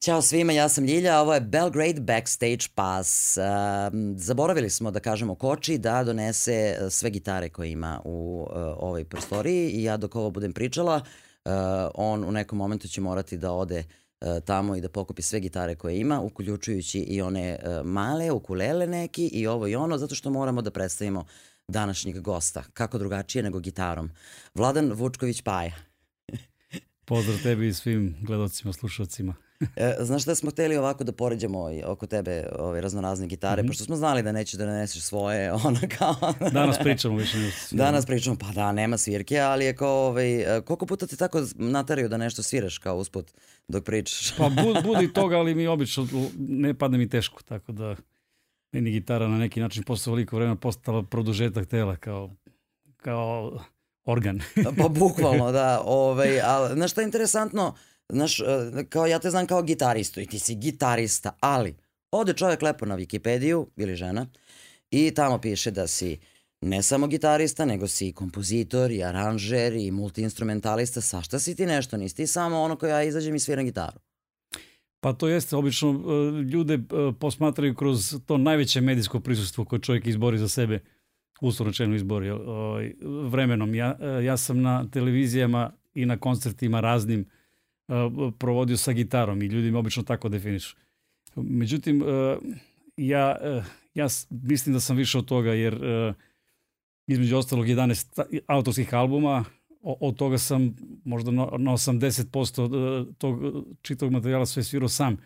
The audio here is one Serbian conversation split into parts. Ćao svima, ja sam Ljilja, ovo je Belgrade Backstage Pass. Zaboravili smo da kažemo koči da donese e, sve gitare koje ima u e, ovoj prostoriji i ja dok ovo budem pričala, e, on u nekom momentu će morati da ode tamo i da pokupi sve gitare koje ima, uključujući i one male, ukulele neki i ovo i ono, zato što moramo da predstavimo današnjeg gosta. Kako drugačije nego gitarom. Vladan Vučković Paja. Pozdrav tebi i svim gledocima, slušalcima. E, znaš da smo hteli ovako da poređamo ovaj, oko tebe ove ovaj, raznorazne gitare, mm -hmm. pošto smo znali da nećeš da doneseš svoje, ono kao... Danas pričamo više. Danas pričamo, pa da, nema svirke, ali je kao, ovaj, e, koliko puta ti tako nataraju da nešto sviraš kao usput dok pričaš? pa budi, budi toga, ali mi obično ne pada mi teško, tako da meni gitara na neki način posle veliko vremena postala produžetak tela, kao, kao organ. pa bukvalno, da. Ovaj, ali, znaš šta je interesantno, znaš, e, kao ja te znam kao gitaristu i ti si gitarista, ali ode čovjek lepo na Wikipediju ili žena i tamo piše da si ne samo gitarista, nego si i kompozitor, i aranžer, i multiinstrumentalista, šta si ti nešto, nisi ti samo ono koja ja izađem i sviram gitaru. Pa to jeste, obično e, ljude e, posmatraju kroz to najveće medijsko prisustvo koje čovjek izbori za sebe, uslovno izbori ovaj, vremenom. Ja, ja sam na televizijama i na koncertima raznim Eh, provodio sa gitarom i ljudi me obično tako definišu. Međutim, eh, ja, eh, ja mislim da sam više od toga, jer između ostalog 11 autorskih albuma, od toga sam možda na 80% tog čitog materijala sve svirao sam,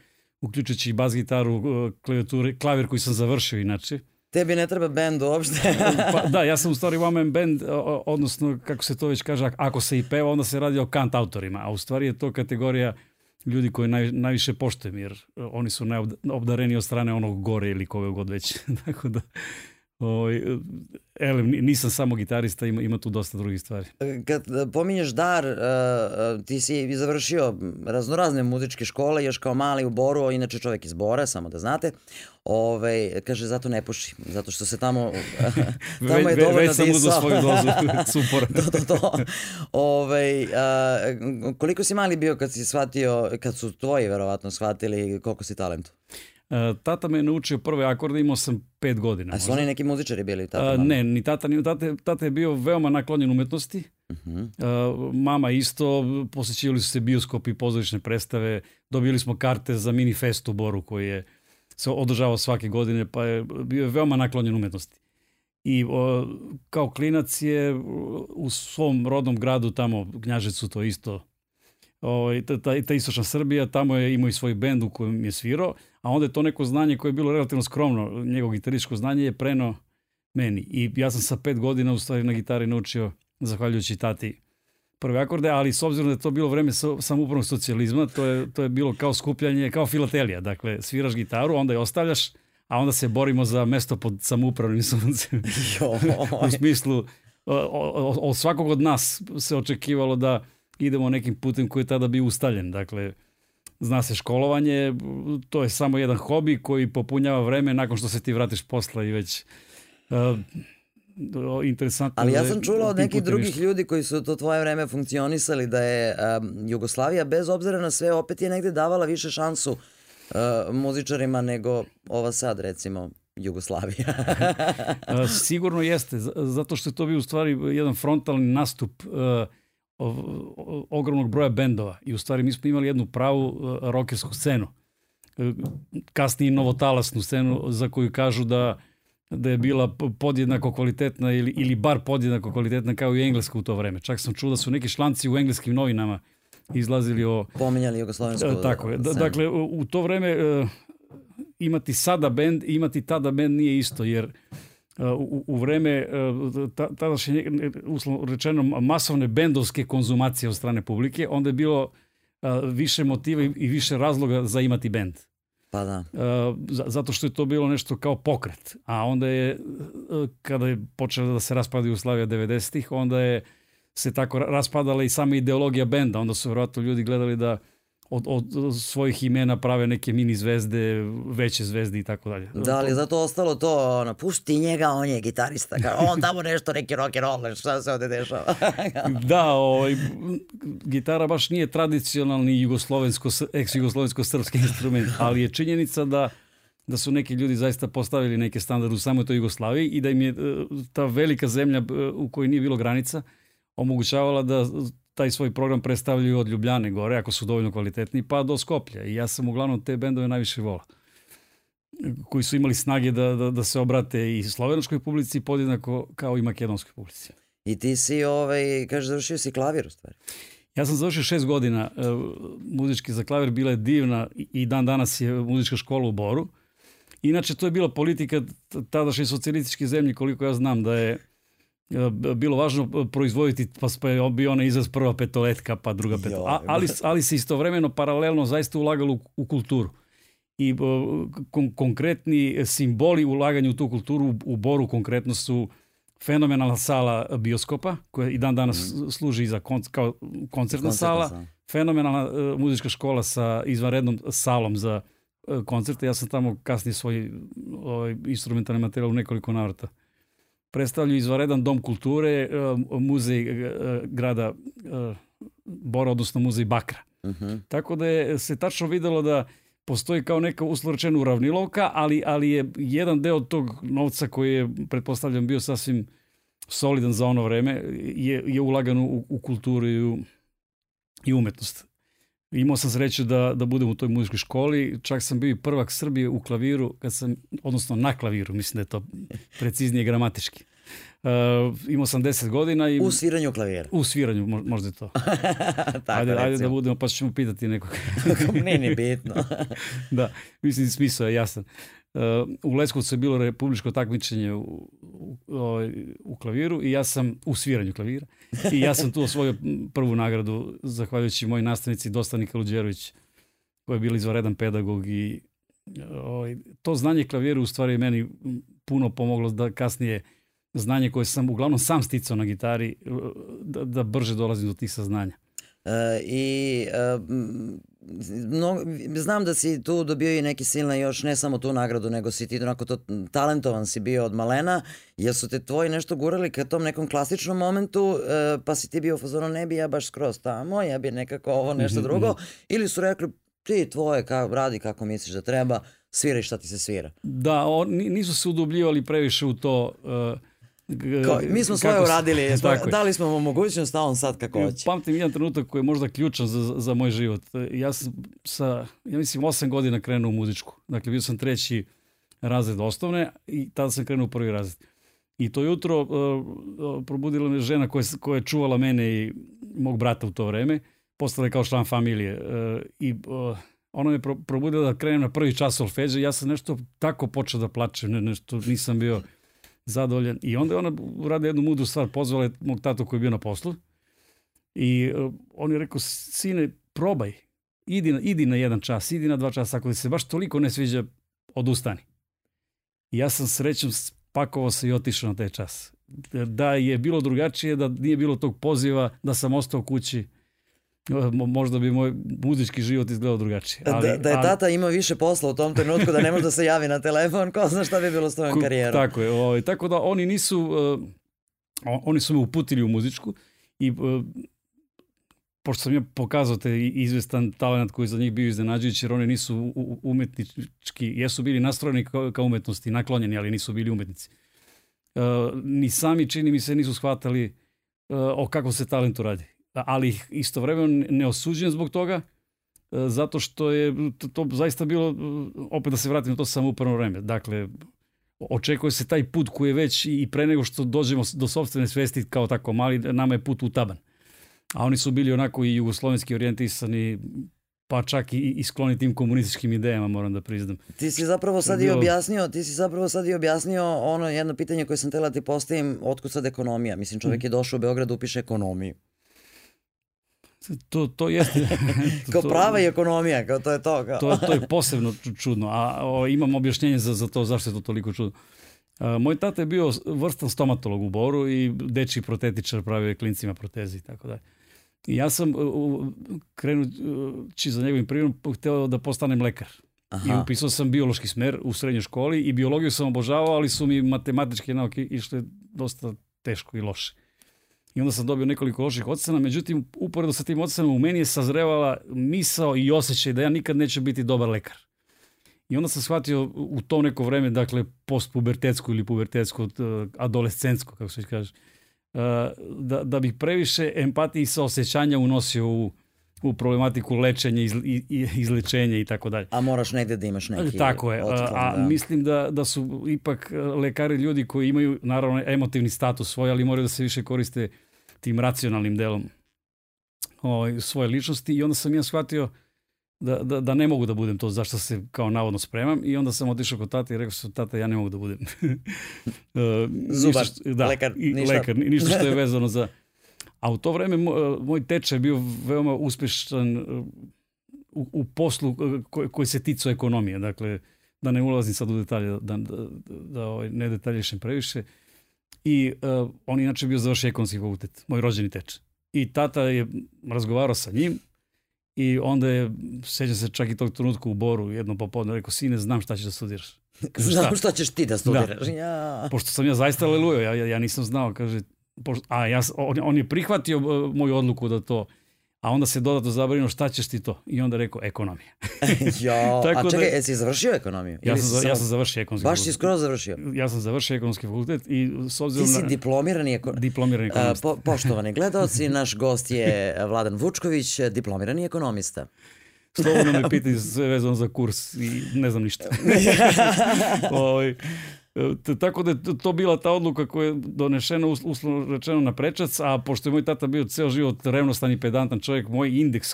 uključujući i bas gitaru, klavijature, klavir koji sam završio inače. Tebi ne treba bend uopšte. pa, da, ja sam u stvari one man band, odnosno kako se to već kaže, ako se i peva, onda se radi o kant autorima, a u stvari je to kategorija ljudi koji naj, najviše poštujem, jer e, oni su najobdareniji od strane onog gore ili koga god već. Tako da, Ovaj, elem, nisam samo gitarista, ima, ima tu dosta drugih stvari. Kad e, pominješ dar, e, e, ti si završio raznorazne muzičke škole, još kao mali u Boru, inače čovek iz Bora, samo da znate. Ove, ovaj, kaže, zato ne puši, zato što se tamo, tamo je dovoljno već, već disao. sam svoju dozu supora. to, to, to. Ove, ovaj, a, koliko si mali bio kad si shvatio, kad su tvoji verovatno shvatili koliko si talentu? E, tata me je naučio prve akorde, imao sam pet godina. A su oni neki muzičari bili? E, tata, mama? ne, ni tata, ni tata, tata je bio veoma naklonjen umetnosti. Uh mhm. -huh. E, mama isto, posjećivali su se bioskopi, pozorišne predstave, dobili smo karte za mini fest u Boru koji je se održavao svake godine, pa je bio veoma naklonjen umetnosti. I o, kao klinac je u svom rodnom gradu, tamo Gnjažecu to isto, o, ovaj, ta, ta, ta istočna Srbija, tamo je imao i svoj bend u kojem je svirao a onda je to neko znanje koje je bilo relativno skromno, njegovo gitarističko znanje je preno meni. I ja sam sa pet godina u stvari na gitari naučio, zahvaljujući tati, prve akorde, ali s obzirom da je to bilo vreme samoupravnog socijalizma, to je, to je bilo kao skupljanje, kao filatelija. Dakle, sviraš gitaru, onda je ostavljaš, a onda se borimo za mesto pod samoupravnim suncem. u smislu, od svakog od nas se očekivalo da idemo nekim putem koji je tada bio ustaljen. Dakle, zna se školovanje, to je samo jedan hobi koji popunjava vreme nakon što se ti vratiš posla i već uh, interesantno. Ali ja sam čula od nekih drugih ljudi koji su to tvoje vreme funkcionisali da je um, Jugoslavija bez obzira na sve opet je negde davala više šansu uh, muzičarima nego ova sad recimo Jugoslavija. E, sigurno jeste, zato što je to bio u stvari jedan frontalni nastup uh, ogromnog broja bendova i u stvari mi smo imali jednu pravu e, rokersku scenu e, kasnije novotalasnu scenu za koju kažu da da je bila podjednako kvalitetna ili, ili bar podjednako kvalitetna kao i engleska u to vreme. Čak sam čuo da su neki šlanci u engleskim novinama izlazili o... Pominjali jugoslovensku e, Tako je. Da, dakle, u to vreme imati sada bend, imati tada bend nije isto, jer E, u, u vreme e, tadašnje, uslovno rečeno, masovne bendovske konzumacije od strane publike, onda je bilo e, više motiva i više razloga za imati bend. Pa da. Zato što je to bilo nešto kao pokret. A onda je, kada je počela da se raspada Jugoslavija 90-ih, onda je se tako raspadala i sama ideologija benda. Onda su vjerojatno ljudi gledali da uh, od, od svojih imena prave neke mini zvezde, veće zvezde i tako dalje. Da, ali zato ostalo to, ono, pušti njega, on je gitarista, kao, on tamo nešto, neki rock and roll, šta se ovde dešava. da, ovaj, gitara baš nije tradicionalni jugoslovensko, ex-jugoslovensko-srpski instrument, ali je činjenica da da su neki ljudi zaista postavili neke standarde u samoj toj Jugoslaviji i da im je e, ta velika zemlja e, u kojoj nije bilo granica omogućavala da taj svoj program predstavljaju od Ljubljane gore, ako su dovoljno kvalitetni, pa do Skoplja. I ja sam uglavnom te bendove najviše volao koji su imali snage da, da, da se obrate i slovenočkoj publici podjednako kao i makedonskoj publici. I ti si, ovaj, kažeš, završio si klavir u stvari. Ja sam završio šest godina e, muzički za klavir, bila je divna i dan danas je muzička škola u Boru. Inače, to je bila politika tadašnje socijalističke zemlje, koliko ja znam da je Eh, bilo važno proizvoditi, pa, pa je bio onaj izraz prva petoletka, pa druga petoletka. ali, ali se istovremeno, paralelno, zaista ulagalo u, u kulturu i eh, kon konkretni simboli ulaganja u tu kulturu u Boru konkretno su fenomenalna sala bioskopa koja i dan danas mm. služi za kon kao koncertna, koncertna sala, sala. fenomenalna uh, muzička škola sa izvanrednom salom za uh, koncerte. Ja sam tamo kasnije svoj ovaj, instrumentalni materijal u nekoliko navrata predstavljaju izvaredan dom kulture, e, muzej e, grada e, Bora, odnosno muzej Bakra. Uh mhm. -huh. Tako da je se tačno videlo da postoji kao neka uslovčena uravnilovka, ali, ali je jedan deo tog novca koji je, pretpostavljam, bio sasvim solidan za ono vreme, je, je ulagan u, u kulturu i u, i umetnost. Imao sam sreće da, da budem u toj muzičkoj školi, čak sam bio i prvak Srbije u klaviru, kad sam, odnosno na klaviru, mislim da je to preciznije gramatički. Uh, imao sam 10 godina i... U sviranju klavira. U sviranju, možda je to. Tako, ajde, ajde da budemo, pa ćemo pitati nekog. ne, ne, bitno. da, mislim, smisao je jasan u Leskovcu je bilo republičko takmičenje u, u, ovaj, u klaviru i ja sam, u sviranju klavira, i ja sam tu osvojio prvu nagradu zahvaljujući mojoj nastavnici Dostanika Luđerović, koja je bila izvaredan pedagog i ovaj, to znanje klavira u stvari meni puno pomoglo da kasnije znanje koje sam uglavnom sam sticao na gitari, da, da brže dolazim do tih saznanja. E, I e, no, znam da si tu dobio i neke silne još, ne samo tu nagradu, nego si ti onako to talentovan si bio od malena, jer su te tvoji nešto gurali ka tom nekom klasičnom momentu, e, pa si ti bio fazonu, ne bi ja baš skroz tamo, ja bi nekako ovo mhm, nešto mhm. drugo, ili su rekli, ti tvoje ka, radi kako misliš da treba, sviraj šta ti se svira. Da, on, nisu se udubljivali previše u to, uh, Ko, mi smo svoje uradili, smo, pa dali smo mu mogućnost, a da on sad kako hoće. Pamtim jedan trenutak koji je možda ključan za, za moj život. Ja sam sa, ja mislim, osam godina krenuo u muzičku. Dakle, bio sam treći razred osnovne i tada sam krenuo u prvi razred. I to jutro uh, probudila me žena koja, koja je čuvala mene i mog brata u to vreme. Postala je kao član familije. Uh, I uh, ona me probudila da krenem na prvi čas solfeđa i ja sam nešto tako počeo da plačem. nešto nisam bio zadovoljan. I onda je ona uradila jednu mudru stvar, pozvala je mog tatu koji je bio na poslu i uh, on je rekao, sine, probaj, idi na, idi na jedan čas, idi na dva časa, ako ti se baš toliko ne sviđa, odustani. I ja sam srećom spakovao se i otišao na taj čas. Da je bilo drugačije, da nije bilo tog poziva, da sam ostao kući, možda bi moj muzički život izgledao drugačije. Da, ali, da, da je tata imao više posla u tom trenutku, da ne može da se javi na telefon, ko zna šta bi bilo s tvojom karijerom. Tako je, o, ovaj, tako da oni nisu, eh, o, oni su me uputili u muzičku i o, eh, pošto sam ja pokazao te izvestan talent koji za njih bio iznenađujući, jer oni nisu umetnički, jesu bili nastrojeni ka, ka umetnosti, naklonjeni, ali nisu bili umetnici. E, ni sami, čini mi se, nisu shvatali o kakvom se talentu radi ali ih istovremeno ne osuđujem zbog toga, e, zato što je to, to zaista bilo, e, opet da se vratim na to samoupravno vreme. Dakle, očekuje se taj put koji je već i pre nego što dođemo do sobstvene svesti kao tako mali, nama je put utaban. A oni su bili onako i jugoslovenski orijentisani, pa čak i, i skloni tim komunističkim idejama, moram da priznam. Ti si zapravo sad i objasnio, ti si zapravo sad i objasnio ono jedno pitanje koje sam tela da ti postavim, otkud sad ekonomija? Mislim, čovjek mm. je došao u Beograd da upiše ekonomiju. To, to je... To, kao prava i ekonomija, kao to je to. Kao. to, to je posebno čudno, a o, imam objašnjenje za, za to zašto je to toliko čudno. A, moj tata je bio vrstan stomatolog u Boru i deči protetičar pravio je klincima proteze i tako dalje. I ja sam, krenući za njegovim primjerom, hteo da postanem lekar. Aha. I upisao sam biološki smer u srednjoj školi i biologiju sam obožavao, ali su mi matematičke nauke išle dosta teško i loše. I onda sam dobio nekoliko loših ocena, međutim, uporedo sa tim ocenama u meni je sazrevala misao i osjećaj da ja nikad neću biti dobar lekar. I onda sam shvatio u to neko vreme, dakle, postpubertetsko ili pubertetsko, eh, adolescensko, kako se kaže, eh, da, da bih previše empatije i saosećanja unosio u, u problematiku lečenja, iz, iz, izlečenja i tako dalje. A moraš negde da imaš neki Tako je, otklon, a, da. mislim da, da su ipak e, lekari ljudi koji imaju naravno emotivni status svoj, ali moraju da se više koriste tim racionalnim delom o, ovaj, svoje ličnosti i onda sam ja shvatio da, da, da ne mogu da budem to zašto se kao navodno spremam i onda sam otišao kod tata i rekao sam tata ja ne mogu da budem. uh, Zubar, ništa, što, da, lekar, ništa. I, lekar, ništa što je vezano za A u to vreme e, moj tečaj bio veoma uspešan e, u, u poslu e, koji, koji se ticu ekonomije. Dakle, da ne ulazim sad u detalje, da, da, da, da ovaj, ne detalješem previše. I uh, on inače bio završio ekonomski fakultet, moj rođeni teče. I tata je razgovarao sa njim i onda je, sećam se čak i tog trenutka u Boru, jedno popodne, rekao, sine, znam šta ćeš da studiraš. Kaže, znam šta? šta ćeš ti da, da. studiraš. Da. Ja. Pošto sam ja zaista lelujo, ja, ja, ja nisam znao, kaže, a ja, on, on je prihvatio e, moju odluku da to A onda se dodatno zabrinuo šta ćeš ti to? I onda rekao ekonomija. jo, Tako a da čekaj, da, jesi završio ekonomiju? Ja sam, sam, ja sam završio ekonomski Baš fakultet. Baš si skoro završio? Ja sam završio ekonomski fakultet i s obzirom na... Ti si diplomirani, eko... diplomirani ekonomista. Uh, po, poštovani gledalci, naš gost je Vladan Vučković, diplomirani ekonomista. Slobodno me pitaj sve vezano za kurs i ne znam ništa. o, ovaj, E, tako da je to bila ta odluka koja je donešena uslovno rečeno na prečac, a pošto je moj tata bio ceo život revnostan i pedantan čovjek, moj indeks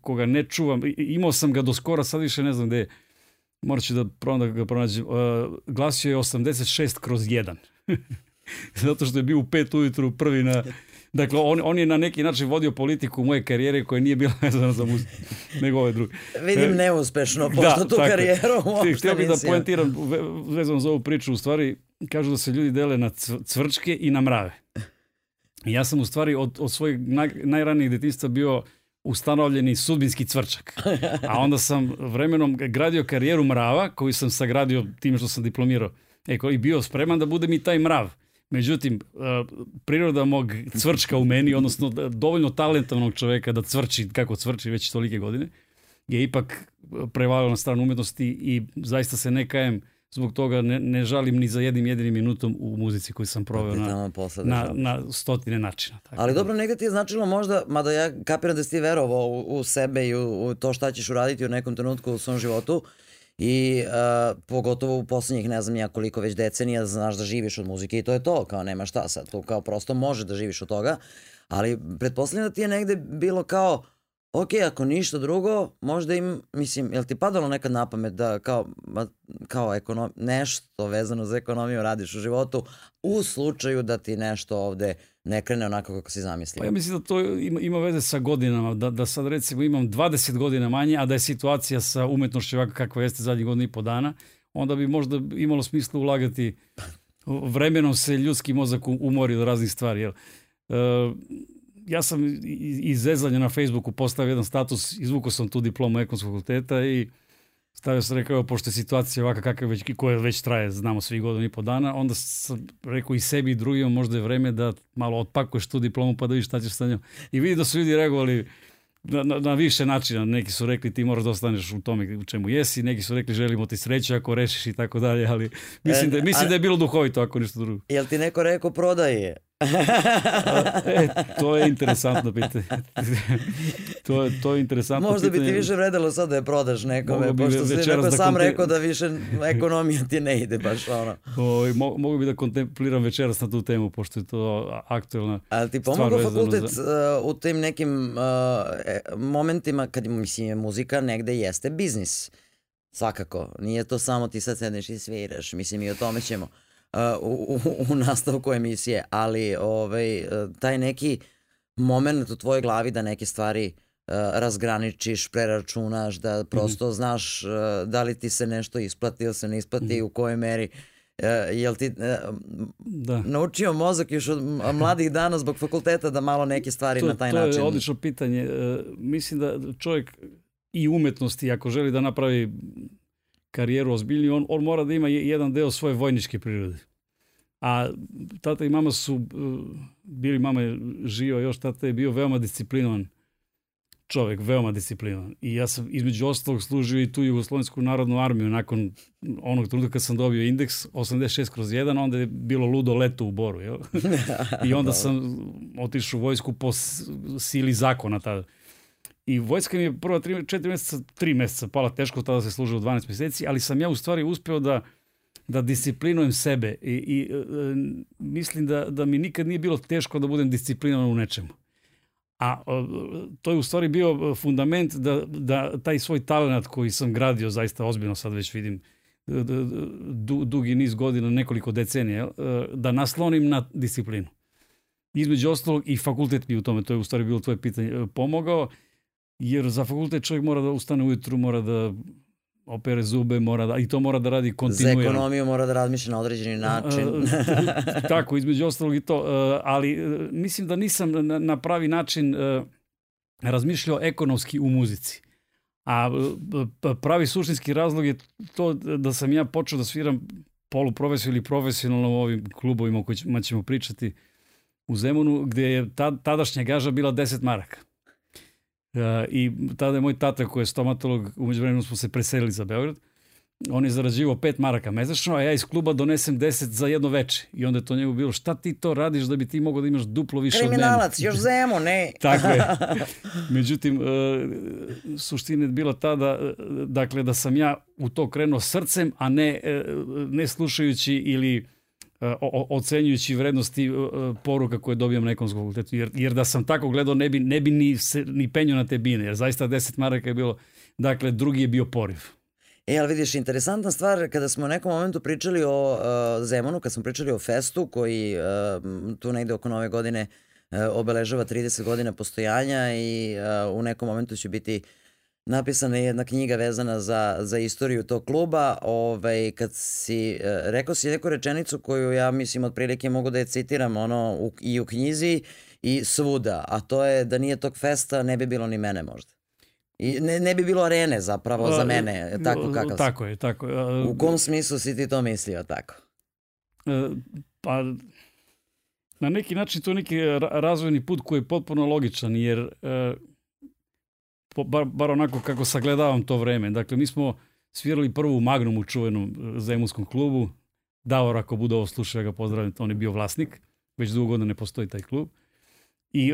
koga ne čuvam, imao sam ga do skora, sad više ne znam gde je, morat ću da, da ga pronađem, e, glasio je 86 kroz 1. Zato što je bio u 5 ujutru prvi na, Dakle, on, on je na neki način vodio politiku moje karijere koja nije bila vezana za muziku, nego ove druge. Vidim e, neuspešno, da, pošto da, tu tako. karijeru uopšte Htio bih da poentiram vezano za ovu priču. U stvari, kažu da se ljudi dele na cvrčke i na mrave. Ja sam u stvari od, od svojih naj, najranijih detinjstva bio ustanovljeni sudbinski cvrčak. A onda sam vremenom gradio karijeru mrava koju sam sagradio tim što sam diplomirao. Eko, I bio spreman da budem i taj mrav. Međutim, e, priroda mog cvrčka u meni, odnosno da, dovoljno talentovanog čoveka da cvrči kako cvrči već tolike godine, je ipak prevalio na stranu umetnosti i zaista se ne kajem zbog toga ne, ne žalim ni za jednim jedinim minutom u muzici koju sam da proveo na, na, da. na stotine načina. Tako. Ali dobro, negde ti je značilo možda, mada ja kapiram da si verovao u, u sebe i u, u to šta ćeš uraditi u nekom trenutku u svom životu, I uh, pogotovo u poslednjih ne znam ja koliko već decenija znaš da živiš od muzike i to je to, kao nema šta sad, tu kao prosto može da živiš od toga, ali pretpostavljam da ti je negde bilo kao ok, ako ništa drugo, možda im, mislim, jel ti padalo nekad na pamet da kao, kao ekonom, nešto vezano za ekonomiju radiš u životu u slučaju da ti nešto ovde uh, ne krene onako kako si zamislio? Pa ja mislim da to ima, ima veze sa godinama, da, da sad recimo imam 20 godina manje, a da je situacija sa umetnošću ovako kakva jeste zadnjih godina i po dana, onda bi možda imalo smisla ulagati vremenom se ljudski mozak umori od raznih stvari. Jel? E, ja sam iz zezanja na Facebooku postavio jedan status, izvukao sam tu diplomu ekonomskog fakulteta i tada sam rekao, pošto je situacija ovaka kakva već, koja već traje, znamo svi godinu i po dana, onda sam rekao i sebi i drugima, možda je vreme da malo otpakuješ tu diplomu pa da vidiš šta ćeš sa njom. I vidi da su ljudi reagovali na, na, na više načina. Neki su rekli ti moraš da ostaneš u tome u čemu jesi, neki su rekli želimo ti sreću ako rešiš i tako dalje, ali mislim, e, da, mislim da je bilo duhovito ako ništa drugo. Jel ti neko rekao prodaje? тоа е интересантно пите. тоа, тоа е интересантно Може питање. Да Може би ти више вредело сад да ја продаш некоме, пошто си некој да сам реко да више економија ти не иде баш оно. Ој, мога би да контемплирам вечерас на ту тему, пошто е тоа актуелна. А ти помогна факултет за... у тим неким uh, моментима каде мислиме музика негде јесте бизнис. Свакако, ние то само ти се седнеш и свираш, мислим и о томе ќемо. u, u nastavku emisije, ali ovaj, taj neki moment u tvojoj glavi da neke stvari eh, razgraničiš, preračunaš, da mhm. prosto mm -hmm. znaš eh, da li ti se nešto isplati ili se ne isplati, mm u kojoj meri. Uh, jel ti uh, da. naučio mozak još od mladih dana zbog fakulteta da malo neke stvari to, na taj to način? To je odlično pitanje. Uh, mislim da čovjek i umetnosti, ako želi da napravi karijeru ozbiljniju, on, on mora da ima jedan deo svoje vojničke prirode. A tata i mama su uh, bili, mama je živa još, tata je bio veoma disciplinovan čovek, veoma disciplinovan. I ja sam između ostalog služio i tu Jugoslovensku narodnu armiju nakon onog trenutka kad sam dobio indeks 86 kroz 1, onda je bilo ludo leto u Boru. Jel? I onda sam otišao u vojsku po sili zakona tada. I vojska mi je prva 4 meseca, 3 meseca pala teško, tada se služio 12 meseci, ali sam ja u stvari uspeo da da disciplinujem sebe i, i e, mislim da, da mi nikad nije bilo teško da budem disciplinovan u nečemu. A e, to je u stvari bio fundament da, da taj svoj talent koji sam gradio zaista ozbiljno, sad već vidim du, dugi niz godina, nekoliko decenija, e, da naslonim na disciplinu. Između ostalog i fakultet mi u tome, to je u stvari bilo tvoje pitanje, e, pomogao. Uh, jer za fakultet čovjek mora da ustane ujutru, mora da opere zube, mora da, i to mora da radi kontinuirano. Za ekonomiju mora da razmišlja na određeni e, način. E, tako, između ostalog i to, e, ali mislim da nisam na pravi način razmišljao ekonomski u muzici. A pravi suštinski razlog je to da sam ja počeo da sviram poluprofesionalno ili profesionalno u ovim klubovima o kojima ćemo pričati u Zemunu, gde je tadašnja gaža bila 10 maraka. Uh, I tada je moj tata koji je stomatolog, umeđu vremenu smo se preselili za Beograd, on je zarađivao 5 maraka mesečno, a ja iz kluba donesem 10 za jedno veče. I onda je to njemu bilo, šta ti to radiš da bi ti mogao da imaš duplo više od mene? Kriminalac, još zemo, ne. Tako je. Međutim, e, suština je bila ta da, e, dakle, da sam ja u to krenuo srcem, a ne, uh, ne slušajući ili E, ocenjujući vrednosti e, e, poruka koje dobijam na ekonomskom fakultetu. Jer, jer da sam tako gledao, ne bi, ne bi ni, se, ni penio na te bine, jer zaista 10 maraka je bilo, dakle, drugi je bio poriv. E, ali vidiš, interesantna stvar, kada smo u nekom momentu pričali o uh, Zemunu, kad smo pričali o festu koji uh, tu negde oko nove godine uh, obeležava 30 godina postojanja i uh, u nekom momentu će biti uh, napisana je jedna knjiga vezana za, za istoriju tog kluba. Ovaj, kad si, e, rekao si neku rečenicu koju ja mislim otprilike mogu da je citiram ono, u, i u knjizi i svuda, a to je da nije tog festa ne bi bilo ni mene možda. I ne, ne bi bilo arene zapravo za pa, mene, e, tako kakav Tako je, tako je. u kom smislu si ti to mislio tako? E, pa, na neki način to je neki razvojni put koji je potpuno logičan, jer bar, bar onako kako sagledavam to vreme. Dakle, mi smo svirali prvu Magnum u čuvenom e, zemunskom klubu. Davor, ako bude ovo slušao, ja ga pozdravim, on je bio vlasnik. Već dugo godina ne postoji taj klub. I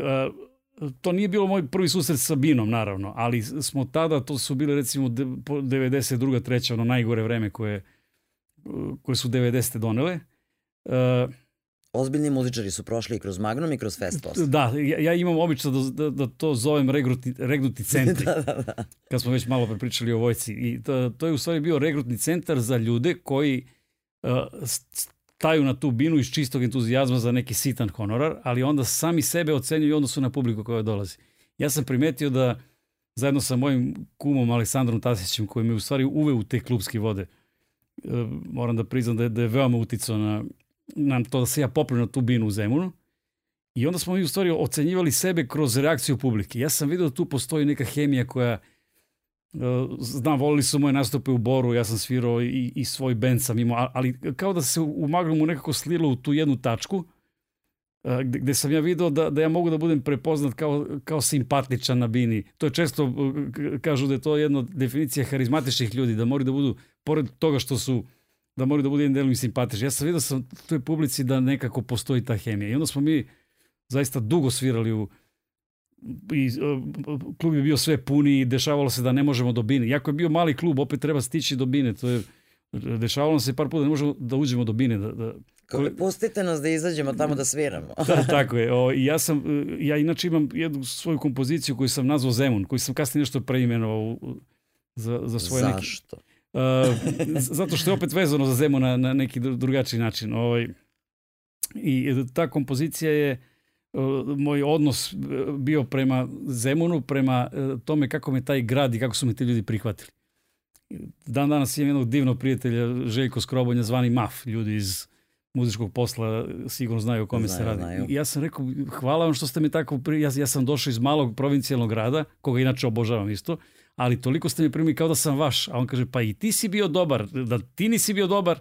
uh, to nije bilo moj prvi susret sa Binom, naravno, ali smo tada, to su bile recimo 92. treća, ono najgore vreme koje, e, koje su 90. donele. Uh, ozbiljni muzičari su prošli i kroz Magnum i kroz Fest 8. Da, ja, ja imam obično da, da, da to zovem regruti, regrutni centri. da, da, da. Kad smo već malo prepričali o vojci. I to, to je u stvari bio regrutni centar za ljude koji uh, staju na tu binu iz čistog entuzijazma za neki sitan honorar, ali onda sami sebe ocenjuju i onda su na publiku koja dolazi. Ja sam primetio da zajedno sa mojim kumom Aleksandrom Tasićem, koji mi u stvari uveo u te klubske vode, uh, moram da priznam da je, da je veoma uticao na, nam to da se ja poprim na tu binu u Zemunu. I onda smo mi u stvari ocenjivali sebe kroz reakciju publike. Ja sam video da tu postoji neka hemija koja e, znam, volili su moje nastupe u Boru, ja sam svirao i, i svoj band sam imao, ali kao da se u Magnumu nekako slilo u tu jednu tačku, e, gde, gde sam ja video da, da ja mogu da budem prepoznat kao, kao simpatičan na bini. To je često, e, kažu da je to jedna definicija harizmatičnih ljudi, da moraju da budu, pored toga što su uh, da moraju da budu jednim delom simpatični. Ja sam vidio da sam u toj publici da nekako postoji ta hemija. I onda smo mi zaista dugo svirali u i e, klub je bio sve puni i dešavalo se da ne možemo do Bine. Jako je bio mali klub, opet treba stići do Bine. To je, dešavalo nam se par puta, da ne možemo da uđemo do Bine. Da, da, Kako, pustite nas da izađemo tamo da sviramo. da, tako je. O, ja, sam, e, ja inače imam jednu svoju kompoziciju koju sam nazvao Zemun, koju sam kasnije nešto preimenovao za, za svoje Zašto? neke... Zašto? Uh, zato što je opet vezano za Zemu na, na neki drugačiji način. Ovaj, I e, ta kompozicija je e, moj odnos e, bio prema Zemunu, prema tome kako me taj grad i kako su me ti ljudi prihvatili. Dan danas imam jednog divnog prijatelja, Željko Skrobonja, zvani MAF, ljudi iz muzičkog posla sigurno znaju o kome znaju, se radi. Znaju. ja sam rekao, hvala vam što ste mi tako, pri... ja, ja sam došao iz malog provincijalnog grada, koga inače obožavam isto, ali toliko ste mi primili kao da sam vaš. A on kaže, pa i ti si bio dobar, da ti nisi bio dobar,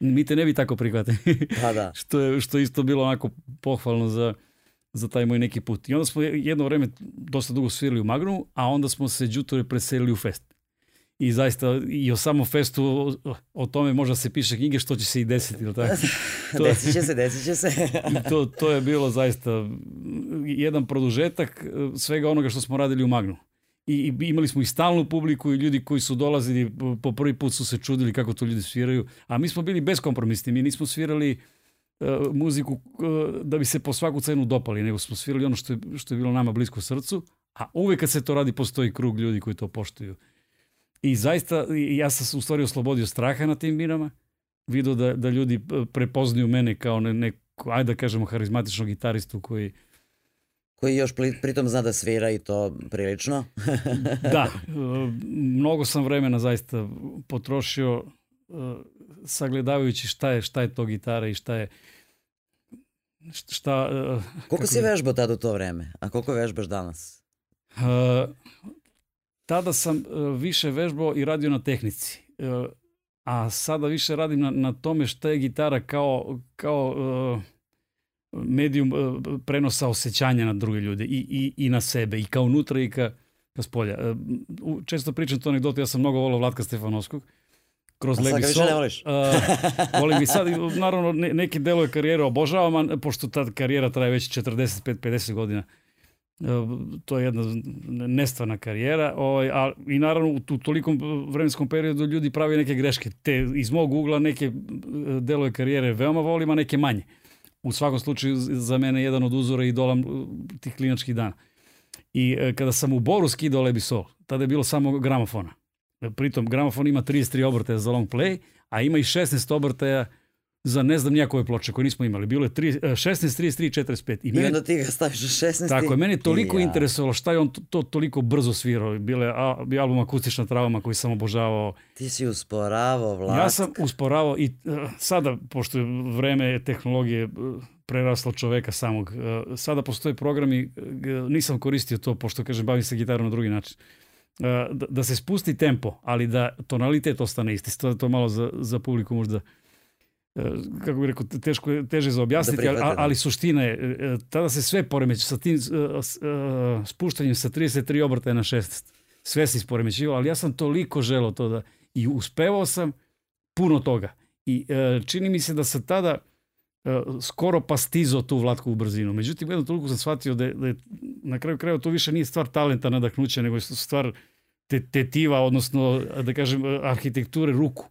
mi te ne bi tako prihvatili. Da, da. što, je, što je isto bilo onako pohvalno za, za taj moj neki put. I onda smo jedno vreme dosta dugo svirali u Magnu, a onda smo se džutore preselili u fest. I zaista i o samom festu, o, o tome možda se piše knjige što će se i desiti. Ili tako? To, desit će se, desit će se. to, to je bilo zaista jedan produžetak eh, svega onoga što smo radili u Magnu i, i imali smo i stalnu publiku i ljudi koji su dolazili po prvi put su se čudili kako to ljudi sviraju, a mi smo bili beskompromisni, mi nismo svirali uh, muziku uh, da bi se po svaku cenu dopali, nego smo svirali ono što je, što je bilo nama blisko srcu, a uvek kad se to radi postoji krug ljudi koji to poštuju. I zaista ja sam u stvari oslobodio straha na tim mirama, vidio da, da ljudi e, prepoznaju mene kao ne, ne, ajde da kažemo, harizmatičnog gitaristu koji koji još pritom zna da svira i to prilično. da, e, mnogo sam vremena zaista potrošio e, sagledavajući šta je, šta je to gitara i šta je šta... E, koliko si vežbao tada u to vreme, a koliko vežbaš danas? tada sam više vežbao i radio na tehnici. a sada više radim na, na tome šta je gitara kao, kao medijum eh, prenosa osjećanja na druge ljude i, i, i na sebe, i kao unutra i ka, ka spolja. Eh, često pričam to anegdotu, ja sam mnogo volao Vlatka Stefanovskog, kroz Levi Sol. Ne voliš. Eh, volim i sad, naravno, ne, neke delove karijere obožavam, a, pošto ta karijera traje već 45-50 godina. to je jedna nestvarna karijera. Ovaj, a, I naravno, u, u tolikom vremenskom periodu ljudi pravi neke greške. Te, iz mog ugla neke delove karijere veoma volim, a neke manje. Uh, u svakom slučaju za mene jedan od uzora i dolam tih klinačkih dana. I e, kada sam u Boru skidao Lebisol, tada je bilo samo gramofona. E, pritom, gramofon ima 33 obrtaja za long play, a ima i 16 obrtaja uh, za ne znam nijakove ploče koje nismo imali. Bilo je 3, 16, 33, 45. I, I mene, onda ti ga staviš u 16. Tako je, mene toliko ja. interesovalo šta je on to, to toliko brzo svirao. Bile a, album Akustična trauma koji sam obožavao. Ti si usporavao, Vlatka. Ja sam usporavao i uh, sada, pošto je vreme tehnologije uh, preraslo čoveka samog, uh, sada postoje programi, uh, nisam koristio to, pošto, kažem, bavim se gitarom na drugi način. Uh, da, da se spusti tempo, ali da tonalitet ostane isti. To je to malo za, za publiku možda... Uh, kako bih rekao, teško, teže za objasniti, da ali, ali da. suština je, e, e, tada se sve poremeće sa tim e, spuštanjem sa 33 obrtaja na 16. Sve se isporemećivalo, ali ja sam toliko želao to da, i uspevao sam puno toga. I čini mi se da se tada skoro pastizo tu tu u brzinu. Međutim, jednu toliko sam shvatio da je, da je na kraju krajeva to više nije stvar talenta nadahnuća, nego je stvar te, tetiva, odnosno, da kažem, arhitekture ruku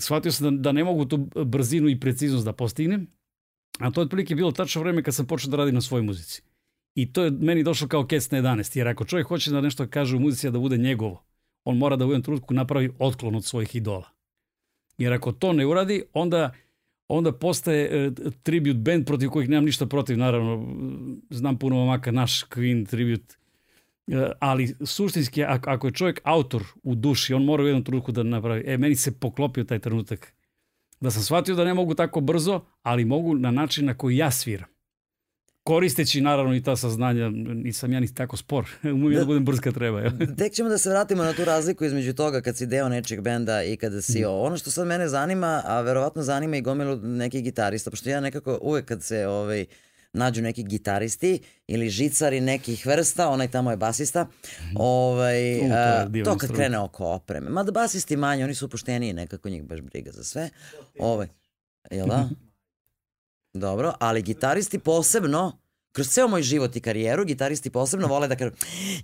shvatio sam da, da ne mogu tu brzinu i preciznost da postignem, a to je otprilike bilo tačno vreme kad sam počeo da radim na svojoj muzici. I to je meni došlo kao kec na 11, jer ako čovjek hoće da nešto kaže u muzici da bude njegovo, on mora da u jednom trenutku napravi otklon od svojih idola. Jer ako to ne uradi, onda onda postaje e, tribute band protiv kojih nemam ništa protiv, naravno. Znam puno momaka, naš Queen tribute E, ali suštinski, ako je čovjek autor u duši, on mora u jednom trenutku da napravi. E, meni se poklopio taj trenutak. Da sam shvatio da ne mogu tako brzo, ali mogu na način na koji ja sviram. Koristeći naravno i ta saznanja, nisam ja ni tako spor, umem ja da, da budem brz kad treba. Ja. Tek ćemo da se vratimo na tu razliku između toga kad si deo nečeg benda i kada si mm. Ono što sad mene zanima, a verovatno zanima i gomilu nekih gitarista, pošto ja nekako uvek kad se ovaj, uh, nađu neki gitaristi ili žicari nekih vrsta, onaj tamo je basista. Ovaj, U, to, e, to, kad krene oko opreme. Mada basisti manje, oni su upušteniji nekako, njih baš briga za sve. Ovaj, jel da? Dobro, ali gitaristi posebno kroz ceo moj život i karijeru gitaristi posebno vole da kažu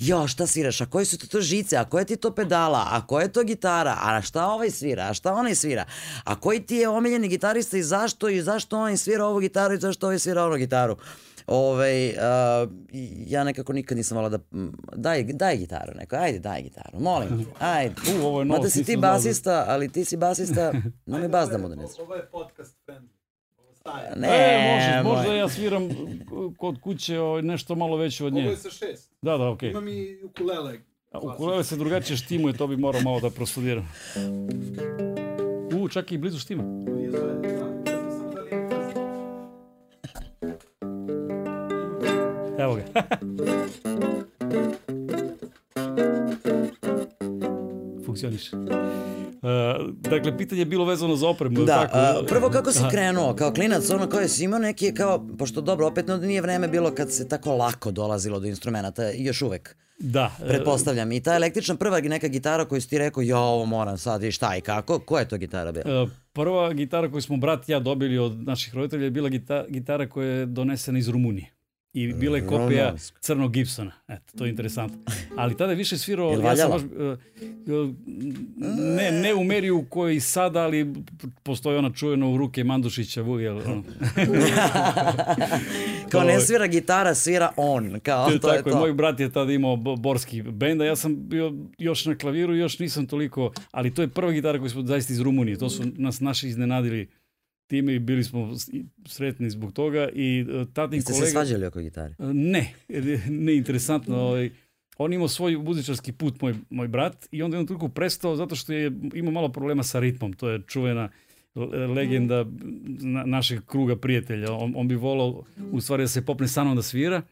jo šta sviraš, a koje su to, to žice, a koje ti to pedala, a koje je to gitara, a šta ovaj svira, a šta onaj svira, a koji ti je omiljeni gitarista i zašto i zašto onaj svira ovu gitaru i zašto ovaj svira ovu gitaru. Ove, ovaj, uh, ja nekako nikad nisam volao da... Daj, daj gitaru neko, ajde daj gitaru, molim. Ajde. U, ovo je novo, Mada si ti basista, ali ti si basista, nam je bas da mu doneseš. Ovo je podcast friendly taj. Ne, e, možeš, možda ja sviram kod kuće ovaj, nešto malo veće od nje. Ovo je sa šest. Da, da, okej. Okay. Imam i ukulele. A ukulele se drugačije štimuje, to bi morao malo da prostudiram. U, čak i blizu štima. Nije zove, da. Evo ga. Funkcioniše dakle, pitanje je bilo vezano za opremu. Da, tako? A, prvo kako si Aha. krenuo kao klinac, ono kao jesi imao neki kao, pošto dobro, opet nije vreme bilo kad se tako lako dolazilo do instrumenta, još uvek. Da. E, Pretpostavljam. I ta električna prva neka gitara koju si ti rekao, ja ovo moram sad i šta i kako, koja je to gitara bila? E, prva gitara koju smo brat i ja dobili od naših roditelja je bila gita, gitara koja je donesena iz Rumunije i bila je kopija Romansk. crnog Gibsona. Eto, to je interesantno. Ali tada je više svirao... ja sam baš, e, e, ne, ne u meri u kojoj sada, ali postoji ona čujena u ruke Mandušića Vujel. Ono. kao ne ovaj. svira gitara, svira on. Kao, to, tako je, to. moj brat je tada imao borski bend, a ja sam bio još na klaviru, još nisam toliko, ali to je prva gitara koju smo zaista iz Rumunije. To su nas naši iznenadili time i bili smo sretni zbog toga i e, tadni kolega... Jeste se svađali oko gitare? E, ne, neinteresantno. interesantno. Ovaj, on imao svoj muzičarski put, moj, moj brat, i onda je on toliko prestao zato što je imao malo problema sa ritmom. To je čuvena e, legenda na, našeg kruga prijatelja. On, on bi volao u stvari da se popne sa mnom da svira,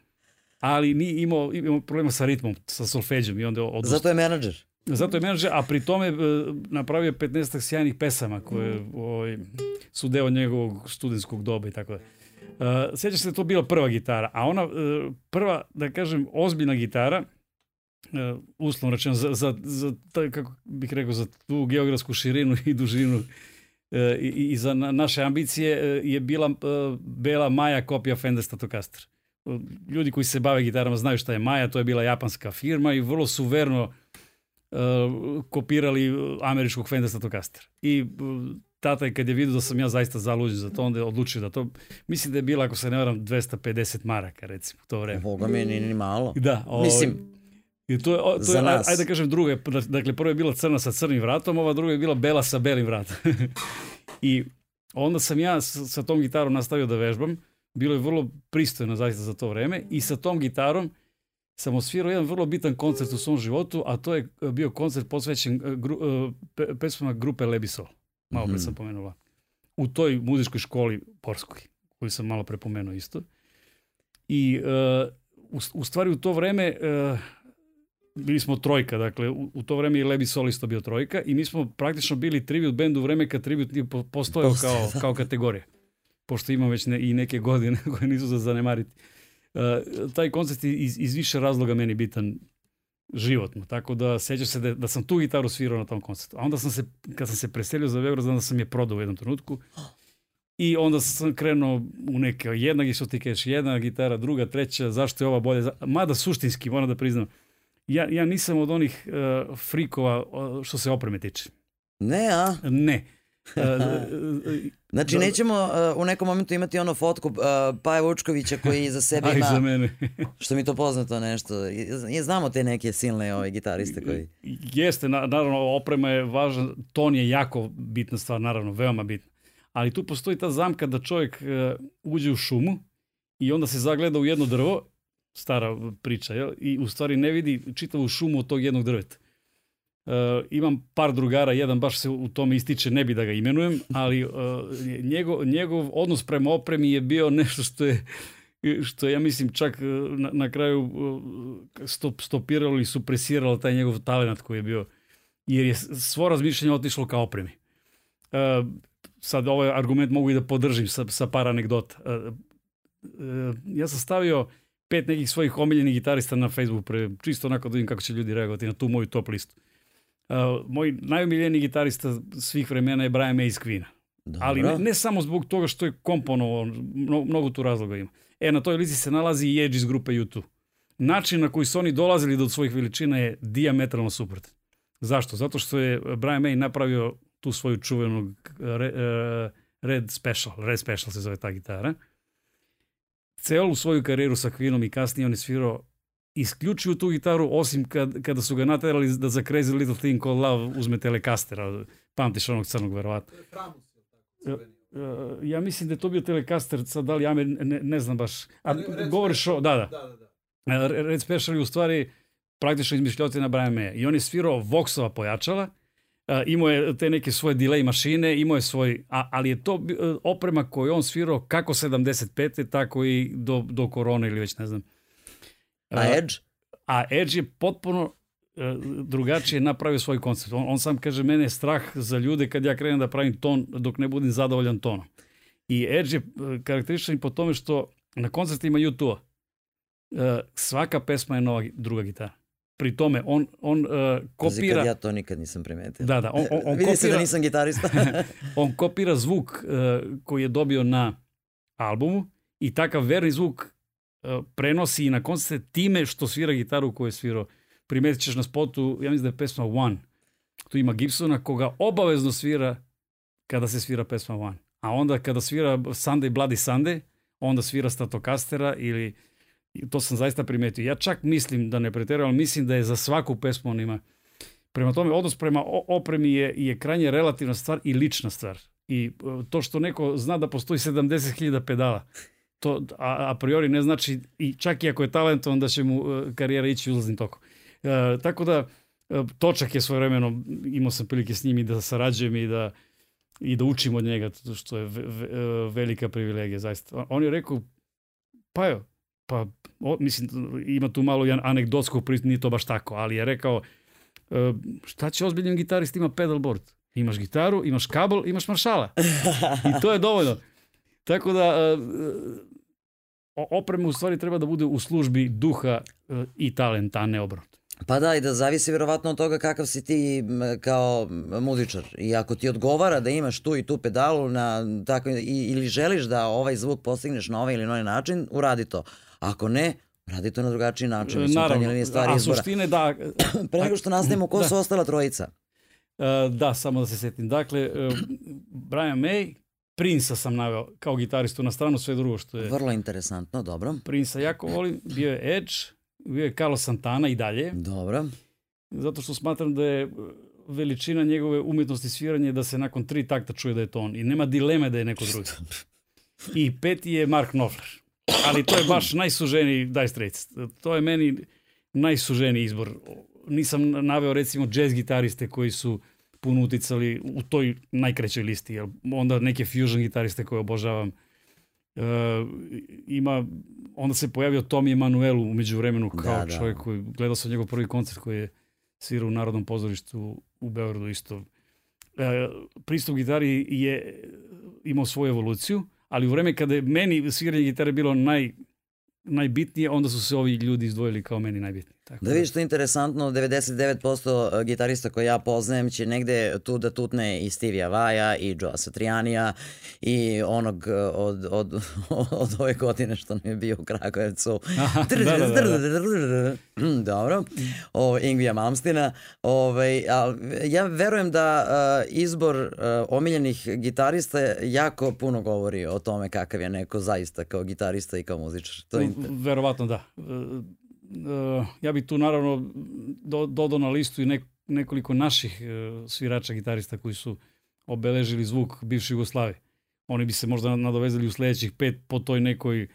ali ni imao, imao problema sa ritmom, sa solfeđom i onda odustao. Zato je menadžer. Zato je menadžer, a pri tome e, napravio 15 sjajnih pesama koje mm. ovaj, su deo njegovog studentskog doba i tako da. Uh, sjećaš se da to bila prva gitara, a ona uh, prva, da kažem, ozbiljna gitara, uh, uslovno rečeno, za, za, za taj, kako bih rekao, za tu geografsku širinu i dužinu uh, i, i za na, naše ambicije uh, je bila uh, bela Maja kopija Fender Stratocaster. Uh, ljudi koji se bave gitarama znaju šta je Maja, to je bila japanska firma i vrlo suverno uh, Uh, kopirali uh, američkog Fenda Stratocaster. I uh, tata je kad je vidio da sam ja zaista zaluđen za to, onda je odlučio da to, mislim da je bilo, ako se ne varam, 250 maraka, recimo, to vreme. Boga mi je ni, malo. Da. O, ovaj, mislim, I to je, o, to je, nas. Ajde da kažem, druga je, dakle, prva je bila crna sa crnim vratom, ova druga je bila bela sa belim vratom. I onda sam ja sa, sa tom gitarom nastavio da vežbam, bilo je vrlo pristojno zaista za to vreme i sa tom gitarom sam osvirao jedan vrlo bitan koncert u svom životu, a to je e, bio koncert posvećen e, gru, e, pe, pesmama grupe Lebiso. Malo pre mhm. sam pomenula. U toj muzičkoj školi Porskoj, koju sam malo pre pomenuo isto. I uh, u, u stvari u to vreme uh, bili smo trojka, dakle u, u to vreme i Lebi Solisto bio trojka i mi smo praktično bili tribute bend u vreme kad tribute nije postojao kao, kao kategorija. Pošto imam već ne, i neke godine koje nisu za zanemariti. Uh, Eh, taj koncert je iz, iz više razloga meni bitan životno. Tako da sećam se da, da sam tu gitaru svirao na tom koncertu. A onda sam se, kad sam se preselio za Beograd, onda sam je prodao u jednom trenutku. I onda sam krenuo u neke, jedna što ti kažeš, jedna gitara, druga, treća, zašto je ova bolja? Mada suštinski, moram da priznam, ja, ja nisam od onih uh, frikova što se opreme tiče. Ne, a? Ne. Uh, Znači, da. nećemo uh, u nekom momentu imati ono fotku uh, Paja Vučkovića koji iza sebe ima... za mene. što mi to poznato nešto. I, znamo te neke silne ove ovaj, gitariste koji... Jeste, na, naravno, oprema je važna, ton je jako bitna stvar, naravno, veoma bitna. Ali tu postoji ta zamka da čovjek uh, uđe u šumu i onda se zagleda u jedno drvo, stara priča, jel? i u stvari ne vidi čitavu šumu od tog jednog drveta. Uh, imam par drugara, jedan baš se u tome ističe, ne bi da ga imenujem, ali uh, eh, njegov, njegov odnos prema opremi je bio nešto što je što ja mislim čak eh, na, na kraju stop, stopiralo ili supresiralo taj njegov talent koji je bio, jer je svo razmišljanje otišlo ka opremi. Uh, sad ovaj argument mogu i da podržim sa, sa par anegdota. Uh, uh, ja sam stavio pet nekih svojih omiljenih gitarista na Facebook, pre, čisto onako da vidim kako će ljudi reagovati na tu moju top listu. Uh, moj najomiljeniji gitarista svih vremena je Brian May iz Queen. Dobro. Ali ne, ne samo zbog toga što je komponovao, mno, mnogo tu razloga ima. E, na toj lici se nalazi i Edge iz grupe U2. Način na koji su oni dolazili do svojih veličina je diametralno suprotan. Zašto? Zato što je Brian May napravio tu svoju čuvenu uh, uh, Red Special, Red Special se zove ta gitara. Celu svoju karijeru sa Queenom i kasnije on je svirao isključio tu gitaru, osim kad, kada su ga naterali da za Crazy Little Thing Called Love uzme Telecastera. Pamtiš onog crnog, verovatno. E, e, ja mislim da je to bio Telecaster, sad da li ja me, ne, ne znam baš. A, govoriš o, da, da. da, da, da. E, Red Special je u stvari praktično izmišljotina Brian Maya. I on je svirao Voxova pojačala, imao je te neke svoje delay mašine, imao je svoj, a, ali je to oprema koju on svirao kako 75. tako i do, do korone ili već ne znam. A e, Edge? A Edge je potpuno e, drugačije napravio svoj koncept. On, on sam kaže, mene je strah za ljude kad ja krenem da pravim ton dok ne budem zadovoljan tonom. I Edge je e, karakterističan po tome što na koncertima YouTube a svaka pesma je nova druga gitara. Pri tome, on, on uh, kopira... Znači, ja to nikad nisam primetio. Da, da. On, on, on Vidi kopira... se da nisam gitarista. on kopira zvuk uh, koji je dobio na albumu i takav verni zvuk E, prenosi i na koncerte time što svira gitaru koju je svirao. Primetit ćeš na spotu, ja mislim da je pesma One. Tu ima Gibsona koga obavezno svira kada se svira pesma One. A onda kada svira Sunday Bloody Sunday, onda svira Statokastera ili to sam zaista primetio. Ja čak mislim da ne preterujem, ali mislim da je za svaku pesmu on ima. Prema tome, odnos prema opremi je, je krajnje relativna stvar i lična stvar. I e, to što neko zna da postoji 70.000 pedala, to a, a priori ne znači i čak i ako je talentovan da će mu e, karijera ići uzlaznim tokom. E, tako da e, Točak je svoje vremeno, imao sam prilike s njim i da sarađujem i da, i da učim od njega, što je e, velika privilegija, zaista. On je rekao, pa jo, pa, o, mislim, ima tu malo jedan anegdotskog pristupa, nije to baš tako, ali je rekao, šta će ozbiljnim gitarist ima pedalboard? Imaš gitaru, imaš kabel, imaš maršala. I to je dovoljno. Tako da, e, e, oprema u stvari treba da bude u službi duha e, i talenta, a ne obrnuto. Pa da, i da zavisi verovatno od toga kakav si ti kao muzičar. I ako ti odgovara da imaš tu i tu pedalu na, tako, ili želiš da ovaj zvuk postigneš na ovaj ili na onaj način, uradi to. Ako ne, radi to na drugačiji način. Naravno, Supranje, nije stvari a izbora. suštine da... Pre nego što nastavimo, ko da. su ostala trojica? Da, samo da se setim. Dakle, Brian May, Prinsa sam naveo kao gitaristu na stranu, sve drugo što je... Vrlo interesantno, dobro. Prinsa jako volim, bio je Edge, bio je Carlos Santana i dalje. Dobro. Zato što smatram da je veličina njegove umetnosti sviranja da se nakon tri takta čuje da je to on. I nema dileme da je neko drugi. I peti je Mark Knopfler. Ali to je baš najsuženiji Dire Straits. To je meni najsuženiji izbor. Nisam naveo recimo jazz gitariste koji su uh, puno uticali u toj najkraćoj listi. Jer onda neke fusion gitariste koje obožavam, e, ima, onda se pojavio Tomi Emanuelu umeđu vremenu kao da, da. čovjek koji, gledao sam njegov prvi koncert koji je svirao u Narodnom pozorištu u Beogradu isto. E, pristup gitari je imao svoju evoluciju, ali u vreme kada je meni sviranje gitare bilo naj, najbitnije, onda su se ovi ljudi izdvojili kao meni najbitnije. Tako da, da vidiš što je interesantno, 99% e, gitarista koje ja poznajem će negde tu da tutne i Stevie Vaja i Joa Satrianija i onog e, od, od, od ove godine što nam je bio u Kragujevcu. da, da, da, da. Dobro. O, Ingvija Malmstina. Ove, ovaj, ja verujem da a, e, izbor a, omiljenih gitarista jako puno govori o tome kakav je neko zaista kao gitarista i kao muzičar. To je... Mm, verovatno da Eh, ja bih tu naravno dodao na listu i nekoliko naših eh, svirača gitarista koji su obeležili zvuk bivše Jugoslavije. Oni bi se možda nadovezali u sledećih pet po toj nekoj e,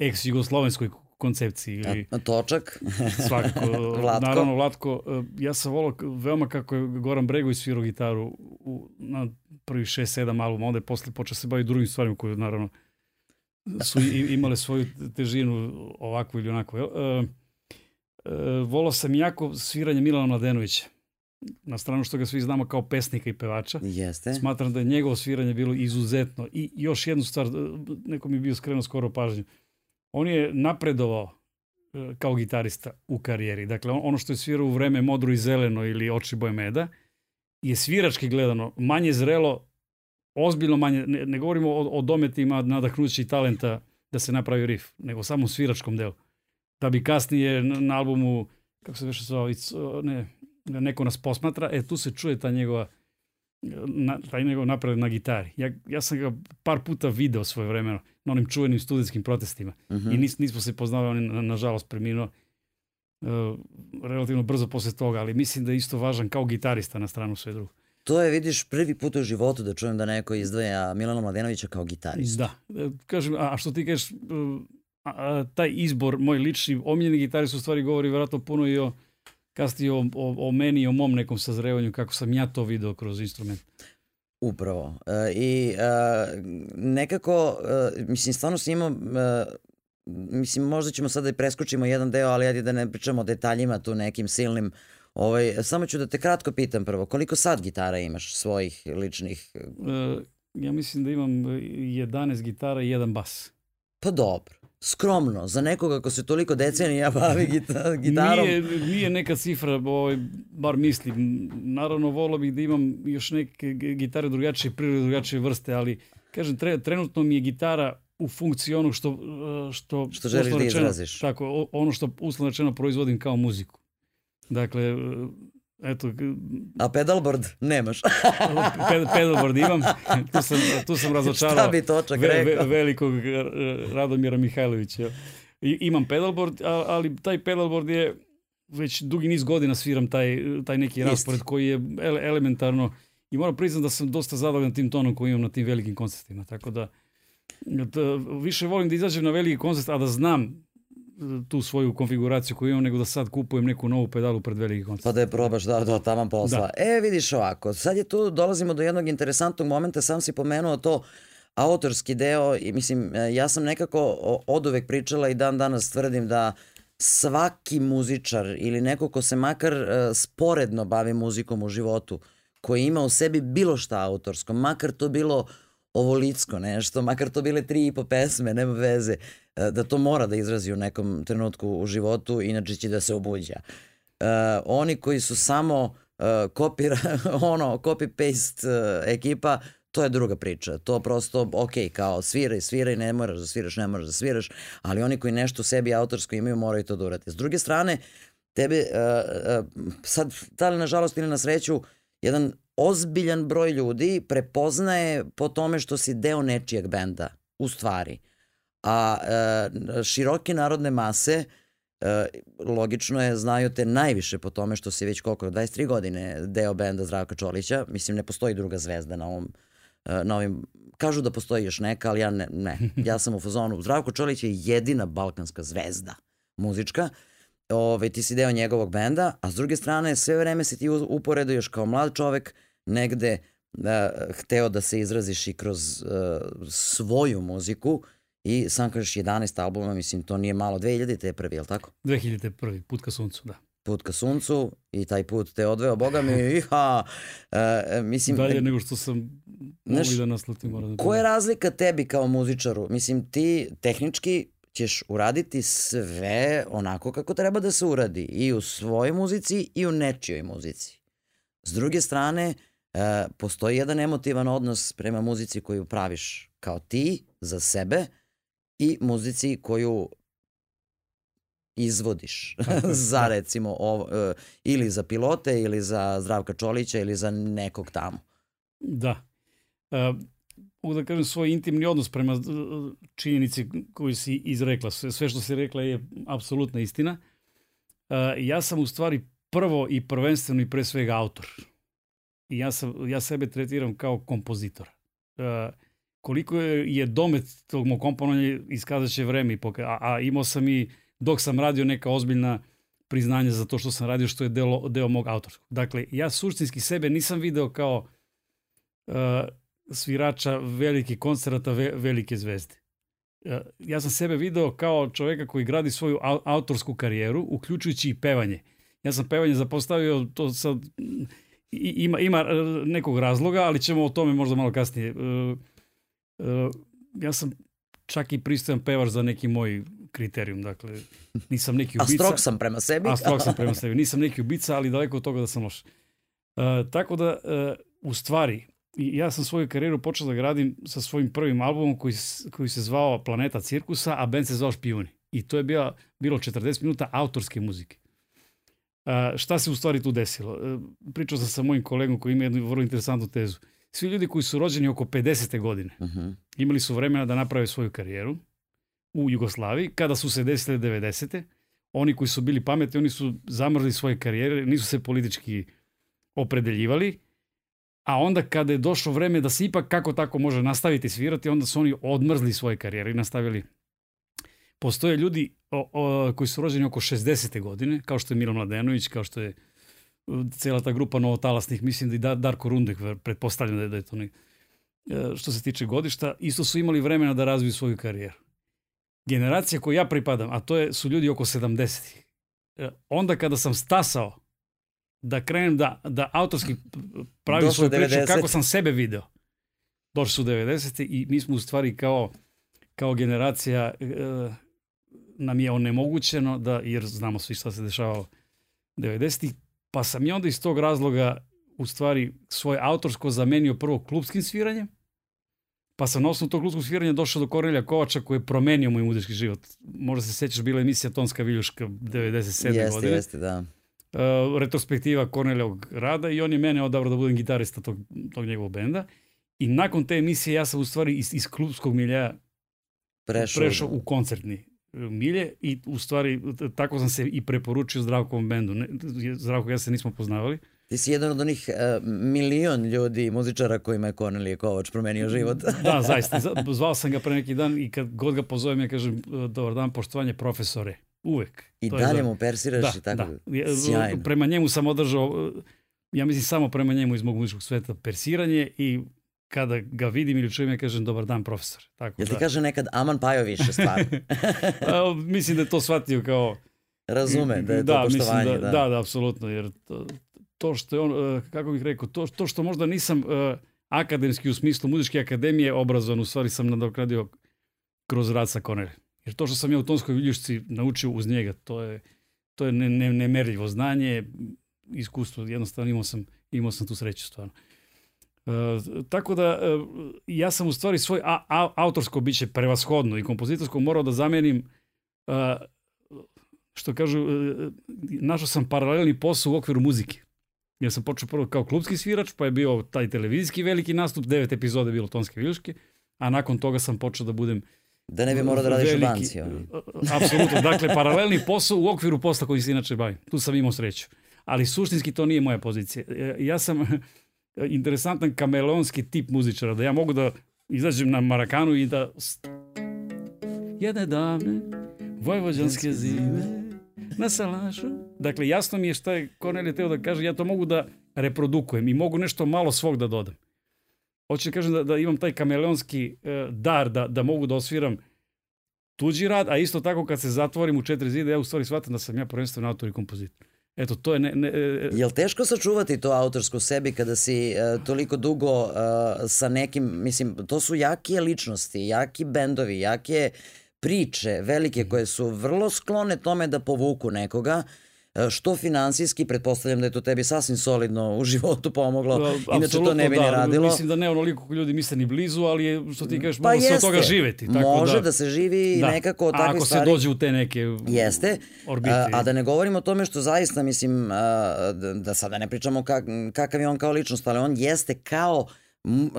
ex-jugoslovenskoj koncepciji. Ili... Točak. Svakako. Vlatko. Naravno, Vlatko. Eh, ja sam volao veoma kako je Goran Bregović svirao gitaru u, na prvi 6-7 albuma, onda je posle počeo da se baviti drugim stvarima koje naravno su imale svoju težinu ovako ili onako. E, e, volao sam jako sviranje Milana Mladenovića. Na stranu što ga svi znamo kao pesnika i pevača. Jeste. Smatram da je njegovo sviranje bilo izuzetno. I još jednu stvar, e, neko mi je bio skreno skoro pažnju. On je napredovao e, kao gitarista u karijeri. Dakle, ono što je svirao u vreme Modro i Zeleno ili Oči boje meda, je svirački gledano manje zrelo ozbiljno manje, ne, ne govorimo o, o dometima nadahnućih talenta da se napravi riff, nego samo u sviračkom delu. Da bi kasnije na, na albumu, kako se veše zvao, ne, neko nas posmatra, e tu se čuje ta njegova na, taj njegov napredak na gitari. Ja, ja sam ga par puta video svoje vremeno na onim čuvenim studijskim protestima uh mhm. -huh. i nis, nismo se poznavali, na, nažalost preminuo uh, relativno brzo posle toga, ali mislim da je isto važan kao gitarista na stranu sve drugo. To je, vidiš, prvi put u životu da čujem da neko izdvaja Milana Mladenovića kao gitaristu. Da. E, kažem, a što ti kažeš, e, a, a, taj izbor, moj lični omiljeni gitarist u stvari govori vjerojatno puno i o kasnije o, o, o meni i o mom nekom sazrevanju, kako sam ja to video kroz instrument. Upravo. E, I e, nekako, e, mislim, stvarno sam imao e, mislim, možda ćemo sada da i preskočimo jedan deo, ali ajde da ne pričamo o detaljima tu nekim silnim Ovaj, samo ću da te kratko pitam prvo, koliko sad gitara imaš svojih ličnih? E, ja mislim da imam 11 gitara i jedan bas. Pa dobro skromno za nekoga ko se toliko decenija bavi gita, gitarom. Nije, nije neka cifra, ovaj, bar mislim. Naravno, volao bih da imam još neke gitare drugačije prirode, drugačije vrste, ali kažem, tre, trenutno mi je gitara u funkciji onog što... E, što, što želiš da izraziš. Tako, ono što uslovno rečeno proizvodim kao muziku. Dakle, Eto, a pedalboard nemaš? ped, pedalboard imam, tu sam, tu sam razočarao Šta bi točak ve, ve, velikog e, Radomira Mihajlovića. I, imam pedalboard, ali taj pedalboard je, već dugi niz godina sviram taj, taj neki Isti. raspored koji je ele, elementarno i moram priznam da sam dosta zadovoljan tim tonom koji imam na tim velikim koncertima, tako da, da više volim da izađem na veliki koncert, a da znam tu svoju konfiguraciju koju imam, nego da sad kupujem neku novu pedalu pred veliki koncert. Pa da je probaš, da, da, taman posla. Da. E, vidiš ovako, sad je tu, dolazimo do jednog interesantnog momenta, sam si pomenuo to, autorski deo, i mislim, e, ja sam nekako od uvek pričala i dan danas tvrdim da svaki muzičar ili neko ko se makar e, sporedno bavi muzikom u životu, koji ima u sebi bilo šta autorsko, makar to bilo ovolicko nešto, makar to bile tri i po pesme, nema veze, E, da to mora da izrazi u nekom trenutku u životu, inače će da se obuđa. Uh, oni koji su samo uh, kopira, ono, copy-paste uh, ekipa, to je druga priča. To prosto, ok, kao sviraj, sviraj, ne moraš da sviraš, ne moraš da sviraš, ali oni koji nešto u sebi autorsko imaju moraju to da urade. S druge strane, tebe, uh, uh, sad, da li nažalost ili na sreću, jedan ozbiljan broj ljudi prepoznaje po tome što si deo nečijeg benda, u stvari. Uh, a e, široke narodne mase e, logično je, znaju te najviše po tome što si već koliko, 23 godine deo benda Zdravka Čolića, mislim ne postoji druga zvezda na ovom e, na ovim, kažu da postoji još neka, ali ja ne, ne. ja sam u fazonu, Zdravko Čolić je jedina balkanska zvezda muzička, ove, ovaj, ti si deo njegovog benda, a s druge strane sve vreme si ti uporedo još kao mlad čovek negde da, hteo da se izraziš i kroz uh, svoju muziku I sam kažeš 11 albuma, mislim, to nije malo. 2000 je prvi, je li tako? 2000 je prvi, Put ka suncu, da. Put ka suncu i taj put te odveo, boga mi, iha, uh, mislim... Dalje e, nego što sam znaš, da nasletim. Da koja je razlika tebi kao muzičaru? Mislim, ti tehnički ćeš uraditi sve onako kako treba da se uradi. I u svojoj muzici i u nečijoj muzici. S druge strane, uh, postoji jedan emotivan odnos prema muzici koju praviš kao ti, za sebe, i muzici koju izvodiš za da. recimo ovo, e, ili za pilote ili za Zdravka Čolića ili za nekog tamo. Da. E, mogu da kažem svoj intimni odnos prema e, činjenici koju si izrekla. Sve, sve što si rekla je apsolutna istina. E, ja sam u stvari prvo i prvenstveno i pre svega autor. I ja, sam, ja sebe tretiram kao kompozitor. E, koliko je, je domet tog mog komponovanja iskazat će vreme. I a, a imao sam i, dok sam radio neka ozbiljna priznanja za to što sam radio, što je delo, deo mog autorskog. Dakle, ja suštinski sebe nisam video kao uh, svirača velike koncerata, ve, velike zvezde. Uh, ja sam sebe video kao čoveka koji gradi svoju autorsku karijeru, uključujući i pevanje. Ja sam pevanje zapostavio, to sad ima, ima uh, nekog razloga, ali ćemo o tome možda malo kasnije. Uh, Eh, ja sam čak i pristojan pevač za neki moj kriterijum, dakle, nisam neki ubica. A strok sam prema sebi. A strok sam prema sebi, nisam neki ubica, ali daleko od toga da sam loš. E, tako da, uh, u stvari, ja sam svoju karijeru počeo da gradim sa svojim prvim albumom koji, koji se zvao Planeta cirkusa, a band se zvao Špijuni. I to je bila, bilo 40 minuta autorske muzike. E, šta se u stvari tu desilo? Uh, pričao sam sa mojim kolegom koji ima jednu vrlo interesantnu tezu. Uh, svi ljudi koji su rođeni oko 50. godine uh mhm. -huh. imali su vremena da naprave svoju karijeru u Jugoslaviji. Kada su se desile 90. oni koji su bili pametni, oni su zamrzli svoje karijere, nisu se politički opredeljivali. A onda kada je došlo vreme da se ipak kako tako može nastaviti svirati, onda su oni odmrzli svoje karijere i nastavili. Postoje ljudi o, o, koji su rođeni oko 60. godine, kao što je Milo Mladenović, kao što je cijela ta grupa novotalasnih, mislim da i Darko Rundek, pretpostavljam da je, da je to ne, e, što se tiče godišta, isto su imali vremena da razviju svoju karijeru. Generacija koju ja pripadam, a to je, su ljudi oko 70 ih e, Onda kada sam stasao da krenem da, da autorski pravim svoju priču kako sam sebe video, došli su 90. i mi smo u stvari kao, kao generacija e, nam je onemogućeno da, jer znamo svi šta se dešavalo 90. Pa sam i onda iz tog razloga u stvari svoje autorsko zamenio prvo klubskim sviranjem, pa sam na osnovu tog klubskog sviranja došao do Korelja Kovača koji je promenio moj muzički život. Možda se sećaš, bila emisija Tonska Viljuška 97. Jeste, godine. Jeste, da. Uh, retrospektiva Kornelijog rada i on je mene odabrao da budem gitarista tog, tog njegovog benda. I nakon te emisije ja sam u stvari iz, iz klubskog milja prešao, prešao u koncertni milje i u stvari tako sam se i preporučio zdravkom bendu. Ne, Zdravko ja se nismo poznavali. Ti si jedan od onih uh, milion ljudi muzičara kojima je Kornelije Kovač promenio život. da, zaista. Zvao sam ga pre neki dan i kad god ga pozovem ja kažem e, dobar dan, poštovanje profesore. Uvek. I to dalje mu persiraš da, i tako. Da. Ja, e, Sjajno. Prema njemu sam održao, ja mislim samo prema njemu iz mog muzičkog sveta, persiranje i kada ga vidim ili čujem, ja kažem dobar dan profesor. Tako ja ti da. kaže nekad aman pajo više stvarno. mislim da je to shvatio kao... Razume da je da, to poštovanje. Da, da, da, da, apsolutno, jer to, to što je on, e, kako bih rekao, to, to što možda nisam e, akademski u smislu muzičke akademije obrazovan, u stvari sam nadoknadio kroz rad sa Konere. Jer to što sam ja u Tonskoj viljušci naučio uz njega, to je, to je ne, ne, nemerljivo znanje, iskustvo, jednostavno imao sam, imao sam tu sreću stvarno. E, tako da e, ja sam u stvari svoj a, a, autorsko biće prevashodno i kompozitorsko morao da zamenim a, e, što kažu, našao sam paralelni posao u okviru muzike. Ja sam počeo prvo kao klubski svirač, pa je bio taj televizijski veliki nastup, devet epizode bilo Tonske viljuške a nakon toga sam počeo da budem Da ne bi morao da radiš veliki, u banci. Apsolutno, dakle, paralelni posao u okviru posla koji se inače bavim. Tu sam imao sreću. Ali suštinski to nije moja pozicija. Ja sam E, interesantan kameleonski tip muzičara, da ja mogu da izađem na Marakanu i da... Jedne davne, vojvođanske zime, na salašu. Dakle, jasno mi je šta je Kornelije teo da kaže, ja to mogu da reprodukujem i mogu nešto malo svog da dodam. Hoće da kažem da, da imam taj kameleonski e, dar da, da mogu da osviram tuđi rad, a isto tako kad se zatvorim u četiri zide, ja u stvari shvatam da sam ja prvenstveno autor i kompozitor. Eto, to je... Ne, ne, e, e, Jel teško sačuvati to autorsko sebi kada si e, toliko dugo e, sa nekim, mislim, to su jake ličnosti, jaki bendovi, jake priče velike mhm. koje su vrlo sklone tome da povuku nekoga, uh, E, što finansijski, pretpostavljam da je to tebi sasvim solidno u životu pomoglo, da, inače to ne bi da, radilo. Mislim da ne onoliko koliko ljudi misle ni blizu, ali je, što ti pa kažeš, pa može se od toga živeti. Tako da- može da, da se živi da. nekako od takve stvari. Ako se dođe u te neke jeste, orbite. A, a da ne govorim o tome što zaista, mislim, a, da, da sada da ne pričamo kak, kakav je on kao ličnost, ali on jeste kao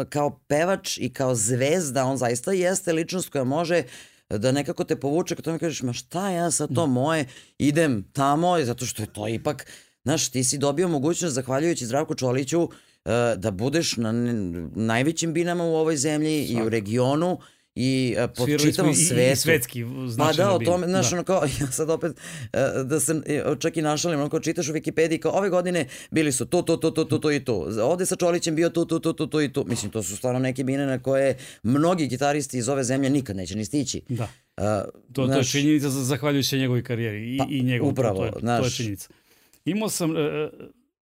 kao pevač i kao zvezda, on zaista jeste ličnost koja može uh, da nekako te povuče ka tome kažeš ma šta ja sa to da. moje idem tamo zato što je to ipak znaš ti si dobio mogućnost zahvaljujući Zdravku Čoliću eh, da budeš na najvećim binama u ovoj zemlji Svaki. i u regionu i uh, e, po Svirali čitavom i, svetu. I, i svetski Pa da, o tome, znaš, da. ono kao, ja sad opet, uh, da se e, čak i našalim, ono kao čitaš u Wikipediji, kao ove godine bili su to, to, to, to, to, to i to. Ovde sa Čolićem bio to, to, to, to, to i to. Mislim, to su stvarno neke bine na koje mnogi gitaristi iz ove zemlje nikad neće ni stići. Da. Uh, to, znaš, to je činjenica zahvaljujući njegovoj karijeri i, pa, i njegovom. Upravo, to je, znaš. To je činjenica. Imao sam, uh,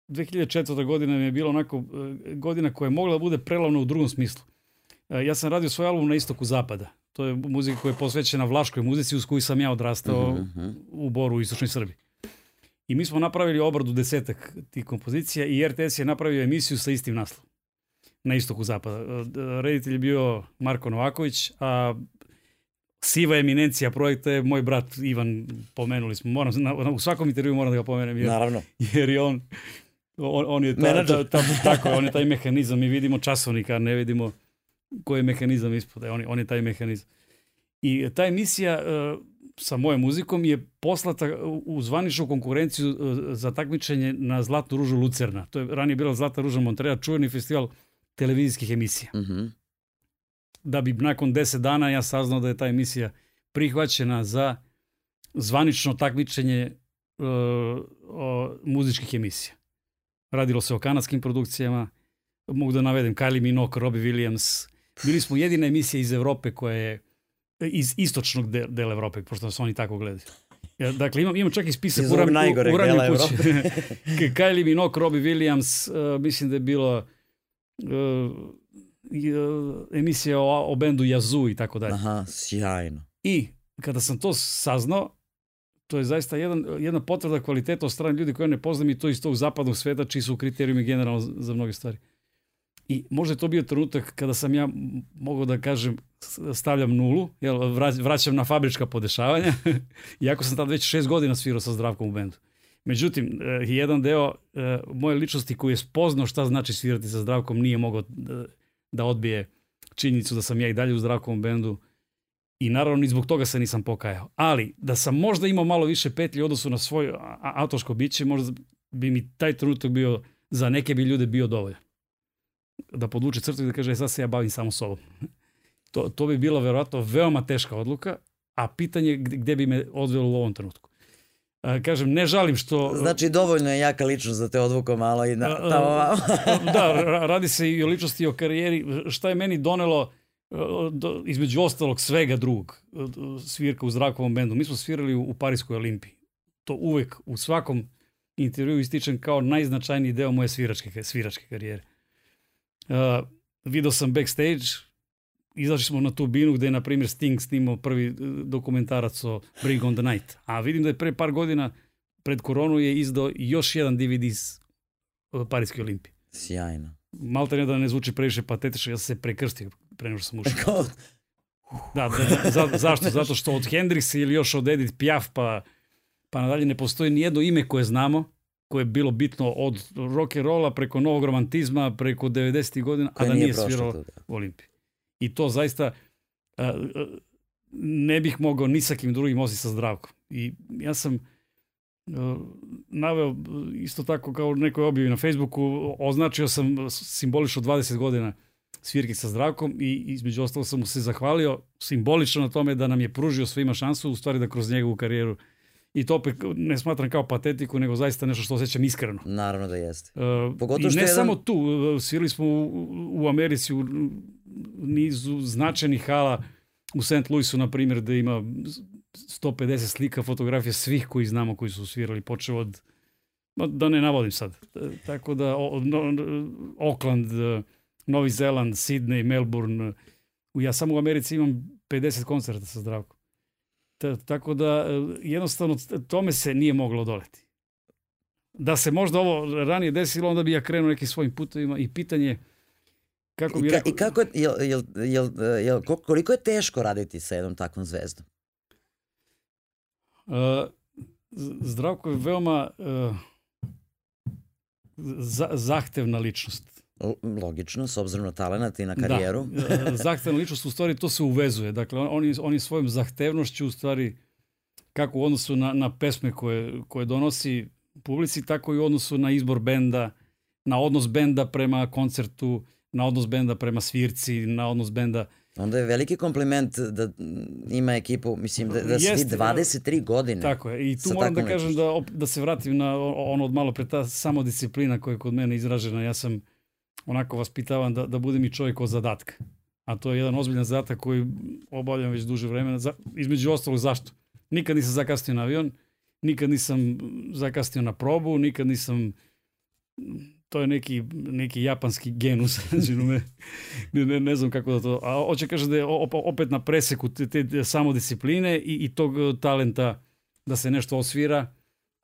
2004. godina mi je bila onako godina koja je mogla da bude prelavna u drugom smislu E, ja sam radio svoj album na istoku zapada. To je muzika koja je posvećena vlaškoj muzici uz koju sam ja odrastao uh mhm, -huh. Mhm. u Boru u Istočnoj Srbiji. I mi smo napravili obradu desetak tih kompozicija i RTS je napravio emisiju sa istim naslovom na istoku zapada. E, reditelj je bio Marko Novaković, a siva eminencija projekta je moj brat Ivan, pomenuli smo, moram, na, u svakom intervju moram da ga pomenem. Jer, Naravno. Jer je on, on, on je ta, ta, ta, tako, on je taj mehanizam, mi vidimo časovnika, ne vidimo koji je mehanizam ispod, e, on, je, on je taj mehanizam. I ta emisija e, sa mojom muzikom je poslata u zvaničnu konkurenciju e, za takmičenje na Zlatnu ružu Lucerna. To je ranije bila Zlata ruža Montreja, čuveni festival televizijskih emisija. Mm -hmm. Da bi nakon 10 dana ja saznao da je ta emisija prihvaćena za zvanično takmičenje uh, o, muzičkih emisija. Radilo se o kanadskim produkcijama, mogu da navedem Kylie Minogue, Robbie Williams, Bili smo jedina emisija iz Evrope koja je e, iz istočnog de, dela Evrope, pošto nas oni tako gledaju. Ja, dakle, imam, imam čak i spisak u ranju kući. Kylie Minogue, Robbie Williams, uh, mislim da je bila uh, emisija o, o bendu Yazoo i tako dalje. Aha, sjajno. I kada sam to saznao, to je zaista jedan, jedna potvrda kvaliteta od strane ljudi koje ne poznam i to iz tog zapadnog sveta, čiji su kriterijumi generalno za mnoge stvari. I možda je to bio trenutak kada sam ja mogao da kažem stavljam nulu, jel, vraćam na fabrička podešavanja, iako sam tad već šest godina svirao sa zdravkom u bendu. Međutim, e, jedan deo e, moje ličnosti koji je spoznao šta znači svirati sa zdravkom nije mogao e, da odbije činjenicu da sam ja i dalje u zdravkom bendu i naravno ni zbog toga se nisam pokajao. Ali da sam možda imao malo više petlje u odnosu na svoje autorsko biće, možda bi mi taj trenutak bio za neke bi ljude bio dovoljan da podvuče crtu i da kaže e, sad se ja bavim samo sobom. To, to bi bila verovatno veoma teška odluka, a pitanje je gde bi me odvelo u ovom trenutku. A, e, kažem, ne žalim što... Znači, dovoljno je jaka ličnost da te odvuko malo i na, e, tamo vamo. da, radi se i o ličnosti i o karijeri. Šta je meni donelo, između ostalog, svega drugog, svirka u zrakovom bendu. Mi smo svirali u, u Parijskoj olimpiji. To uvek, u svakom intervju ističem kao najznačajniji deo moje sviračke, sviračke karijere. Uh, video sam backstage, izašli smo na tu binu gde je, na primjer, Sting snimao prvi uh, dokumentarac o Bring on the Night. A vidim da je pre par godina, pred koronu, je izdao još jedan DVD iz uh, Parijske olimpije. Sjajno. Malo ne da ne zvuči previše patetično, ja sam se prekrstio pre nego što sam ušao. Da, da, da, za, zašto? Zato što od Hendrixa ili još od Edith Piaf pa, pa nadalje ne postoji ni jedno ime koje znamo, koje je bilo bitno od rock and rolla preko novog romantizma, preko 90. ih godina, a da nije, nije svirao da. u Olimpiji. I to zaista a, e, a, e, ne bih mogao ni sa kim drugim osim sa zdravkom. I ja sam a, e, naveo isto tako kao nekoj objavi na Facebooku, označio sam simbolično 20 godina svirke sa zdravkom i između ostalo sam mu se zahvalio simbolično na tome da nam je pružio svima šansu, u stvari da kroz njegovu karijeru i to opet ne smatram kao patetiku, nego zaista nešto što osjećam iskreno. Naravno da jeste. E, Pogotovo što I ne jedan... samo tu, e, svirali smo u, u Americi u nizu značajnih hala, u St. Louisu, na primjer, da ima 150 slika, fotografija svih koji znamo koji su svirali, počeo od, da ne navodim sad, e, tako da, Oakland, Novi Zeland, Sydney, Melbourne, ja samo u Americi imam 50 koncerta sa Zdravkom. Tako da e, jednostavno tome se nije moglo doleti. Da se možda ovo ranije desilo, onda bi ja krenuo nekim svojim putovima i pitanje kako bi I, ka, rekao... I kako je, jel, jel, jel, jel, koliko je teško raditi sa jednom takvom zvezdom? Uh, Zdravko je veoma uh, za, zahtevna ličnost. Logično, s obzirom na talent i na da. karijeru. Da, zahtevna ličnost u stvari to se uvezuje. Dakle, oni, oni svojom zahtevnošću u stvari, kako u odnosu na, na pesme koje, koje donosi publici, tako i u odnosu na izbor benda, na odnos benda prema koncertu, na odnos benda prema svirci, na odnos benda... Onda je veliki kompliment da ima ekipu, mislim, da, da si Jeste, 23 da. godine. Tako je, i tu moram da kažem da, da se vratim na ono od malo pre, ta samodisciplina koja je kod mene izražena. Ja sam onako vaspitavan da, da budem i čovjek od zadatka. A to je jedan ozbiljan zadatak koji obavljam već duže vremena. Za, između ostalog, zašto? Nikad nisam zakastio na avion, nikad nisam zakastio na probu, nikad nisam to je neki, neki japanski genus, me, znači, ne, ne, ne, znam kako da to, a hoće kaže da je opet na preseku te, te samodiscipline i, i tog talenta da se nešto osvira,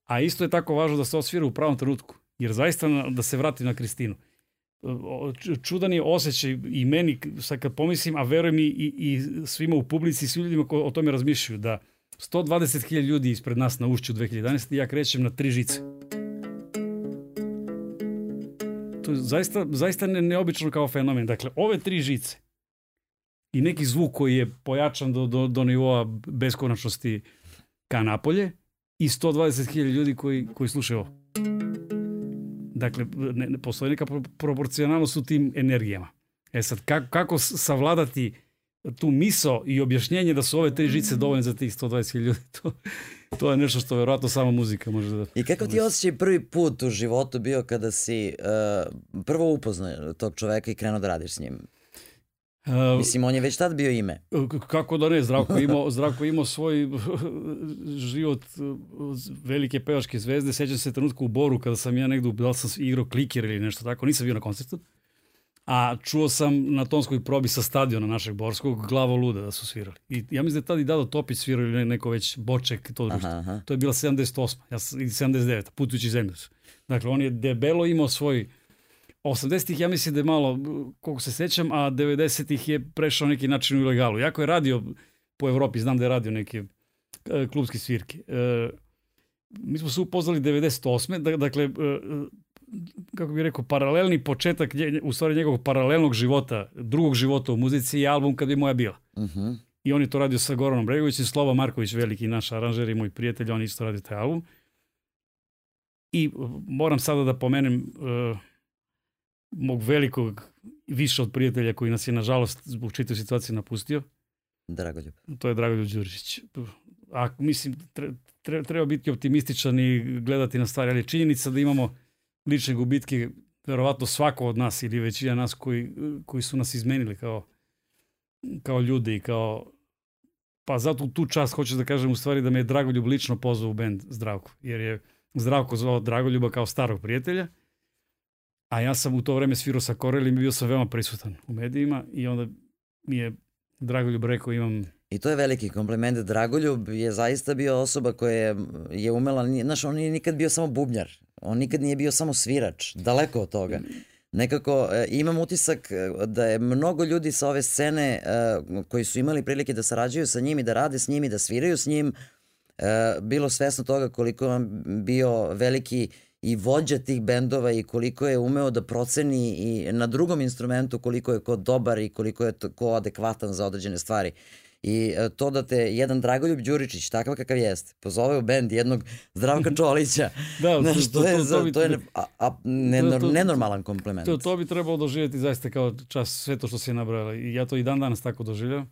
a isto je tako važno da se osvira u pravom trenutku, jer zaista da se vratim na Kristinu čudan je osjećaj i meni, sad kad pomislim, a verujem i, i, i svima u publici, svi ljudima ko o tome razmišljaju, da 120.000 ljudi ispred nas na ušću 2011. ja krećem na tri žice. To je zaista, zaista ne, neobično kao fenomen. Dakle, ove tri žice i neki zvuk koji je pojačan do, do, do nivoa beskonačnosti ka napolje i 120.000 ljudi koji, koji slušaju ovo. Dakle, ne, ne postoji neka proporcionalnost u tim energijama. E sad, kako, kako savladati tu miso i objašnjenje da su ove tri žice mm. dovoljne za tih 120.000 ljudi, to, to je nešto što verovatno samo muzika može da... I kako ti da- osjećaj prvi put u životu bio kada si uh, prvo upoznao tog čoveka i krenuo da radiš s njim? Uh, Mislim, on je već tad bio ime. E, kako da ne, Zdravko imao, Zdravko imao svoj život e, velike pevačke zvezde. Sećam se trenutka u Boru kada sam ja negde, da sam igrao kliker ili nešto tako, nisam bio na koncertu. A čuo sam na tonskoj probi sa stadiona našeg Borskog glavo luda da su svirali. I ja mislim da je tada i Dado Topić svirao ili neko već Boček, to društvo. Aha, aha. To je bila 78. Ja, 79. Putujući zemlju. Dakle, on je debelo imao svoj 80-ih ja mislim da je malo, koliko se sećam, a 90-ih je prešao neki način u ilegalu. Jako je radio po Evropi, znam da je radio neke e, klubske svirke. E, mi smo se upoznali 98. Da, dakle, e, kako bih rekao, paralelni početak, u stvari njegovog paralelnog života, drugog života u muzici je album Kad bi moja bila. Uh mhm. -huh. I on je to radio sa Goranom Bregovićem, Slova Marković, veliki naš aranžer i moj prijatelj, on isto radio taj album. I moram sada da pomenem uh, mog velikog, više od prijatelja koji nas je nažalost zbog čitave situacije napustio. Dragoljub. To je Dragoljub Đurišić. A, mislim, treba, tre, treba biti optimističan i gledati na stvari, ali činjenica da imamo lične gubitke, verovatno svako od nas ili većina nas koji, koji su nas izmenili kao, kao ljudi i kao pa zato tu čast hoću da kažem u stvari da me je Dragoljub lično pozvao u bend Zdravko, jer je Zdravko zvao Dragoljuba kao starog prijatelja A ja sam u to vreme svirao sa Korelim i bio sam veoma prisutan u medijima i onda mi je Dragoljub rekao imam I to je veliki komplement. Dragoljub je zaista bio osoba koja je umela, znaš, on nije nikad bio samo bubnjar. On nikad nije bio samo svirač, daleko od toga. Nekako e, imam utisak e, da je mnogo ljudi sa ove scene e, koji su imali prilike da sarađuju sa njim i da rade s njim i da sviraju s njim, bilo svesno toga koliko on bio veliki i vođa tih bendova i koliko je umeo da proceni i na drugom instrumentu koliko je ko dobar i koliko je ko adekvatan za određene stvari. I e, to da te jedan Dragoljub Đuričić, takav kakav jeste, pozove u bend jednog Zdravka Čolića, da, znaš, to, to, je, to, to, bi, to je a, a, ne, da, to, nenormalan komplement. To, to bi trebalo doživjeti zaista kao čas sve to što si nabrala i ja to i dan danas tako doživljam.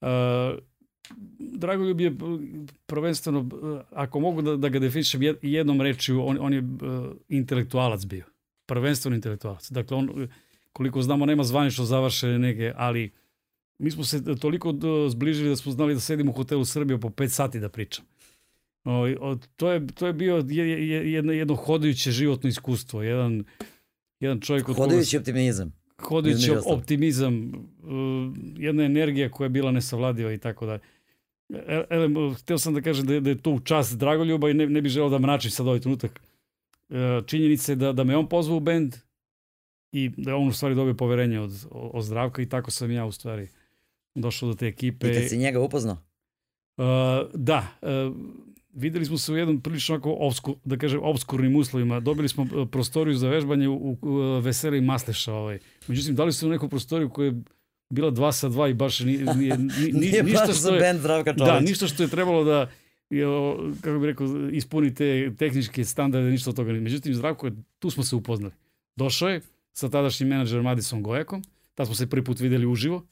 Uh, e, Dragoljub je eh, prvenstveno, eh, ako mogu da, da ga definišem jednom rečju, on, on je eh, intelektualac bio. Prvenstveno intelektualac. Dakle, on, koliko znamo, nema zvanično završene neke, ali mi smo se toliko zbližili da smo znali da sedimo u hotelu Srbija po 5 sati da pričam. O, ovaj, o, to, je, to je bio jedno, jedno hodajuće životno iskustvo, jedan, jedan čovjek... Hodajući koga... optimizam. Kodićov optimizam, e, jedna energija koja je bila nesavladiva i tako dalje. E, ele, hteo sam da kažem da je, da je to u čast Dragoljuba i ne, ne bih želeo da mračim sad ovaj trenutak. E, Činjenica je da, da me on pozvao u bend i da je on u stvari dobio poverenje od, od Zdravka i tako sam ja u stvari došao do te ekipe. I kad si njega upoznao? Uh, da, videli smo se u jednom prilično onako, obsku, da kažem, obskurnim uslovima. Dobili smo e, prostoriju za vežbanje u, u e, Veseli Masleša. Ovaj. Međutim, dali su neku prostoriju koja je bila dva sa dva i baš nije, nije, nije, nije ništa baš što je, band Da, ništa što je trebalo da kako bih rekao, ispuni te tehničke standarde, ništa od toga. Međutim, Zdravko, je, tu smo se upoznali. Došao je sa tadašnjim menadžerom Madison Gojakom, tad smo se prvi put videli uživo,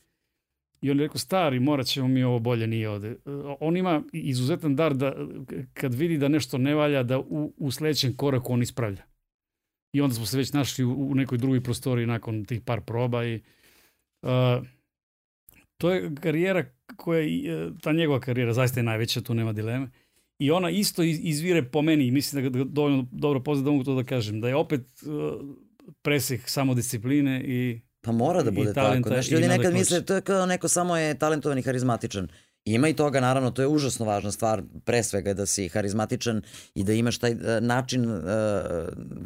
I on je rekao, stari, morat ćemo mi ovo bolje nije ovde. On ima izuzetan dar da kad vidi da nešto ne valja, da u, u sledećem koraku on ispravlja. I onda smo se već našli u, u nekoj drugoj prostoriji nakon tih par proba i uh, to je karijera koja, e, ta njegova karijera zaista je najveća, tu nema dileme. I ona isto izvire po meni mislim da ga dovoljno dobro poznat da mogu to da kažem, da je opet uh, presek samodiscipline i Pa mora da bude tako. Znaš, ljudi nekad misle, to je kao neko samo je talentovan i harizmatičan. Ima i toga, naravno, to je užasno važna stvar, pre svega da si harizmatičan i da imaš taj e, način uh,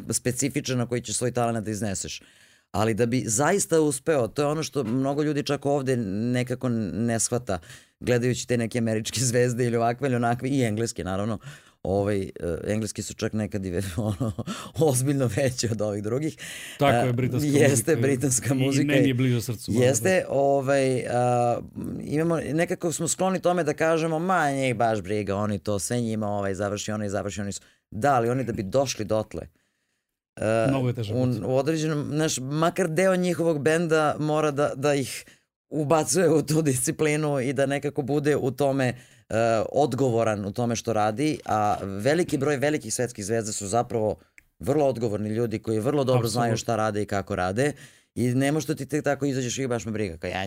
specifičan na koji ćeš svoj talent da izneseš. Ali da bi zaista uspeo, to je ono što mnogo ljudi čak ovde nekako ne shvata, gledajući te neke američke zvezde ili ovakve ili onakve, i engleske naravno, ovaj, e, engleski su čak nekad i ono, ozbiljno veći od ovih drugih. Tako je, e, britanska jeste, muzika. Jeste, britanska muzika. I meni je bliže srcu. Jeste, da. ovaj, a, imamo, nekako smo skloni tome da kažemo, ma njih baš briga, oni to, sve njima ovaj, završi, oni završi, oni su. Da, ali oni da bi došli dotle, Uh, Mnogo je težak. U, u određenom, znaš, makar deo njihovog benda mora da, da ih ubacuje u tu disciplinu i da nekako bude u tome E, odgovoran u tome što radi, a veliki broj velikih svetskih zvezda su zapravo vrlo odgovorni ljudi koji vrlo dobro Absolut. znaju šta rade i kako rade. I ne možeš ti tek tako izađeš i baš me briga. Kao ja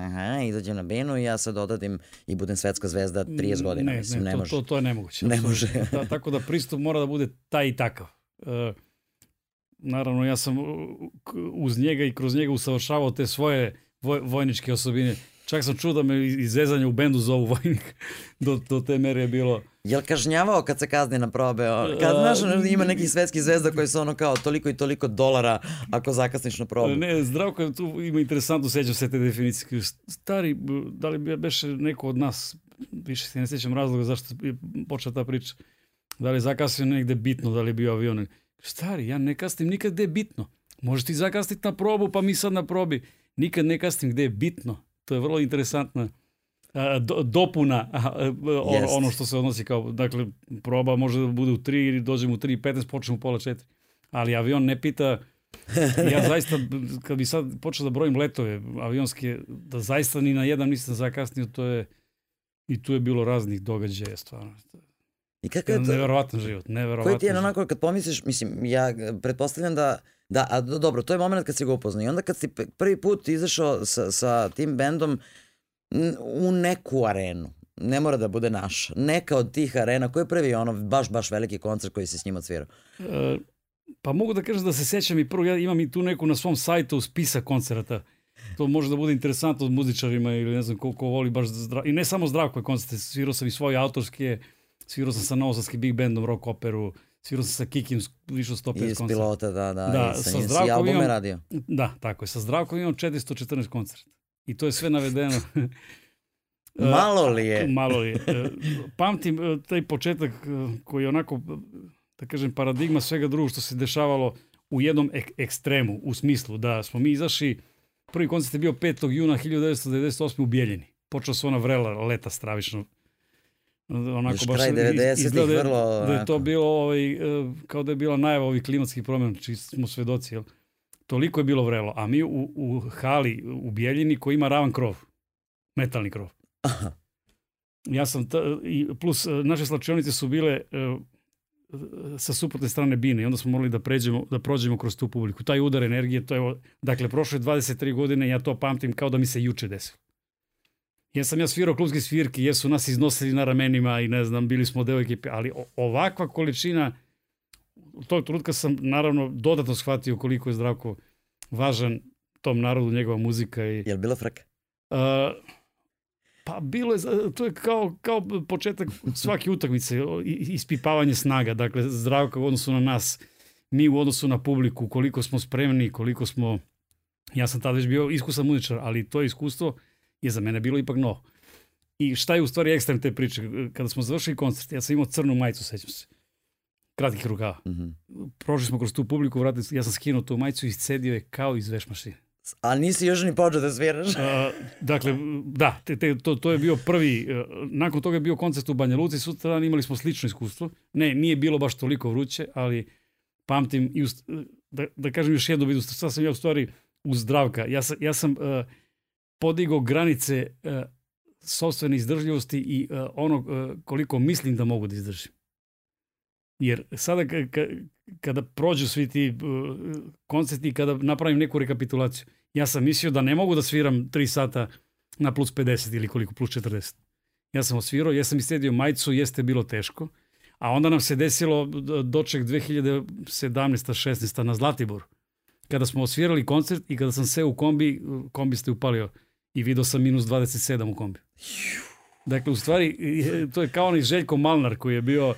aha, izađem na benu i ja sad odadim i budem svetska zvezda 30 godina. Ne, mislim, ne, ne to, može. to, to je nemoguće. Ne može. da, tako da pristup mora da bude taj i takav. E, naravno, ja sam uz njega i kroz njega usavršavao te svoje vojničke osobine Čak sam čuo da me iz u bendu zovu vojnik. Do, do te mere je bilo... Jel kažnjavao kad se kazni na probe? Kad, A, znaš, ima nekih svetskih zvezda koji su ono kao toliko i toliko dolara ako zakasniš na probu. Ne, zdravko, tu ima interesantno, sećam se te definicije. Stari, da li bi beše neko od nas, više se ne sećam razloga zašto je počela ta priča, da li je zakasnio negde bitno, da li je bio avion. Stari, ja ne kastim nikad gde je bitno. Možeš ti zakasniti na probu, pa mi sad na probi. Nikad ne kastim gde je bitno To je vrlo interesantna dopuna yes. E, e, ono što se odnosi kao, dakle, proba može da bude u 3 ili dođemo u 3.15, počnemo u pola 4. Ali avion ne pita, ja zaista, kad bi sad počeo da brojim letove avionske, da zaista ni na jedan nisam zakasnio, to je, i tu je bilo raznih događaja, stvarno. I kakav je to? Neverovatan život, neverovatan Koji ti je onako, kad pomisliš, mislim, ja pretpostavljam da Da, a dobro, to je moment kad si ga upoznao. I onda kad si prvi put izašao sa, sa tim bendom u neku arenu, ne mora da bude naša, neka od tih arena, koji je prvi ono baš, baš veliki koncert koji si s njima odsvirao? E, pa mogu da kažem da se sećam i prvo, ja imam i tu neku na svom sajtu spisa koncerata. To može da bude interesantno od muzičarima ili ne znam koliko voli baš zdrav... I ne samo zdravko je koncert, svirao sam i svoje autorske, svirao sam sa Novosadski big bandom, rock operu, uh, svirao sam sa Kikim više 150 koncerta. Iz pilota, da, da. da i sa, sa Zdravkom imam, radio. Da, tako je. Sa Zdravkom imam 414 koncerta. I to je sve navedeno. Malo li je? Malo li je. E, pamtim e, taj početak e, koji je onako, da kažem, paradigma svega drugog što se dešavalo u jednom ek ekstremu, u smislu da smo mi izašli, prvi koncert je bio 5. juna 1998. u Bijeljini. Počela se ona vrela leta stravično onako Još baš kraj 90 izgleda da vrlo, da je to bilo ovaj, e, kao da je bila najava ovih klimatskih promjena, čiji smo svedoci, jel? Toliko je bilo vrelo, a mi u, u hali, u Bijeljini koji ima ravan krov, metalni krov. Aha. Ja sam, ta, i plus e, naše slačionice su bile e, sa suprotne strane bine i onda smo morali da pređemo da prođemo kroz tu publiku. Taj udar energije, to je dakle prošle 23 godine ja to pamtim kao da mi se juče desilo. Ja sam ja svirao klubske svirke, jesu nas iznosili na ramenima i ne znam, bili smo deo ekipe, ali ovakva količina, tog trenutka sam naravno dodatno shvatio koliko je Zdravko važan tom narodu, njegova muzika. I, je li bila frka? Uh, pa bilo je, to je kao, kao početak svake utakmice, ispipavanje snaga, dakle Zdravko u odnosu na nas, mi u odnosu na publiku, koliko smo spremni, koliko smo, ja sam tada već bio iskusan muzičar, ali to iskustvo je za mene bilo ipak novo. I šta je u stvari ekstrem te priče? Kada smo završili koncert, ja sam imao crnu majicu, sećam se. Kratkih rukava. Mm -hmm. Prošli smo kroz tu publiku, vratili, ja sam skinuo tu majicu i sedio je kao iz veš mašine. A nisi još ni počeo da sviraš? A, dakle, da, te, te, to, to je bio prvi, e, nakon toga je bio koncert u Banja Luci, sutra dan imali smo slično iskustvo. Ne, nije bilo baš toliko vruće, ali pamtim, i e, da, da kažem još jednu vidu, šta sam ja u stvari uz Zdravka. Ja sam, ja sam uh, podigao granice e, sobstvene izdržljivosti i e, onog e, koliko mislim da mogu da izdržim. Jer sada kada prođu svi ti e, koncerti, kada napravim neku rekapitulaciju, ja sam mislio da ne mogu da sviram 3 sata na plus 50 ili koliko, plus 40. Ja sam osvirao, ja sam istedio majicu, jeste bilo teško, a onda nam se desilo doček 2017. 16. na Zlatiboru, kada smo osvirali koncert i kada sam se u kombi, kombi ste upalio, i video sam minus 27 u kombiju. Dakle, u stvari, to je kao onaj Željko Malnar koji je bio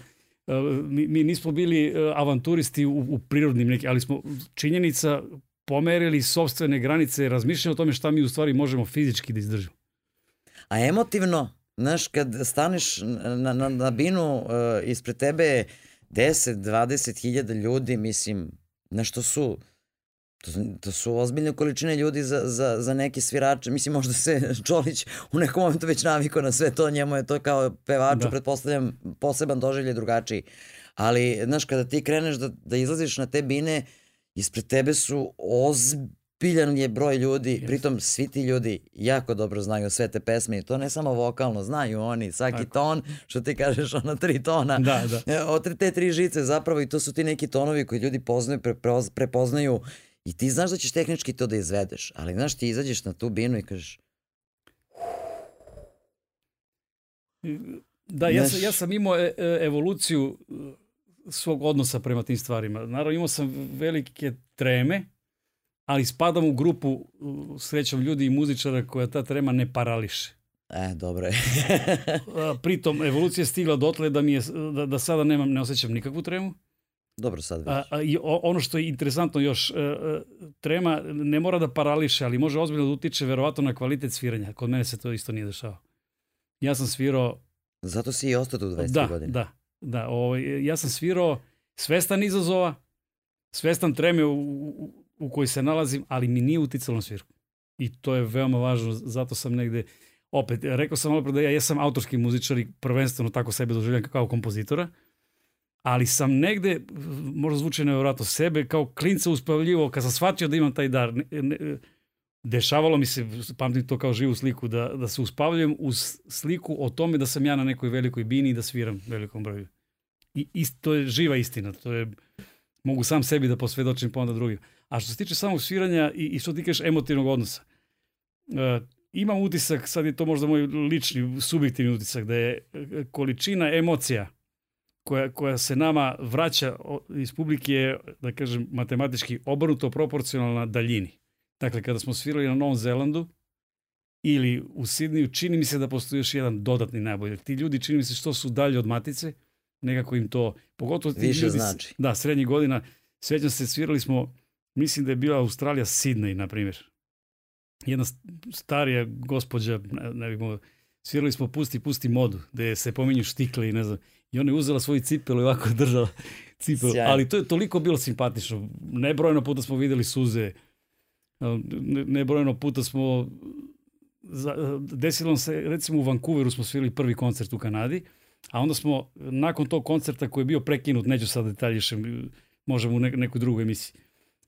eh, mi, mi nismo bili eh, avanturisti u, u prirodnim nekim, ali smo činjenica pomerili sobstvene granice, razmišljali o tome šta mi u stvari možemo fizički da izdržimo. A emotivno, znaš, kad staneš na, na, na binu uh, ispred tebe 10, 20 hiljada ljudi, mislim, na što su To, to su ozbiljne količine ljudi za, za, za neke svirače. Mislim, možda se Čolić u nekom momentu već navikao na sve to, njemu je to kao pevaču, da. pretpostavljam, poseban doživlje drugačiji. Ali, znaš, kada ti kreneš da, da izlaziš na te bine, ispred tebe su ozbiljan je broj ljudi, yes. pritom svi ti ljudi jako dobro znaju sve te pesme i to ne samo vokalno, znaju oni svaki Tako. ton, što ti kažeš, ona tri tona, da, da. E, od te tri žice zapravo i to su ti neki tonovi koji ljudi poznaju, prepoznaju I ti znaš da ćeš tehnički to da izvedeš, ali znaš ti izađeš na tu binu i kažeš Da, ja, sam, ja sam imao e, e, evoluciju e, svog odnosa prema tim stvarima. Naravno, imao sam velike treme, ali spadam u grupu srećom ljudi i muzičara koja ta trema ne parališe. E, dobro je. Pritom, evolucija je stigla dotle da, mi je, da, da sada nemam, ne osjećam nikakvu tremu. Dobro sad već. A, a, i ono što je interesantno još, e, e, trema ne mora da parališe, ali može ozbiljno da utiče verovatno na kvalitet sviranja. Kod mene se to isto nije dešavao. Ja sam svirao... Zato si i ostao do 20 da, godine. Da, da. Ovaj, ja sam svirao svestan izazova, svestan treme u, u, u kojoj se nalazim, ali mi nije uticalo na svirku. I to je veoma važno, zato sam negde, opet, rekao sam malo da ja jesam autorski muzičar i prvenstveno tako sebe doživljam kao kompozitora, ali sam negde, možda zvuče nevjerojatno, sebe kao klinca uspavljivo, kad sam shvatio da imam taj dar, ne, ne, dešavalo mi se, pamtim to kao živu sliku, da, da se uspavljujem uz sliku o tome da sam ja na nekoj velikoj bini i da sviram velikom broju. I ist, to je živa istina, to je, mogu sam sebi da posvedočim pa onda drugim. A što se tiče samog sviranja i, i što ti kažeš emotivnog odnosa, e, imam utisak, sad je to možda moj lični, subjektivni utisak, da je e, količina emocija – koja, koja se nama vraća iz publike je, da kažem, matematički obrnuto proporcionalna daljini. Dakle, kada smo svirali na Novom Zelandu ili u Sidniju, čini mi se da postoji još jedan dodatni naboj. ti ljudi, čini mi se, što su dalje od matice, nekako im to, pogotovo ti Više ljudi, znači. da, srednjih godina, svećam se, svirali smo, mislim da je bila Australija Sidney, na primjer. Jedna starija gospođa, ne, ne bih mogao, svirali smo Pusti, pusti modu, gde se pominju štikle i ne znam. I ona je uzela svoju cipelu i ovako držala cipelu. Sjajno. Ali to je toliko bilo simpatično. Nebrojeno puta smo videli suze. Nebrojeno puta smo... Desilo se, recimo u Vancouveru smo svili prvi koncert u Kanadi, a onda smo nakon tog koncerta koji je bio prekinut, neću sad detaljišem, možemo u nekoj drugoj emisiji,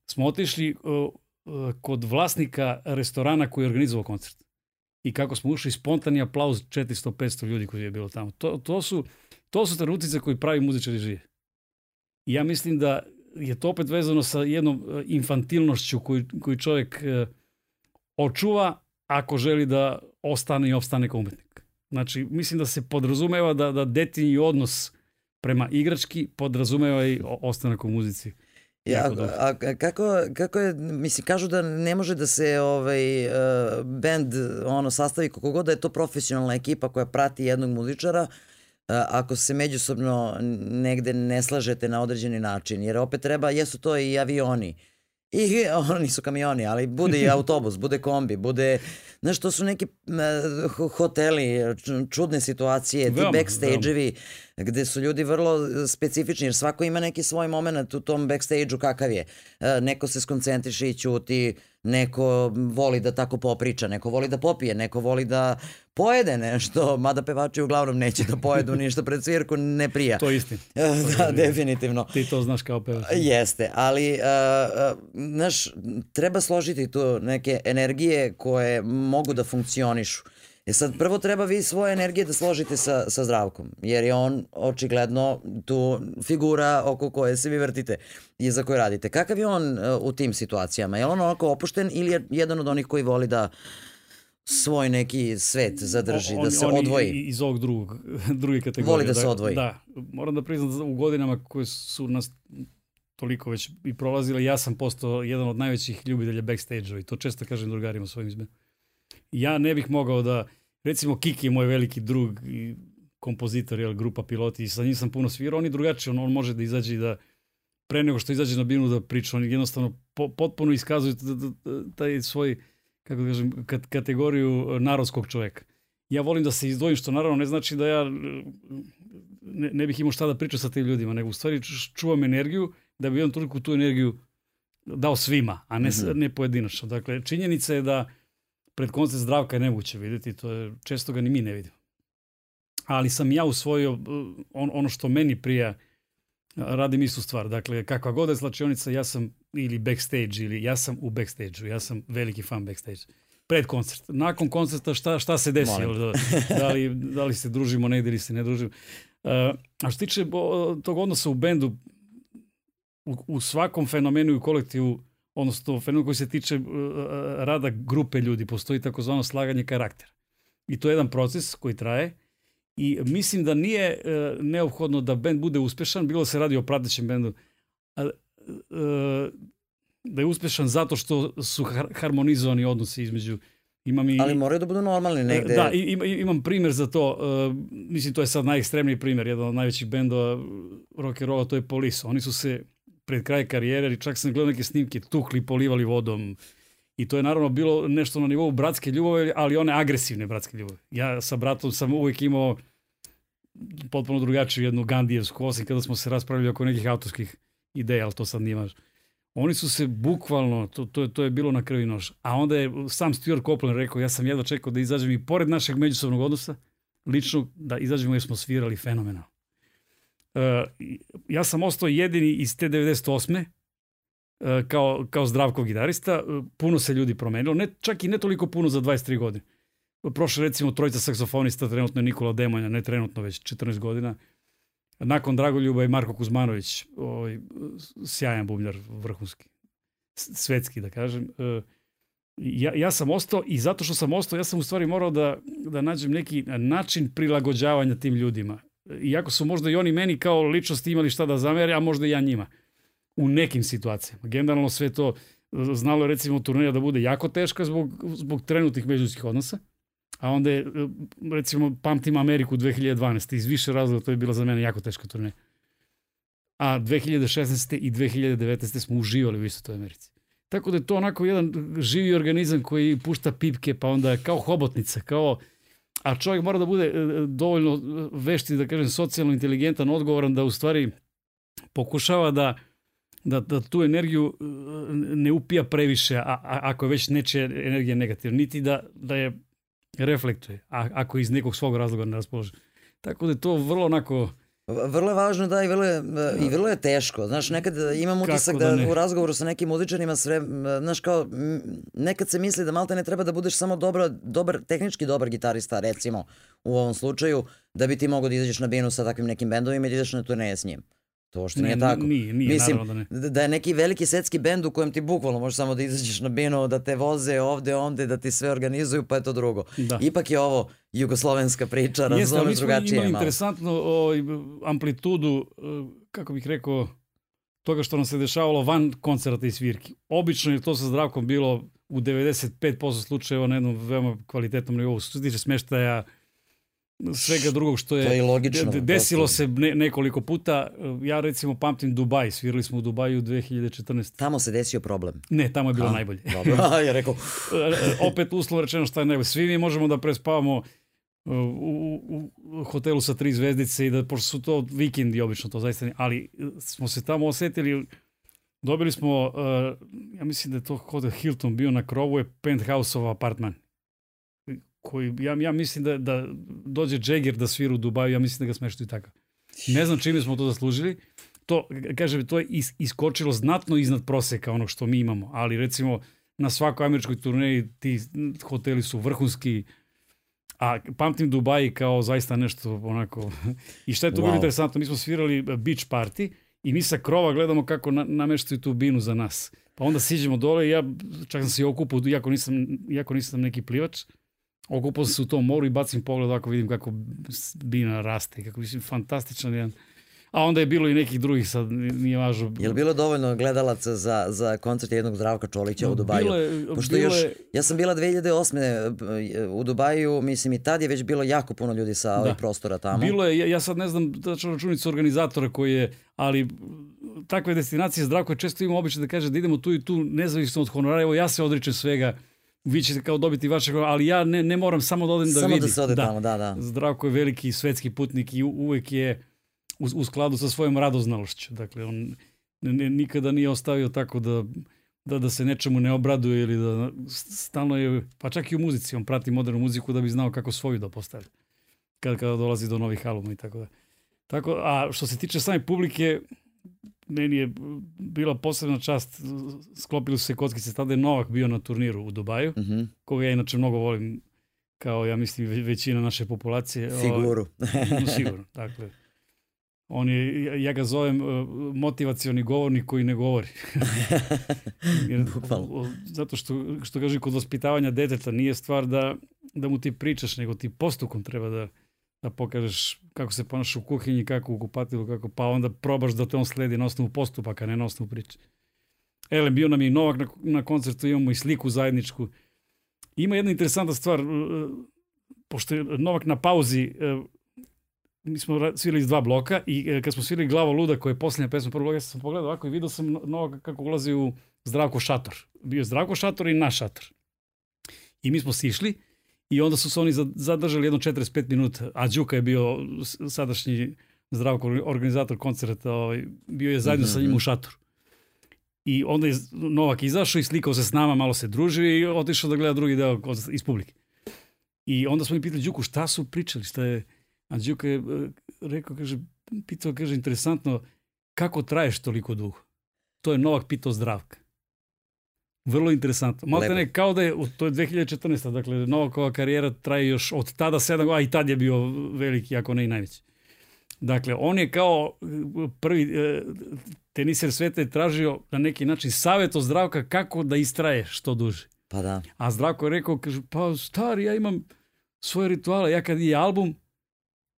smo otišli kod vlasnika restorana koji je organizovao koncert. I kako smo ušli, spontani aplauz 400-500 ljudi koji je bilo tamo. To, to su To su trenuci za koji pravi muzičari žive. ja mislim da je to opet vezano sa jednom e, infantilnošću koju, koju čovjek e, očuva ako želi da ostane i opstane kao umetnik. Znači, mislim da se podrazumeva da, da detinji odnos prema igrački podrazumeva i ostanak u muzici. Ja, a kako, kako je, mislim, kažu da ne može da se ovaj, uh, e, band ono, sastavi kako god da je to profesionalna ekipa koja prati jednog muzičara, uh, ako se međusobno negde ne slažete na određeni način, jer opet treba, jesu to i avioni, i oni su kamioni, ali bude i autobus, bude kombi, bude, znaš, to su neki uh, hoteli, čudne situacije, veoma, ti backstage-evi, gde su ljudi vrlo e, specifični, jer svako ima neki svoj moment u tom backstage-u kakav je. Uh, neko se skoncentriše i ćuti, uh, neko voli da tako popriča, neko voli da popije, neko voli da pojede nešto, mada pevači uglavnom neće da pojedu ništa pred svirku, ne prija. To je istin. da, definitivno. Ti to znaš kao pevač. Jeste, ali uh, znaš, treba složiti tu neke energije koje mogu da funkcionišu. E sad, prvo treba vi svoje energije da složite sa, sa zdravkom, jer je on očigledno tu figura oko koje se vi vrtite i za koje radite. Kakav je on uh, u tim situacijama? Je li on onako opušten ili je jedan od onih koji voli da svoj neki svet zadrži, da on, da se on odvoji. iz ovog drugog, druge kategorije. Voli da, da se odvoji. Da, moram da priznam da u godinama koje su nas toliko već i prolazile, ja sam postao jedan od najvećih ljubitelja backstage-ova i to često kažem drugarima svojim iz ja ne bih mogao da, recimo Kiki je moj veliki drug i kompozitor, jel, grupa piloti i sa njim sam puno svirao, on je drugačiji, on, on može da izađe i da pre nego što izađe na binu da priča, oni jednostavno po, potpuno iskazuju taj svoj, kako da kažem, kategoriju e, narodskog čoveka. Ja volim da se izdvojim, što naravno ne znači da ja e, ne, ne bih imao šta da pričam sa tim ljudima, nego u stvari čuvam energiju da bi jednom toliko tu energiju dao svima, a ne, mm -hmm. ne pojedinačno. Dakle, činjenica je da uh, pred koncert zdravka je nemoguće videti, to je, često ga ni mi ne vidimo. Ali sam ja usvojio uh, on, ono što meni prija, uh, radim istu stvar. Dakle, kakva god je slačionica, ja sam ili backstage, ili ja sam u backstage-u, ja sam veliki fan backstage pred koncert. Nakon koncerta šta, šta se desi? Da, da, li, da li se družimo negde ili se ne družimo? Uh, a što tiče bo, tog odnosa u bendu, u, u svakom fenomenu i kolektivu odnosno fenomen koji se tiče uh, uh, rada grupe ljudi, postoji takozvano slaganje karaktera. I to je jedan proces koji traje i mislim da nije uh, neophodno da bend bude uspešan, bilo da se radi o pratećem bendu, da je uspešan zato što su harmonizovani odnosi između Imam i, Ali moraju da budu normalni negde. Da, im, imam primer za to. mislim, to je sad najekstremniji primer, jedan od najvećih bendova rock and rolla, to je Police. Oni su se pred kraj karijere, i čak sam gledao neke snimke, tukli, polivali vodom. I to je naravno bilo nešto na nivou bratske ljubave, ali one agresivne bratske ljubave. Ja sa bratom sam uvek imao potpuno drugačiju jednu gandijevsku, osim kada smo se raspravili oko nekih autorskih ideja, ali to sad nimaš. Oni su se bukvalno, to, to, je, to je bilo na krvi nož. A onda je sam Stuart Copeland rekao, ja sam jedva čekao da izađem i pored našeg međusobnog odnosa, lično da izađemo jer smo svirali fenomenalno ja sam ostao jedini iz te 98 e, kao, kao zdravko gitarista. E, puno se ljudi promenilo, ne, čak i ne toliko puno za 23 godine. Prošle recimo trojica saksofonista, trenutno je Nikola Demonja, ne trenutno već 14 godina. Nakon Dragoljuba i Marko Kuzmanović, ovaj, sjajan bubnjar, vrhunski, svetski da kažem. E, ja, ja sam ostao i zato što sam ostao, ja sam u stvari morao da, da nađem neki način prilagođavanja tim ljudima iako su možda i oni meni kao ličnosti imali šta da zamere, a možda i ja njima u nekim situacijama. Generalno sve to znalo je recimo turnira da bude jako teška zbog, zbog trenutnih međuljskih odnosa, a onda je, recimo, pamtim Ameriku 2012. iz više razloga to je bila za mene jako teška turnija. A 2016. i 2019. smo uživali u istoj Americi. Tako da je to onako jedan živi organizam koji pušta pipke, pa onda kao hobotnica, kao uh, a čovjek mora da bude e, e, dovoljno vešti, da kažem, socijalno inteligentan, odgovoran, da u stvari pokušava da da, da tu energiju e, ne upija previše, a, a, ako je već neče energija negativna, niti da, da je reflektuje, a, ako iz nekog svog razloga ne raspolože. Tako da je to vrlo onako Vrlo je važno, da, i vrlo je, da. i vrlo je teško. Znaš, nekad imam utisak da, da u razgovoru sa nekim muzičarima sve, znaš, kao, nekad se misli da malte ne treba da budeš samo dobro, dobar, tehnički dobar gitarista, recimo, u ovom slučaju, da bi ti mogao da izađeš na binu sa takvim nekim bendovima i da ideš na turneje s njim. To što ne, nije tako. Nije, nije, Mislim, da, ne. da je neki veliki svetski bend u kojem ti bukvalno možeš samo da izađeš na bino, da te voze ovde, onde, da ti sve organizuju, pa je to drugo. Da. Ipak je ovo jugoslovenska priča, razumeš drugačije imali malo. interesantno o, ovaj, amplitudu, eh, kako bih rekao, toga što nam se dešavalo van koncerta i svirki. Obično je to sa zdravkom bilo u 95% slučajeva na jednom veoma kvalitetnom nivou. Što se tiče smeštaja, svega drugog što je, to je logično, da, desilo se ne, nekoliko puta. Ja recimo pamtim Dubaj, svirali smo u Dubaju 2014. Tamo se desio problem. Ne, tamo je bilo A, najbolje. Dobro. ja rekao. E, opet uslovno rečeno šta je najbolje. Svi mi možemo da prespavamo e, u, u, u hotelu sa tri zvezdice i da, pošto su to vikindi obično, to zaista nije, ali e, smo se tamo osetili, dobili smo, uh, ja mislim da je to kod Hilton bio na krovu, je penthouse-ova apartman koji, ja, ja mislim da, da dođe Jagger da svira u Dubaju, ja mislim da ga smeštaju i tako. Ne znam čime smo to zaslužili. To, kažem, to je is, iskočilo znatno iznad proseka onog što mi imamo, ali recimo na svakoj američkoj turneji ti hoteli su vrhunski, a pamtim Dubaj kao zaista nešto onako... I šta je to wow. bilo interesantno, mi smo svirali beach party i mi sa krova gledamo kako na, nameštaju tu binu za nas. Pa onda siđemo dole i ja čak sam se i okupao, iako nisam, iako nisam neki plivač, okupao sam se u tom moru i bacim pogled ovako vidim kako bina raste, kako mislim, fantastičan jedan. A onda je bilo i nekih drugih sad, nije važno. Je li bilo dovoljno gledalaca za, za koncert jednog Zdravka Čolića no, u Dubaju? Bilo je, Pošto bilo još, je... ja sam bila 2008. E, u Dubaju, mislim i tad je već bilo jako puno ljudi sa da. prostora tamo. Bilo je, ja, ja sad ne znam tačno računicu organizatora koji je, ali takve destinacije Zdravko je često imao običaj da kaže da idemo tu i tu nezavisno od honorara, evo ja se odričem svega, vi ćete kao dobiti vaše, ali ja ne, ne moram samo da odem da vidim. Samo da se ode da. tamo, da, da. Zdravko je veliki svetski putnik i uvek je u, u skladu sa svojom radoznalošću. Dakle, on ne, nikada nije ostavio tako da, da, da se nečemu ne obraduje ili da stalno je, pa čak i u muzici, on prati modernu muziku da bi znao kako svoju da postavlja. Kada, kada dolazi do novih albuma i tako da. Tako, a što se tiče same publike, meni je bila posebna čast, sklopili su se kockice, tada je Novak bio na turniru u Dubaju, mm -hmm. koga ja inače mnogo volim, kao ja mislim većina naše populacije. Ovaj, Siguru. no, sigurno, dakle. On je, ja ga zovem e, motivacioni govornik koji ne govori. Jer, zato što, što kaže, kod vaspitavanja deteta nije stvar da, da mu ti pričaš, nego ti postupkom treba da, da pokažeš kako se ponaša u kuhinji, kako u kupatilu, kako, pa onda probaš da te on sledi na osnovu postupaka, ne na osnovu priče. Elem, bio nam je Novak na, na koncertu, imamo i sliku zajedničku. Ima jedna interesanta stvar, e, pošto je Novak na pauzi, e, mi smo svirali iz dva bloka i e, kad smo svirali Glavo luda, koja je posljednja pesma prvog bloka, ja sam pogledao ovako i vidio sam Novaka kako ulazi u Zdravko šator. Bio je Zdravko šator i naš šator. I mi smo sišli i onda su se oni zadržali jedno 45 minuta, a Đuka je bio sadašnji zdravko organizator koncerta, ovaj, bio je zajedno sa mhm, njim u mhm. šatoru. I onda je Novak izašao i slikao se s nama, malo se družio i otišao da gleda drugi deo iz publike. I onda smo mi pitali Đuku šta su pričali, šta je... A Đuka je e, rekao, kaže, pitao, kaže, interesantno, kako traješ toliko dugo? To je Novak pitao zdravka. Vrlo interesantno. Malte ne, kao da je, to je 2014. Dakle, Novakova karijera traje još od tada sedam, a i tad je bio veliki, ako ne i najveći. Dakle, on je kao e, prvi e, teniser sveta je tražio na neki način savjet od zdravka kako da istraje što duže. Pa da. A zdravko je rekao, kaže, pa stari, ja imam svoje rituale, ja kad je album,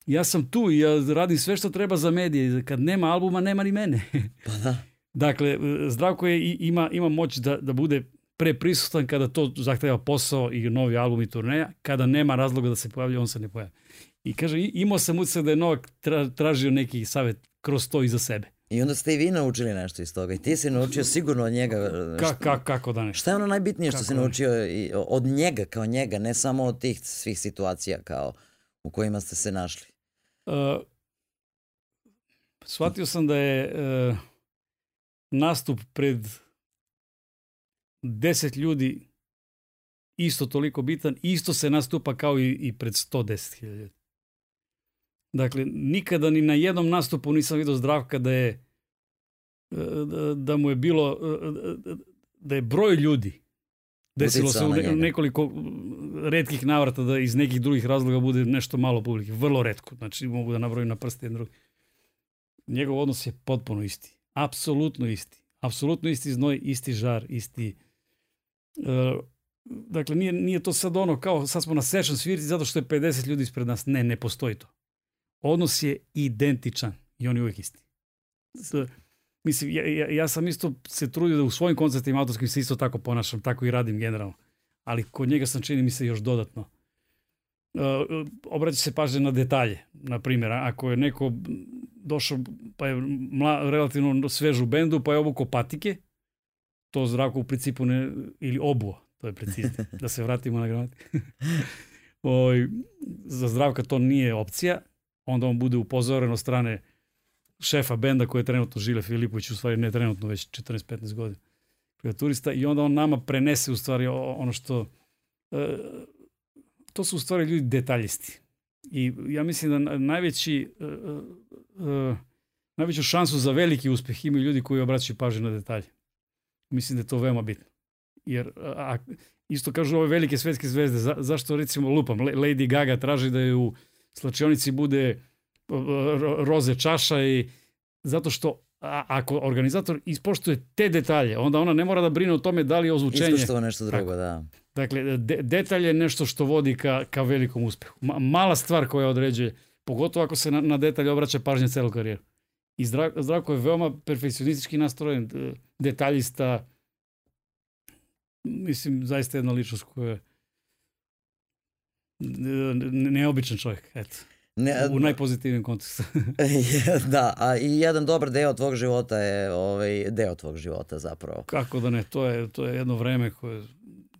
ja sam tu i ja radim sve što treba za medije. Kad nema albuma, nema ni mene. Pa da. Dakle, e, Zdravko je, ima, ima moć da, da bude preprisutan kada to zahtjeva posao i novi album i turneja, kada nema razloga da se pojavlja, on se ne pojavlja. I kaže, imao sam utisak da je Novak tra, tražio neki savet kroz to za sebe. I onda ste i vi naučili nešto iz toga i ti si naučio sigurno od njega. Ka, ka, kako da ne? Šta je ono najbitnije što kako si da naučio i od njega kao njega, ne samo od tih svih situacija kao u kojima ste se našli? Uh, shvatio sam da je... Uh, nastup pred deset ljudi isto toliko bitan, isto se nastupa kao i, i pred 110.000 ljudi. Dakle, nikada ni na jednom nastupu nisam vidio zdravka da je e, da, da mu je bilo e, da je broj ljudi desilo se u nekoliko redkih navrata da iz nekih drugih razloga bude nešto malo publike. Vrlo redko. Znači mogu da nabrojim na prste jedan drugi. Njegov odnos je potpuno isti apsolutno isti. Apsolutno isti znoj, isti žar, isti... E, dakle, nije, nije to sad ono kao sad smo na session svirci zato što je 50 ljudi ispred nas. Ne, ne postoji to. Odnos je identičan i on je uvijek isti. S, mislim, ja, ja, ja sam isto se trudio da u svojim koncertima autorskim se isto tako ponašam, tako i radim generalno. Ali kod njega sam čini mi se još dodatno. Uh, obraća se pažnje na detalje. Na primjer, ako je neko došao, pa je mla, relativno svež u bendu, pa je obuko patike, to zdravko u principu ne, ili obuo, to je precizno, da se vratimo na granat. Oj, za zdravka to nije opcija, onda on bude upozoren od strane šefa benda koji je trenutno Žile Filipović, u stvari ne trenutno, već 14-15 godina turista i onda on nama prenese u stvari ono što e, to su u stvari ljudi detaljisti I ja mislim da najveći, uh, uh, najveću šansu za veliki uspeh imaju ljudi koji obraćaju pažnju na detalje. Mislim da je to veoma bitno. Jer a, isto kažu ove velike svetske zvezde, za, zašto recimo lupam, Lady Gaga traži da je u slačionici bude roze čaša i zato što a, ako organizator ispoštuje te detalje, onda ona ne mora da brine o tome da li je ozvučenje. Ispoštovao nešto drugo, Tako. da. Dakle, de, detalj je nešto što vodi ka, ka velikom uspehu. Ma, mala stvar koja određuje, pogotovo ako se na, na detalje obraća pažnja celu karijeru. I zdra, Zdravko je veoma perfekcionistički nastrojen, detaljista, mislim, zaista jedna ličnost koja je neobičan čovjek, eto. Ne, u najpozitivnijem kontekstu. da, a i jedan dobar deo tvog života je ovaj, deo tvog života zapravo. Kako da ne, to je, to je jedno vreme koje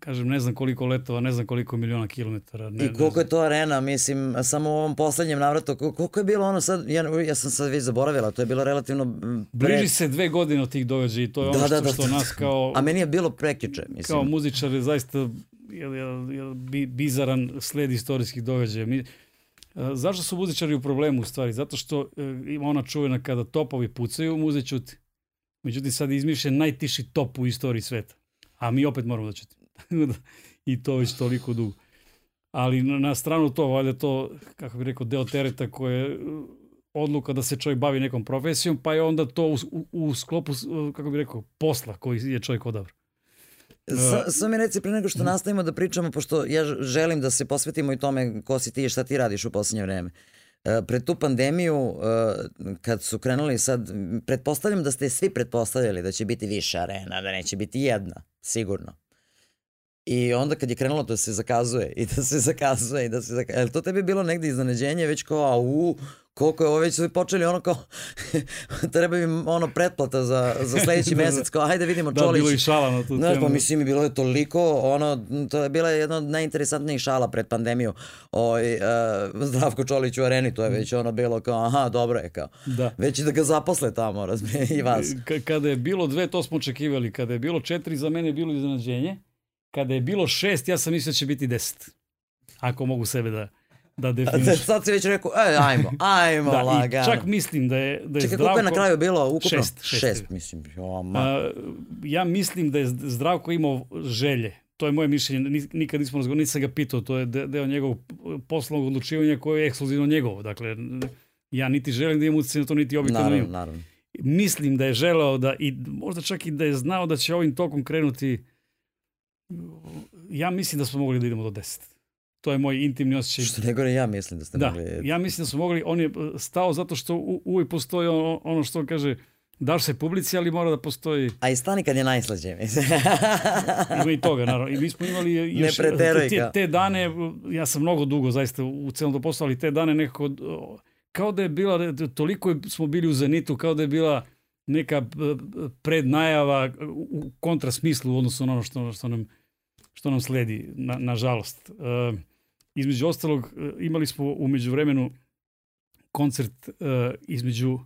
kažem, ne znam koliko letova, ne znam koliko miliona kilometara. Ne, I koliko je to arena, mislim, samo u ovom poslednjem navratu, koliko je bilo ono sad, ja, ja sam sad već zaboravila, to je bilo relativno... Pre... Bliži se dve godine od tih događaja i to je ono da, da što, da, da, što nas kao... A meni je bilo prekiče, mislim. Kao muzičar je zaista je, je, je, bi, bizaran sled istorijskih događaja. Mi, e, zašto su muzičari u problemu u stvari? Zato što e, ima ona čuvena kada topovi pucaju, muze ćuti. Međutim, sad je najtiši top u istoriji sveta. A mi opet moramo da ćuti. Da, i to već toliko dugo. Ali na, na stranu to, valjda to, kako bih rekao, deo tereta koje uh, odluka da se čovjek bavi nekom profesijom, pa je onda to u, u, u sklopu, uh, kako bih rekao, posla koji je čovjek odabrao. Sa, uh, sa mi reci pre nego što mhm. nastavimo da pričamo, pošto ja želim da se posvetimo i tome ko si ti i šta ti radiš u poslednje vreme. Pred tu pandemiju, kad su krenuli sad, pretpostavljam da ste svi pretpostavljali da će biti više arena, da neće biti jedna, sigurno. I onda kad je krenulo da se zakazuje i da se zakazuje i da se zakazuje. Jel to tebi bilo negde iznenađenje već kao, au, koliko je ovo već su počeli ono kao, treba mi ono pretplata za, za sledeći da, da, mesec, kao ajde vidimo da, Čolić. Da, bilo i šala na tu Znaš, temu. Pa mislim, bilo je toliko, ono, to je bila jedna od najinteresantnijih šala pred pandemiju. Oj, ovaj, uh, e, Zdravko Čolić u areni, to je već ono bilo kao, aha, dobro je kao. Da. Već da ga zaposle tamo, razmije, i vas. K kada je bilo dve, to smo očekivali. Kada je bilo četiri, za mene je bilo iznenađenje kada je bilo šest, ja sam mislio da će biti deset. Ako mogu sebe da da definiš. Sad si već rekao, e, ajmo, ajmo da, lagano. čak mislim da je, da je Čekaj, Zdravko... Čekaj, na kraju bilo ukupno? Šest. Šest, šest mislim. Joma. A, ja mislim da je Zdravko imao želje. To je moje mišljenje, nikad nismo razgovorili, nisam ga pitao, to je deo njegovog poslovnog odlučivanja koje je ekskluzivno njegovo. Dakle, ja niti želim da imam utjecaj na to, niti objektivno naravno, imam. Naravno. Mislim da je želeo da, i možda čak i da je znao da će ovim tokom krenuti ja mislim da smo mogli da idemo do 10. To je moj intimni osjećaj. Što ne gore, ja mislim da ste da, mogli. ja mislim da smo mogli. On je eh, stao zato što u, uvijek postoji ono, ono što on kaže, daš se publici, ali mora da postoji... A i stani kad je najslađe, mislim. Ima i toga, naravno. I mi smo imali još... Ne te, te dane, ja sam mnogo dugo zaista u celom to poslu, ali te dane nekako... Eh, kao da je bila, toliko smo bili u Zenitu, kao da je bila neka eh, prednajava u kontrasmislu u odnosu na ono što, što nam što nam sledi, na, nažalost. Uh, između ostalog, e, imali smo umeđu vremenu koncert uh, između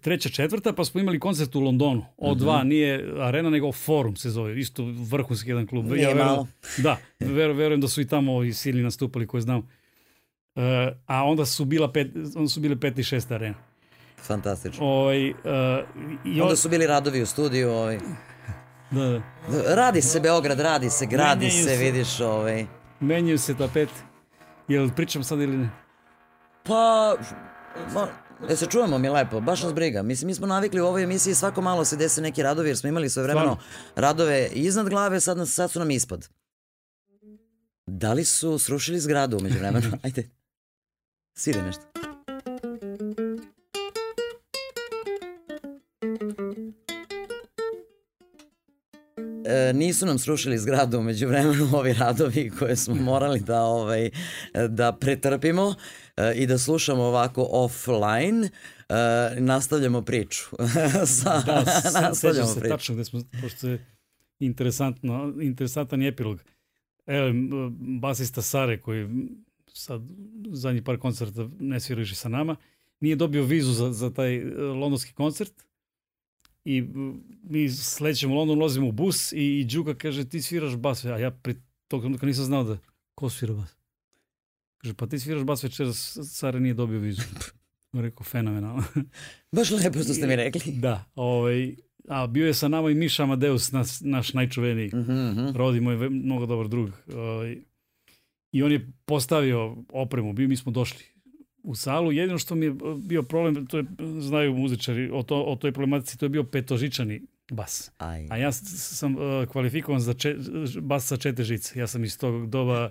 treća, četvrta, pa smo imali koncert u Londonu. O2 uh -huh. nije arena, nego forum se zove. Isto vrhunski jedan klub. Nije ja malo. Verujem, da, ver, verujem da su i tamo i silni nastupali koje znam. Uh, a onda su, bila pet, onda su bile pet i šest arena. Fantastično. Ovaj, uh, i onda su bili radovi u studiju. Ovaj. Da, Radi se Beograd, radi se, gradi menjaju se, vidiš ovaj. Menjaju se tapete. Jel pričam sad ili ne? Pa, ma, E se čujemo mi lepo, baš nas briga. Mislim, mi smo navikli u ovoj emisiji svako malo se desi neki radovi jer smo imali svoje vremeno radove iznad glave, sad, nas, sad su nam ispod. Da li su srušili zgradu umeđu vremena? Ajde, sire nešto. nisu nam srušili zgradu umeđu vremenu ovi radovi koje smo morali da, ovaj, da pretrpimo eh, i da slušamo ovako offline, Uh, nastavljamo priču. Sa, da, nastavljamo se priču. tačno gde smo, pošto je interesantno, interesantan je epilog. E, basista Sare, koji sad zadnji par koncerta ne svira više sa nama, nije dobio vizu za, za taj eh, londonski koncert i mi slećemo u London, ulazimo u bus i, i Đuka kaže ti sviraš bas, a ja pri tog trenutka nisam znao da ko svira bas. Kaže pa ti sviraš bas večeras, care nije dobio vizu. Rekao, fenomenalno. Baš lepo što ste mi rekli. Da, ovaj, a bio je sa nama i Miša Amadeus, naš, naš najčuveniji uh mhm, -huh. Mhm. rodi, moj mnogo dobar drug. Ovaj, I on je postavio opremu, bio mi smo došli u salu. Jedino što mi je bio problem, to je, znaju muzičari o, to, o toj problematici, to je bio petožičani bas. Aj. A ja sam uh, kvalifikovan za če, bas sa čete žice. Ja sam iz tog doba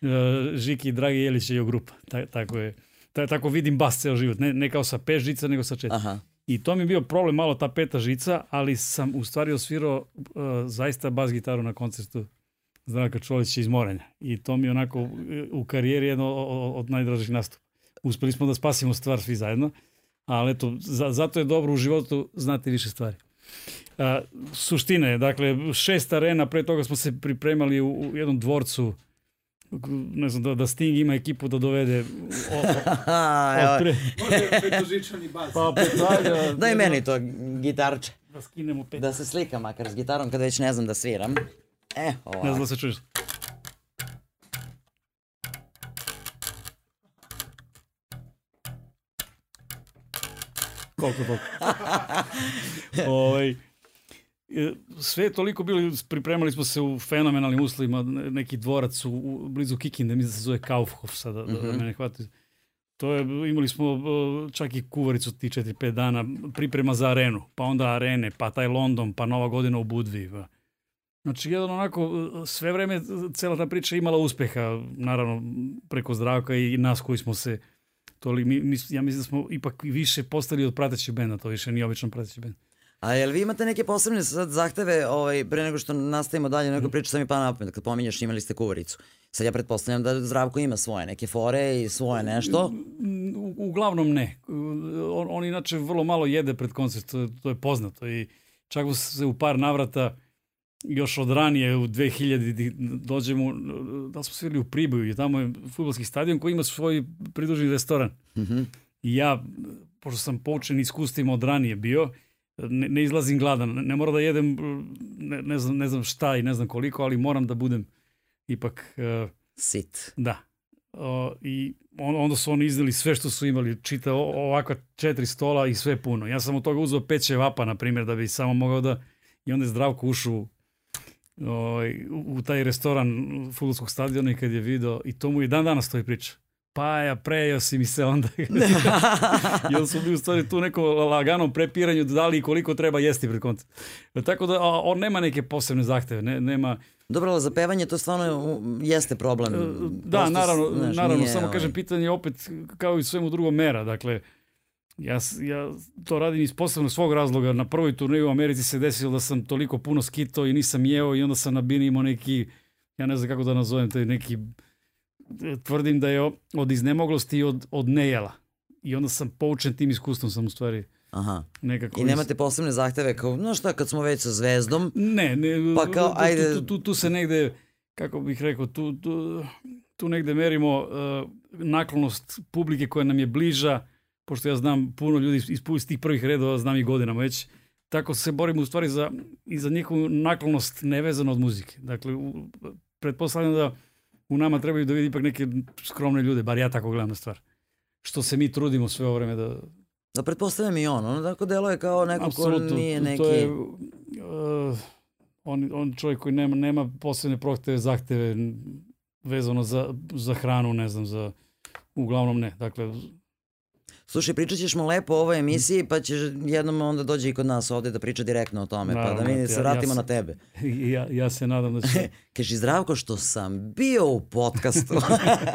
uh, Žiki, Dragi Jelić je grupa. Ta, tako je. Ta, tako vidim bas ceo život. Ne, ne kao sa pet žica, nego sa četiri. Aha. I to mi je bio problem, malo ta peta žica, ali sam u stvari osvirao uh, zaista bas gitaru na koncertu Zdravka Čolića iz Morenja. I to mi je onako u karijeri jedno od najdražih nastupa uspeli smo da spasimo stvar svi zajedno, ali eto, za, zato je dobro u životu znati više stvari. A, e, suština je, dakle, šest arena, pre toga smo se pripremali u, u jednom dvorcu ne znam, da, da Sting ima ekipu da dovede o, o, o, pre... pa, petalja, da, Daj meni to, gitarče. Da skinemo pet. Da se slikam makar s gitarom, kad već ne znam da sviram. E, ovako. Ne znam da se čuješ. koliko toliko. ovaj, e, sve je toliko bilo, pripremali smo se u fenomenalnim uslovima, neki dvorac u, u blizu Kikinde, mislim da se zove Kaufhof sada, mm -hmm. da, da mhm. me ne hvati. To je, imali smo e, čak i kuvaricu ti 4-5 dana, priprema za arenu, pa onda arene, pa taj London, pa Nova godina u Budvi. Pa. Znači, jedan onako, e, sve vreme cela ta priča imala uspeha, naravno, preko zdravka i nas koji smo se toliko, mi, mi, ja mislim da smo ipak više postali od pratećeg benda, to više nije obično prateći bend. A jel vi imate neke posebne sad zahteve, ovaj, pre nego što nastavimo dalje, nego mhm. priča sam i pa napamet, kad pominješ imali ste kuvaricu. Sad ja pretpostavljam da Zdravko ima svoje neke fore i svoje nešto. Mm, u, uglavnom ne. On, on inače vrlo malo jede pred koncert, to, to je poznato i čak se u par navrata uh, još od ranije u 2000 dođemo, da smo svirali u Priboju i tamo je futbolski stadion koji ima svoj pridruženi restoran. Mm -hmm. I ja, pošto sam poučen iskustvima od ranije bio, ne, ne izlazim gladan. Ne mora da jedem ne, ne, znam, ne znam šta i ne znam koliko, ali moram da budem ipak... Uh, Sit. Da. Uh, I on, onda su oni izneli sve što su imali, čita ovakva četiri stola i sve puno. Ja sam od toga uzeo pet ćevapa, na primjer, da bi samo mogao da... I onda je Zdravko ušao Ovaj, u taj restoran futbolskog stadiona i kad je video i to mu i dan danas to je priča pa ja prejao si mi se onda. Jel su bili u stvari tu neko lagano prepiranju da li koliko treba jesti pri koncu. E, tako da on nema neke posebne zahteve, ne, nema... Dobro, za pevanje to stvarno jeste problem. E, da, Prosto, naravno, znaš, naravno samo ovaj... kažem, pitanje je opet kao i svemu drugom mera, dakle, Ja, ja to radim iz posebnog svog razloga. Na prvoj turneju u Americi se desilo da sam toliko puno skito i nisam jeo i onda sam na bini imao neki, ja ne znam kako da nazovem, taj neki, tvrdim da je od iznemoglosti i od, od nejela. I onda sam poučen tim iskustvom sam u stvari Aha. Nekako I nemate posebne zahteve kao, no šta, kad smo već sa zvezdom. Ne, ne pa kao, ajde... tu, tu, tu, se negde, kako bih rekao, tu, tu, tu negde merimo uh, naklonost publike koja nam je bliža pošto ja znam puno ljudi iz tih prvih redova, znam i godinama već, tako se borim u stvari za, i za njihovu naklonost nevezano od muzike. Dakle, u, pretpostavljam da u nama trebaju da vidi ipak neke skromne ljude, bar ja tako gledam na stvar. Što se mi trudimo sve ovo vreme da... Da pretpostavljam i on, ono tako deluje kao neko Absolutno, ko nije neki... To je, uh, on, on čovjek koji nema, nema posebne prohteve, zahteve vezano za, za hranu, ne znam, za... Uglavnom ne, dakle, slušaj, pričat ćeš mu lepo o ovoj mhm. emisiji, pa ćeš jednom onda dođe i kod nas ovde da priča direktno o tome, Naravno, pa da mi ja, se vratimo ja, na tebe. Ja, ja se nadam da će... Kaži, zdravko, što sam bio u podcastu.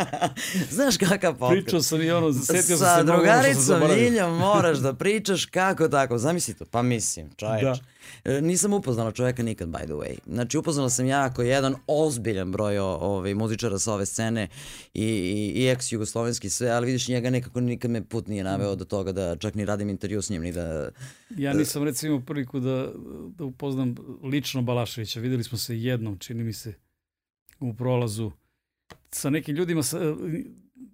Znaš kakav podcast? Pričao sam i ono, setio sam se... Da Sa drugaricom Iljom moraš da pričaš kako tako, zamisli to. Pa mislim, čoveč. Da. E, nisam upoznala čoveka nikad, by the way. Znači, upoznala sam ja ako jedan ozbiljan broj ovaj, muzičara sa ove scene i, i, i ex-jugoslovenski sve, ali vidiš njega nekako nikad me put nije naveo mm. do toga da čak ni radim intervju s njim, ni da... Ja da- nisam recimo imao priliku da, da upoznam lično Balaševića. Videli smo se jednom, čini mi se, u prolazu sa nekim ljudima sa,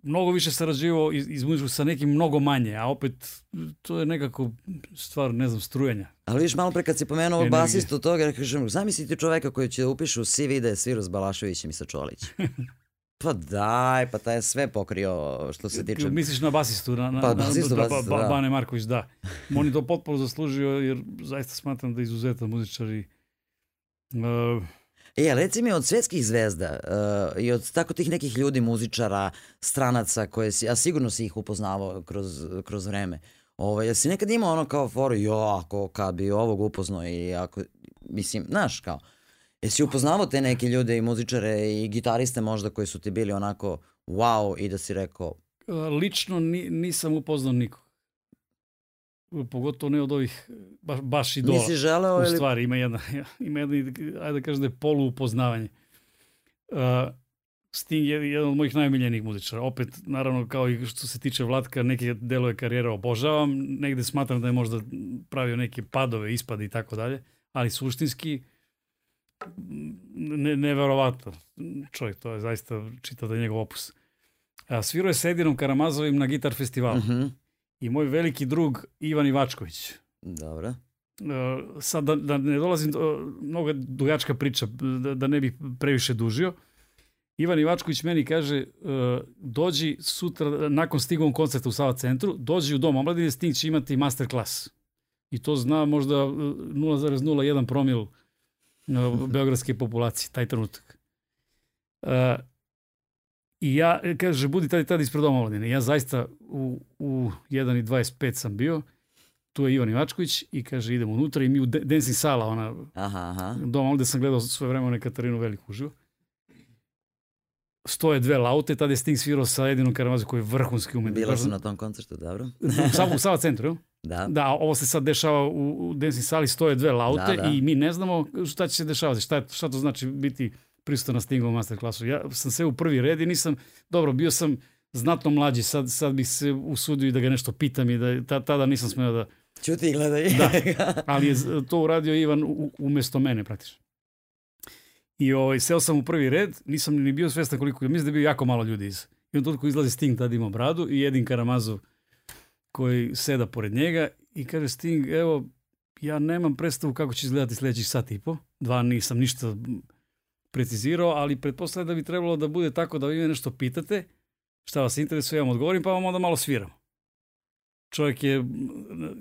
mnogo više sarađivao iz, iz muzičkog sa nekim mnogo manje, a opet to je nekako stvar, ne znam, strujanja. Ali viš, malo pre kad si pomenuo ovo basistu toga, ja kažem, zamisliti čoveka koji će da upiše u CV da je svirao s Balaševićem i sa Čolićem. Pa daj, pa taj je sve pokrio što se tiče... Misliš na basistu, na, na, pa, basistu, na, na, basistu, da, ba, ba, da. Bane Marković, da. On je to potpuno zaslužio jer zaista smatram da izuzetan muzičar i... Uh, E, reci mi, od svetskih zvezda uh, i od tako tih nekih ljudi, muzičara, stranaca, koje si, a sigurno si ih upoznavao kroz, kroz vreme, ovaj, jesi nekad imao ono kao foru, jo, ako kad bi ovog upoznao i ako, mislim, znaš, kao, jesi upoznavao te neke ljude i muzičare i gitariste možda koji su ti bili onako wow i da si rekao... Eh, lično ni, nisam upoznao nikog pogotovo ne od ovih baš, baš i idola. Nisi želeo ili... U stvari, ima jedna, ima jedna, ajde da kažem da je upoznavanje. Uh, e, Sting je jedan od mojih najmiljenijih muzičara. Opet, naravno, kao i što se tiče Vlatka, neke delove karijere obožavam, negde smatram da je možda pravio neke padove, ispade i tako dalje, ali suštinski ne, neverovatno. Čovjek, to je zaista čitao da je njegov opus. A, e, svirao je s Edinom Karamazovim na Gitar festivalu. Uh mhm. -huh i moj veliki drug Ivan Ivačković. Dobro. E, sad da, da ne dolazim, e, mnogo dugačka priča, da, da ne bih previše dužio. Ivan Ivačković meni kaže, e, dođi sutra, nakon stigom koncerta u Sava centru, dođi u dom omladine, Sting će imati master klas. I to zna možda 0,01 promil beogradske populacije, taj trenutak. I ja, e, kaže, budi tad i tad ispred doma omladine. Ja zaista u, u 1.25 sam bio, tu je Ivan Ivačković i kaže idemo unutra i mi u dancing sala, ona aha, aha. doma ovde sam gledao svoje vremena Katarinu Veliku uživo. Stoje dve laute, tada je Sting svirao sa jedinom Karamazom koji je vrhunski umetnik. Bila sam na tom koncertu, dobro. Samo u Sava centru, jel? Da. Da, ovo se sad dešava u, u dancing sali, stoje dve laute da, da. i mi ne znamo šta će se dešavati, šta, šta to znači biti pristojno stigao masterklasu. Ja sam se u prvi red i nisam, dobro, bio sam znatno mlađi, sad, sad bih se usudio i da ga nešto pitam i da ta, tada nisam smeo da... Čuti i gledaj. da, ali je to uradio Ivan u, umesto mene praktično. I ovaj, seo sam u prvi red, nisam ni bio svestan koliko, mislim da je bio jako malo ljudi iz. I on toliko izlazi Sting, tada ima bradu i Edin Karamazov koji seda pored njega i kaže Sting, evo, ja nemam predstavu kako će izgledati sledećih sat i po, dva nisam ništa precizirao, ali pretpostavljam da bi trebalo da bude tako da vi me nešto pitate, šta vas interesuje, ja vam odgovorim, pa vam onda malo sviramo. Čovjek je,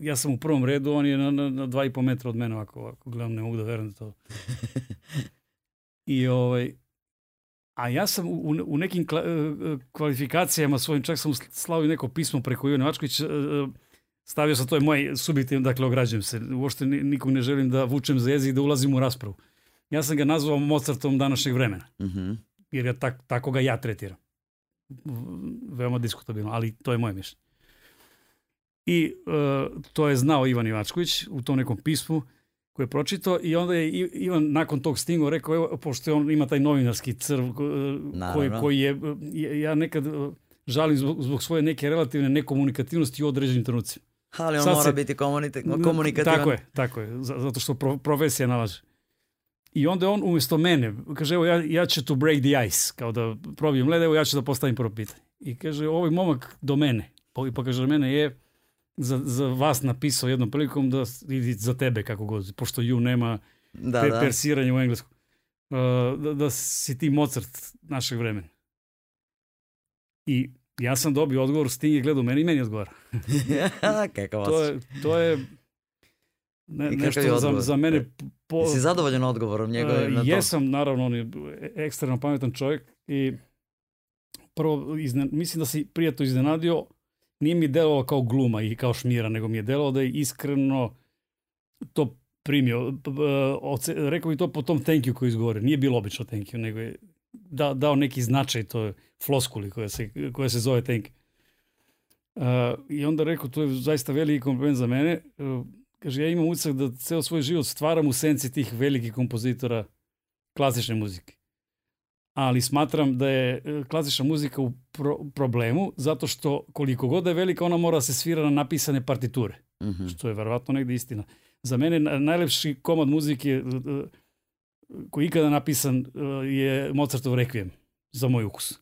ja sam u prvom redu, on je na, na, na dva i po metra od mene, ovako, ovako gledam, ne mogu da verujem da to. I ovaj, a ja sam u, u nekim kla, e, e, kvalifikacijama svojim, čak sam slao i neko pismo preko Ivana Mačković, e, stavio sam, to je moj subjektivno, dakle, ograđujem se, uopšte nikog ne želim da vučem za jezik da ulazim u raspravu ja sam ga nazvao Mozartom današnjeg vremena. Mm -hmm. Jer ga tak, tako ga ja tretiram. Veoma diskutabilno, ali to je moje mišljenje. I uh, to je znao Ivan Ivačković u tom nekom pismu koje je pročitao i onda je Ivan nakon tog stingo rekao, evo, pošto on ima taj novinarski crv e, koji, koji je, e, ja nekad žalim zbog, zbog svoje neke relativne nekomunikativnosti u određenim trenucima. Ali on Sad mora se, biti komunikativan. Tako je, tako je, zato što profesija nalaže. I onda on umesto mene, kaže, evo ja, ja ću to break the ice, kao da probijem led, evo ja ću da postavim prvo pitanje. I kaže, ovaj momak do mene, i pa kaže, da mene je za, za vas napisao jednom prilikom da idi za tebe kako god, pošto ju nema da, te, da. persiranje u engleskom. Uh, da, da si ti Mozart našeg vremena. I ja sam dobio odgovor, Sting je gledao meni i meni odgovara. Kako to je, to je ne, nešto za, za mene... E, po... Si zadovoljan odgovorom njegovim e, na to? Jesam, naravno, on je ekstremno pametan čovjek i prvo, izne, mislim da si prijatno iznenadio, nije mi delovalo kao gluma i kao šmira, nego mi je delovalo da je iskreno to primio. Oce, rekao mi to po tom thank you koji izgovorio. Nije bilo obično thank you, nego je da, dao neki značaj toj floskuli koja se, koja se zove thank you. Uh, I onda rekao, to je zaista veliki kompliment za mene. Uh, Kaže, ja imam utisak da ceo svoj život stvaram u senci tih velikih kompozitora klasične muzike. Ali smatram da je e, klasična muzika u pro problemu zato što koliko god da je velika, ona mora da se svira na napisane partiture. Mm -hmm. Što je verovatno negde istina. Za mene najlepši komad muzike e, e, koji ikada napisan je Mozartov Requiem, za moj ukus.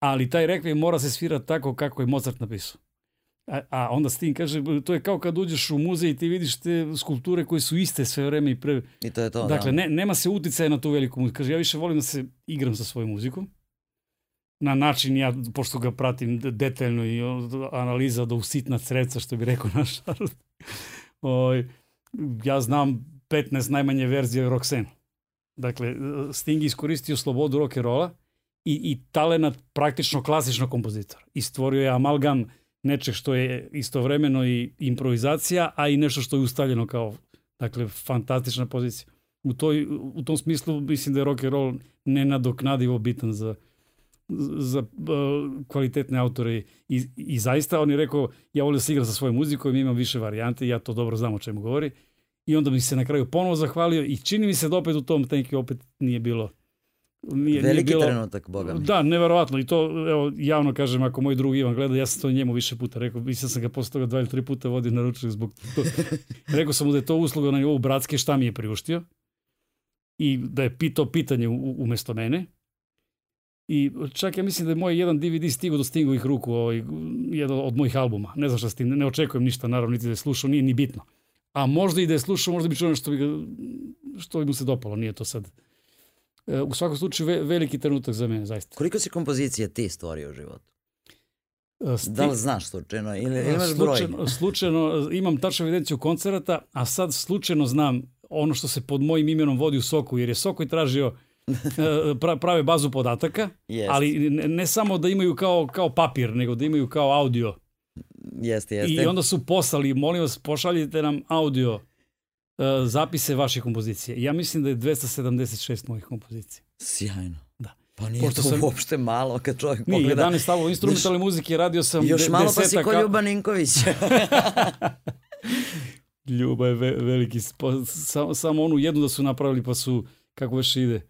Ali taj Requiem mora se svirati tako kako je Mozart napisao. A, a onda Sting kaže, to je kao kad uđeš u muzej i ti vidiš te skulpture koje su iste sve vreme i prve. I to je to, Dakle, da. ne, nema se uticaja na tu veliku muziku. Kaže, ja više volim da se igram sa svojom muzikom. Na način, ja, pošto ga pratim detaljno i analiza do usitna creca, što bi rekao naš Arud. ja znam 15 najmanje verzije Roxana. Dakle, Sting iskoristio slobodu rock'n'rolla i, i talenat praktično klasičnog kompozitora. I stvorio je amalgam nečeg što je istovremeno i improvizacija, a i nešto što je ustavljeno kao dakle, fantastična pozicija. U, toj, u tom smislu mislim da je rock and roll nenadoknadivo bitan za, za uh, kvalitetne autore i, i zaista on je rekao ja volim da se igram sa svojom muzikom, imam više varijante ja to dobro znam o čemu govori i onda mi se na kraju ponovo zahvalio i čini mi se da opet u tom tenki opet nije bilo Nije, Veliki nije bilo... trenutak, boga mi. Da, neverovatno. I to, evo, javno kažem, ako moj drug Ivan gleda, ja sam to njemu više puta rekao. Mislim sam ga posle toga dva ili tri puta vodio na ručnik zbog to. rekao sam mu da je to usluga na nivou bratske, šta mi je priuštio. I da je pitao pitanje umesto mene. I čak ja mislim da je moj jedan DVD stigo do Stingovih ruku, ovaj, jedan od mojih albuma. Ne znam šta Sting, ne očekujem ništa, naravno, niti da je slušao, nije ni bitno. A možda i da je slušao, možda bi čuo nešto što bi, što bi mu se dopalo, nije to sad E, u svakom slučaju veliki trenutak za mene, zaista. Koliko si kompozicije ti stvorio u životu? E, sti... Da li znaš slučajno ili imaš slučajno, broj? Slučajno, e, imam tačnu evidenciju koncerata, a sad slučajno znam ono što se pod mojim imenom vodi u Soku, jer je Soko i tražio pra, prave bazu podataka, yes. ali ne, ne samo da imaju kao, kao papir, nego da imaju kao audio. Jeste, jeste. I onda su poslali, molim vas, pošaljite nam audio E, zapise vaših kompozicije. Ja mislim da je 276 mojih kompozicija. Sjajno. Da. Pa nije Pošto to sam... uopšte malo kad čovjek nije, pogleda. Nije, 11 stavova instrumentalne muzike, radio sam Još de, malo pa si ko Ljuba Ninković. Ljuba je ve veliki, pa, samo, samo onu jednu da su napravili pa su, kako već ide,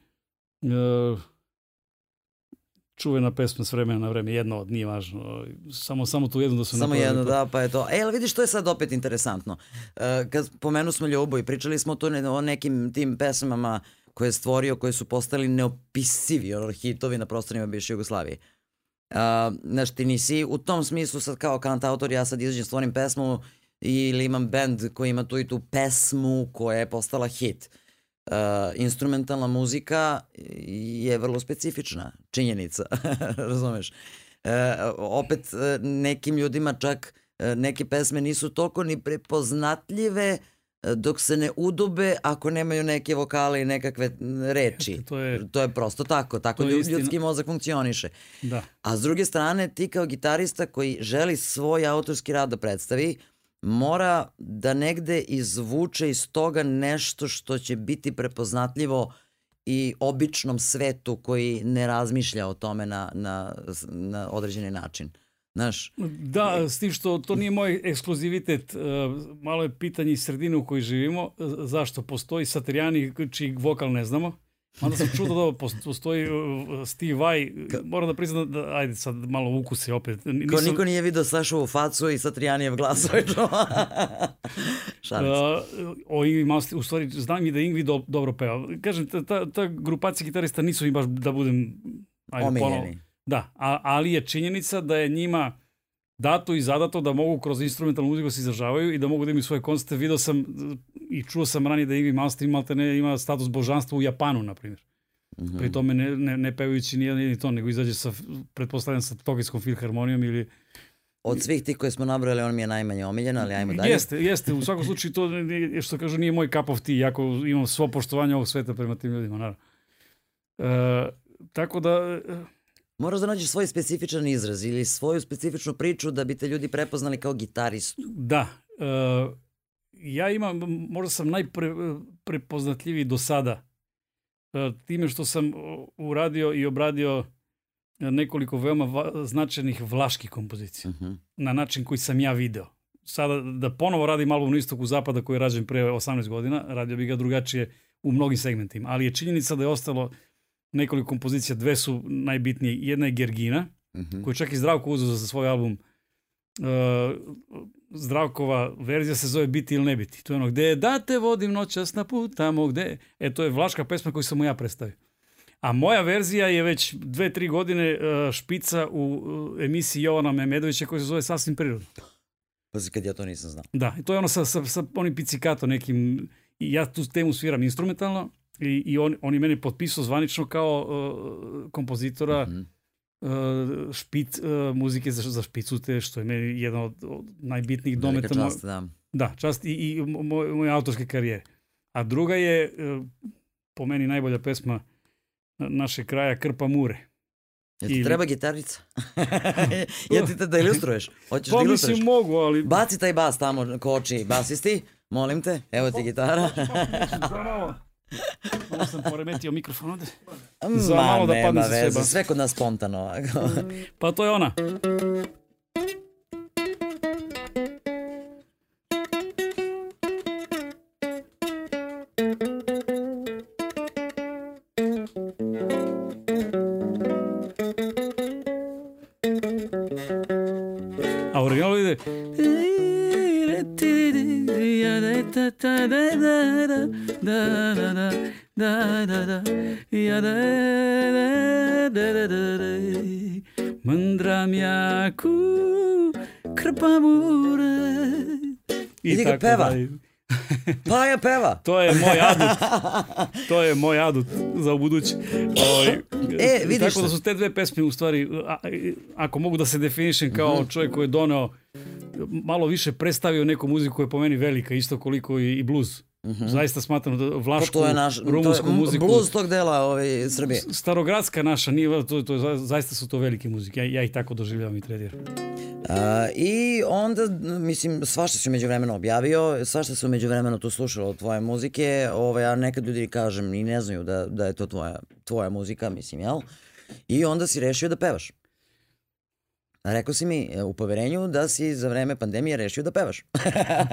uh, čuvena pesma s vremena na vreme, jedna od, nije važno. Samo, samo tu jednu da su Samo jednu, pa- da, pa je to. E, ali vidiš, to je sad opet interesantno. E, kad pomenu smo Ljubu i pričali smo tu ne, o nekim tim pesmama koje je stvorio, koje su postali neopisivi, ono, hitovi na prostorima bivše Jugoslavije. Uh, znaš, ti nisi u tom smislu sad kao kant autor, ja sad izađem stvorim pesmu ili imam band koji ima tu i tu pesmu koja je postala hit. Uh, Eh, instrumentalna muzika je vrlo specifična činjenica, razumeš? E, opet eh, nekim ljudima čak neke pesme nisu toliko ni prepoznatljive dok se ne udube ako nemaju neke vokale i nekakve reči. To je, to je prosto tako, tako da ljudski mozak funkcioniše. Da. A s druge strane, ti kao gitarista koji želi svoj autorski rad da predstavi, uh, mora da negde izvuče iz toga nešto što će biti prepoznatljivo i običnom svetu koji ne razmišlja o tome na, na, na određeni način. Znaš, da, s tim što to nije moj ekskluzivitet, e, malo je pitanje sredine u kojoj živimo, e, zašto postoji Satrijani čiji vokal ne znamo, Onda sam čuo da dobro, postoji uh, Steve Vai, moram da priznam da, ajde sad malo ukuse opet. Nisam... Ko niko nije video Sašovu facu i sa Trijanijev glas. Šalim se. Uh, o Ingvi Masti, u stvari znam i da Ingvi do, dobro peva. Kažem, ta, ta, ta grupacija gitarista nisu mi baš da budem... Ajde, Omiljeni. Ponovo. Da, a, ali je činjenica da je njima dato i zadato da mogu kroz instrumentalnu muziku da se izražavaju i da mogu da imaju svoje koncerte. Video sam i čuo sam ranije da Ivy Malmsteen malte ne ima status božanstva u Japanu, na primjer. Mm -hmm. Pri tome ne, ne, ne pevajući ni jedan ni to, nego izađe sa, pretpostavljam, sa Tokijskom filharmonijom ili Od svih tih koje smo nabrali, on mi je najmanje omiljen, ali ajmo dalje. Jeste, jeste, u svakom slučaju to, što kažu, nije moj cup of tea, jako imam svo poštovanje ovog sveta prema tim ljudima, naravno. E, tako da... E, Moraš da nađeš svoj specifičan izraz ili svoju specifičnu priču da bi te ljudi prepoznali kao gitaristu. Da, e, ja imam, možda sam najprepoznatljiviji e, do sada e, time što sam e, uradio i obradio nekoliko veoma značajnih vlaških kompozicija uh mhm. -huh. na način koji sam ja video. Sada da ponovo radim album na istoku zapada koji je rađen pre 18 godina, radio bi ga drugačije u mnogim segmentima, ali je činjenica da je ostalo nekoliko kompozicija, dve su najbitnije, jedna je Gergina, uh mhm. -huh. koju čak i Zdravko uzeo za svoj album uh, Zdravkova verzija se zove Biti ili ne biti. To je ono, gde da te vodim noćas na put, tamo gde. E, to je vlaška pesma koju sam mu ja predstavio. A moja verzija je već dve, tri godine e, špica u e, emisiji Jovana Memedovića koja se zove Sasvim prirodno. Pazi, kad ja to nisam znao. Da, to je ono sa, sa, sa onim picikato nekim, i ja tu temu sviram instrumentalno i, i on, on je mene potpisao zvanično kao uh, kompozitora mm -hmm uh, špit, uh, muzike za, za špicute, što je meni jedan od, od najbitnijih dometa. Velika čast, da. Da, čast i, i moje, moje autorske karijere. A druga je, uh, po meni, najbolja pesma naše kraja, Krpa Mure. Jel ti Ili... treba gitarica? Jel ti te da ilustruješ? Hoćeš pa, da ilustruješ? mislim mogu, ali... Baci taj bas tamo, koči, basisti, molim te, evo ti gitara. Ovo sam poremetio mikrofon ovde. Za Ma, malo da padne za seba. Sve kod nas spontano. pa to je ona. A original ide... da da da da da da ja da da da da da, da. mândram ja cu krpamure i Ili ga peva. Dalje. Paja peva. to je moj adut. To je moj adut za buduće. Ovaj, e, vidiš Tako da, da su te dve pesme u stvari, a, ako mogu da se definišem kao mhm. čovjek koji je doneo malo više predstavio neku muziku koja je po meni velika, isto koliko i, i bluz. Mm -hmm. Zaista smatram da vlašku, pa to je naš, rumunsku to je, muziku... Bluz tog dela ovaj, Srbije. Starogradska naša, nije, to, to, zaista su to velike muzike. Ja, ja ih tako doživljavam i trediram. Uh, I onda, mislim, svašta si međuvremeno objavio, svašta se međuvremeno tu slušalo tvoje muzike, ovaj, a nekad ljudi kažem i ne znaju da, da je to tvoja, tvoja muzika, mislim, jel? I onda si rešio da pevaš. Rekao si mi e, u poverenju da si za vreme pandemije rešio da pevaš.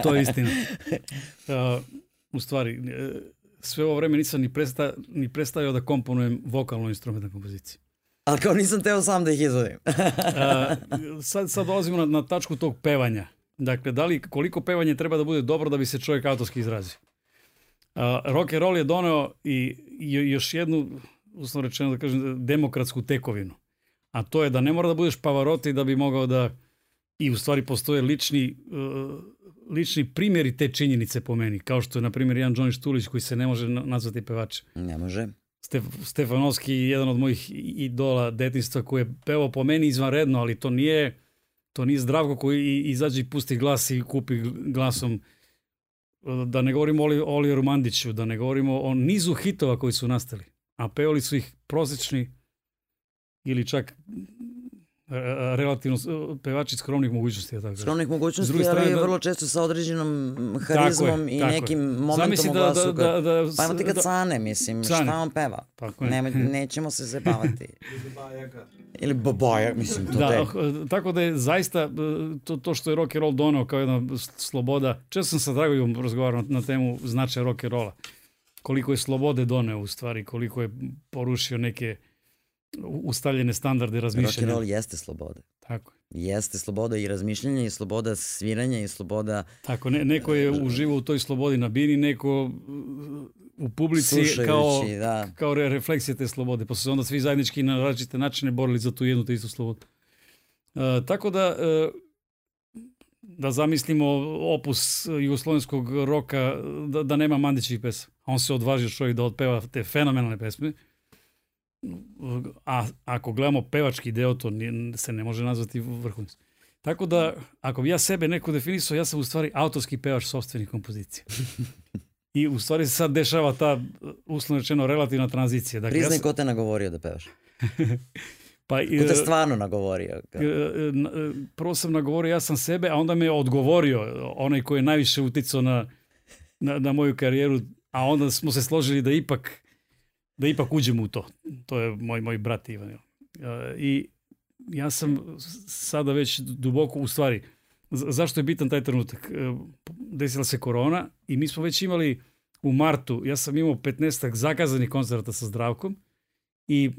to je istina. Uh, u stvari, e, sve ovo vreme nisam ni, presta, ni prestavio da komponujem vokalno instrumentne kompozicije. Ali kao nisam teo sam da ih izvodim. E, sad, sad dolazimo na, na tačku tog pevanja. Dakle, da li, koliko pevanje treba da bude dobro da bi se čovjek autorski izrazio? A, rock and roll je doneo i, i još jednu, uslovno rečeno da kažem, demokratsku tekovinu. A to je da ne mora da budeš pavaroti da bi mogao da, i u stvari postoje lični uh, lični primjeri te činjenice po meni, kao što je, na primjer, Jan Johnny Štulić koji se ne može nazvati pevač. Ne može. Stef, Stefanovski je jedan od mojih idola detinstva koji je pevao po meni izvanredno, ali to nije, to nije zdravko koji izađe i pusti glas i kupi glasom. Da ne govorimo o Oliveru Mandiću, da ne govorimo o nizu hitova koji su nastali, a peoli su ih prosečni ili čak E, e, relativno e, pevači skromnih mogućnosti. Ja tako skromnih mogućnosti, ali strane, da- je vrlo često sa određenom harizmom je, i nekim je. Da- momentom Zamisli da- u glasu. Da, da, da, da, pa imate kad da, cane, mislim, cane. šta on peva? Tako Nema, nećemo se zabavati. Ili babaja, mislim, to da, te. Eh, tako da je zaista eh, to, to što je rock and roll donao kao jedna sloboda. Često sam sa Dragoljom razgovarao na, temu značaja rock and rolla. Koliko je slobode doneo u stvari, koliko je porušio neke ustavljene standarde razmišljanja. Rock and roll jeste sloboda. Tako Jeste sloboda i razmišljanja i sloboda sviranja i sloboda... Tako, ne, neko je e, uživo u toj slobodi na bini, neko e, u publici Slušajući, kao, da. kao refleksija te slobode. Pa su se onda svi zajednički na različite načine borili za tu jednu te istu slobodu. E, tako da, e, da zamislimo opus jugoslovenskog roka, da, da nema mandićih pesama. On se odvažio čovjek da otpeva te fenomenalne pesme a ako gledamo pevački deo, to nije, se ne može nazvati vrhunski. Tako da, ako bi ja sebe neko definisao, ja sam u stvari autorski pevač sobstvenih kompozicija. I u stvari se sad dešava ta, uslovno rečeno, relativna tranzicija. Dakle, Priznaj ja sam... ko te nagovorio da pevaš. pa, ko te e, stvarno nagovorio? E, prvo sam nagovorio ja sam sebe, a onda me odgovorio onaj koji je najviše uticao na, na, na moju karijeru, a onda smo se složili da ipak da ipak uđem u to. To je moj, moj brat Ivan. Uh, I ja sam sada već duboko, u stvari, zašto je bitan taj trenutak? E, desila se korona i mi smo već imali u martu, ja sam imao 15 zakazanih koncerta sa Zdravkom i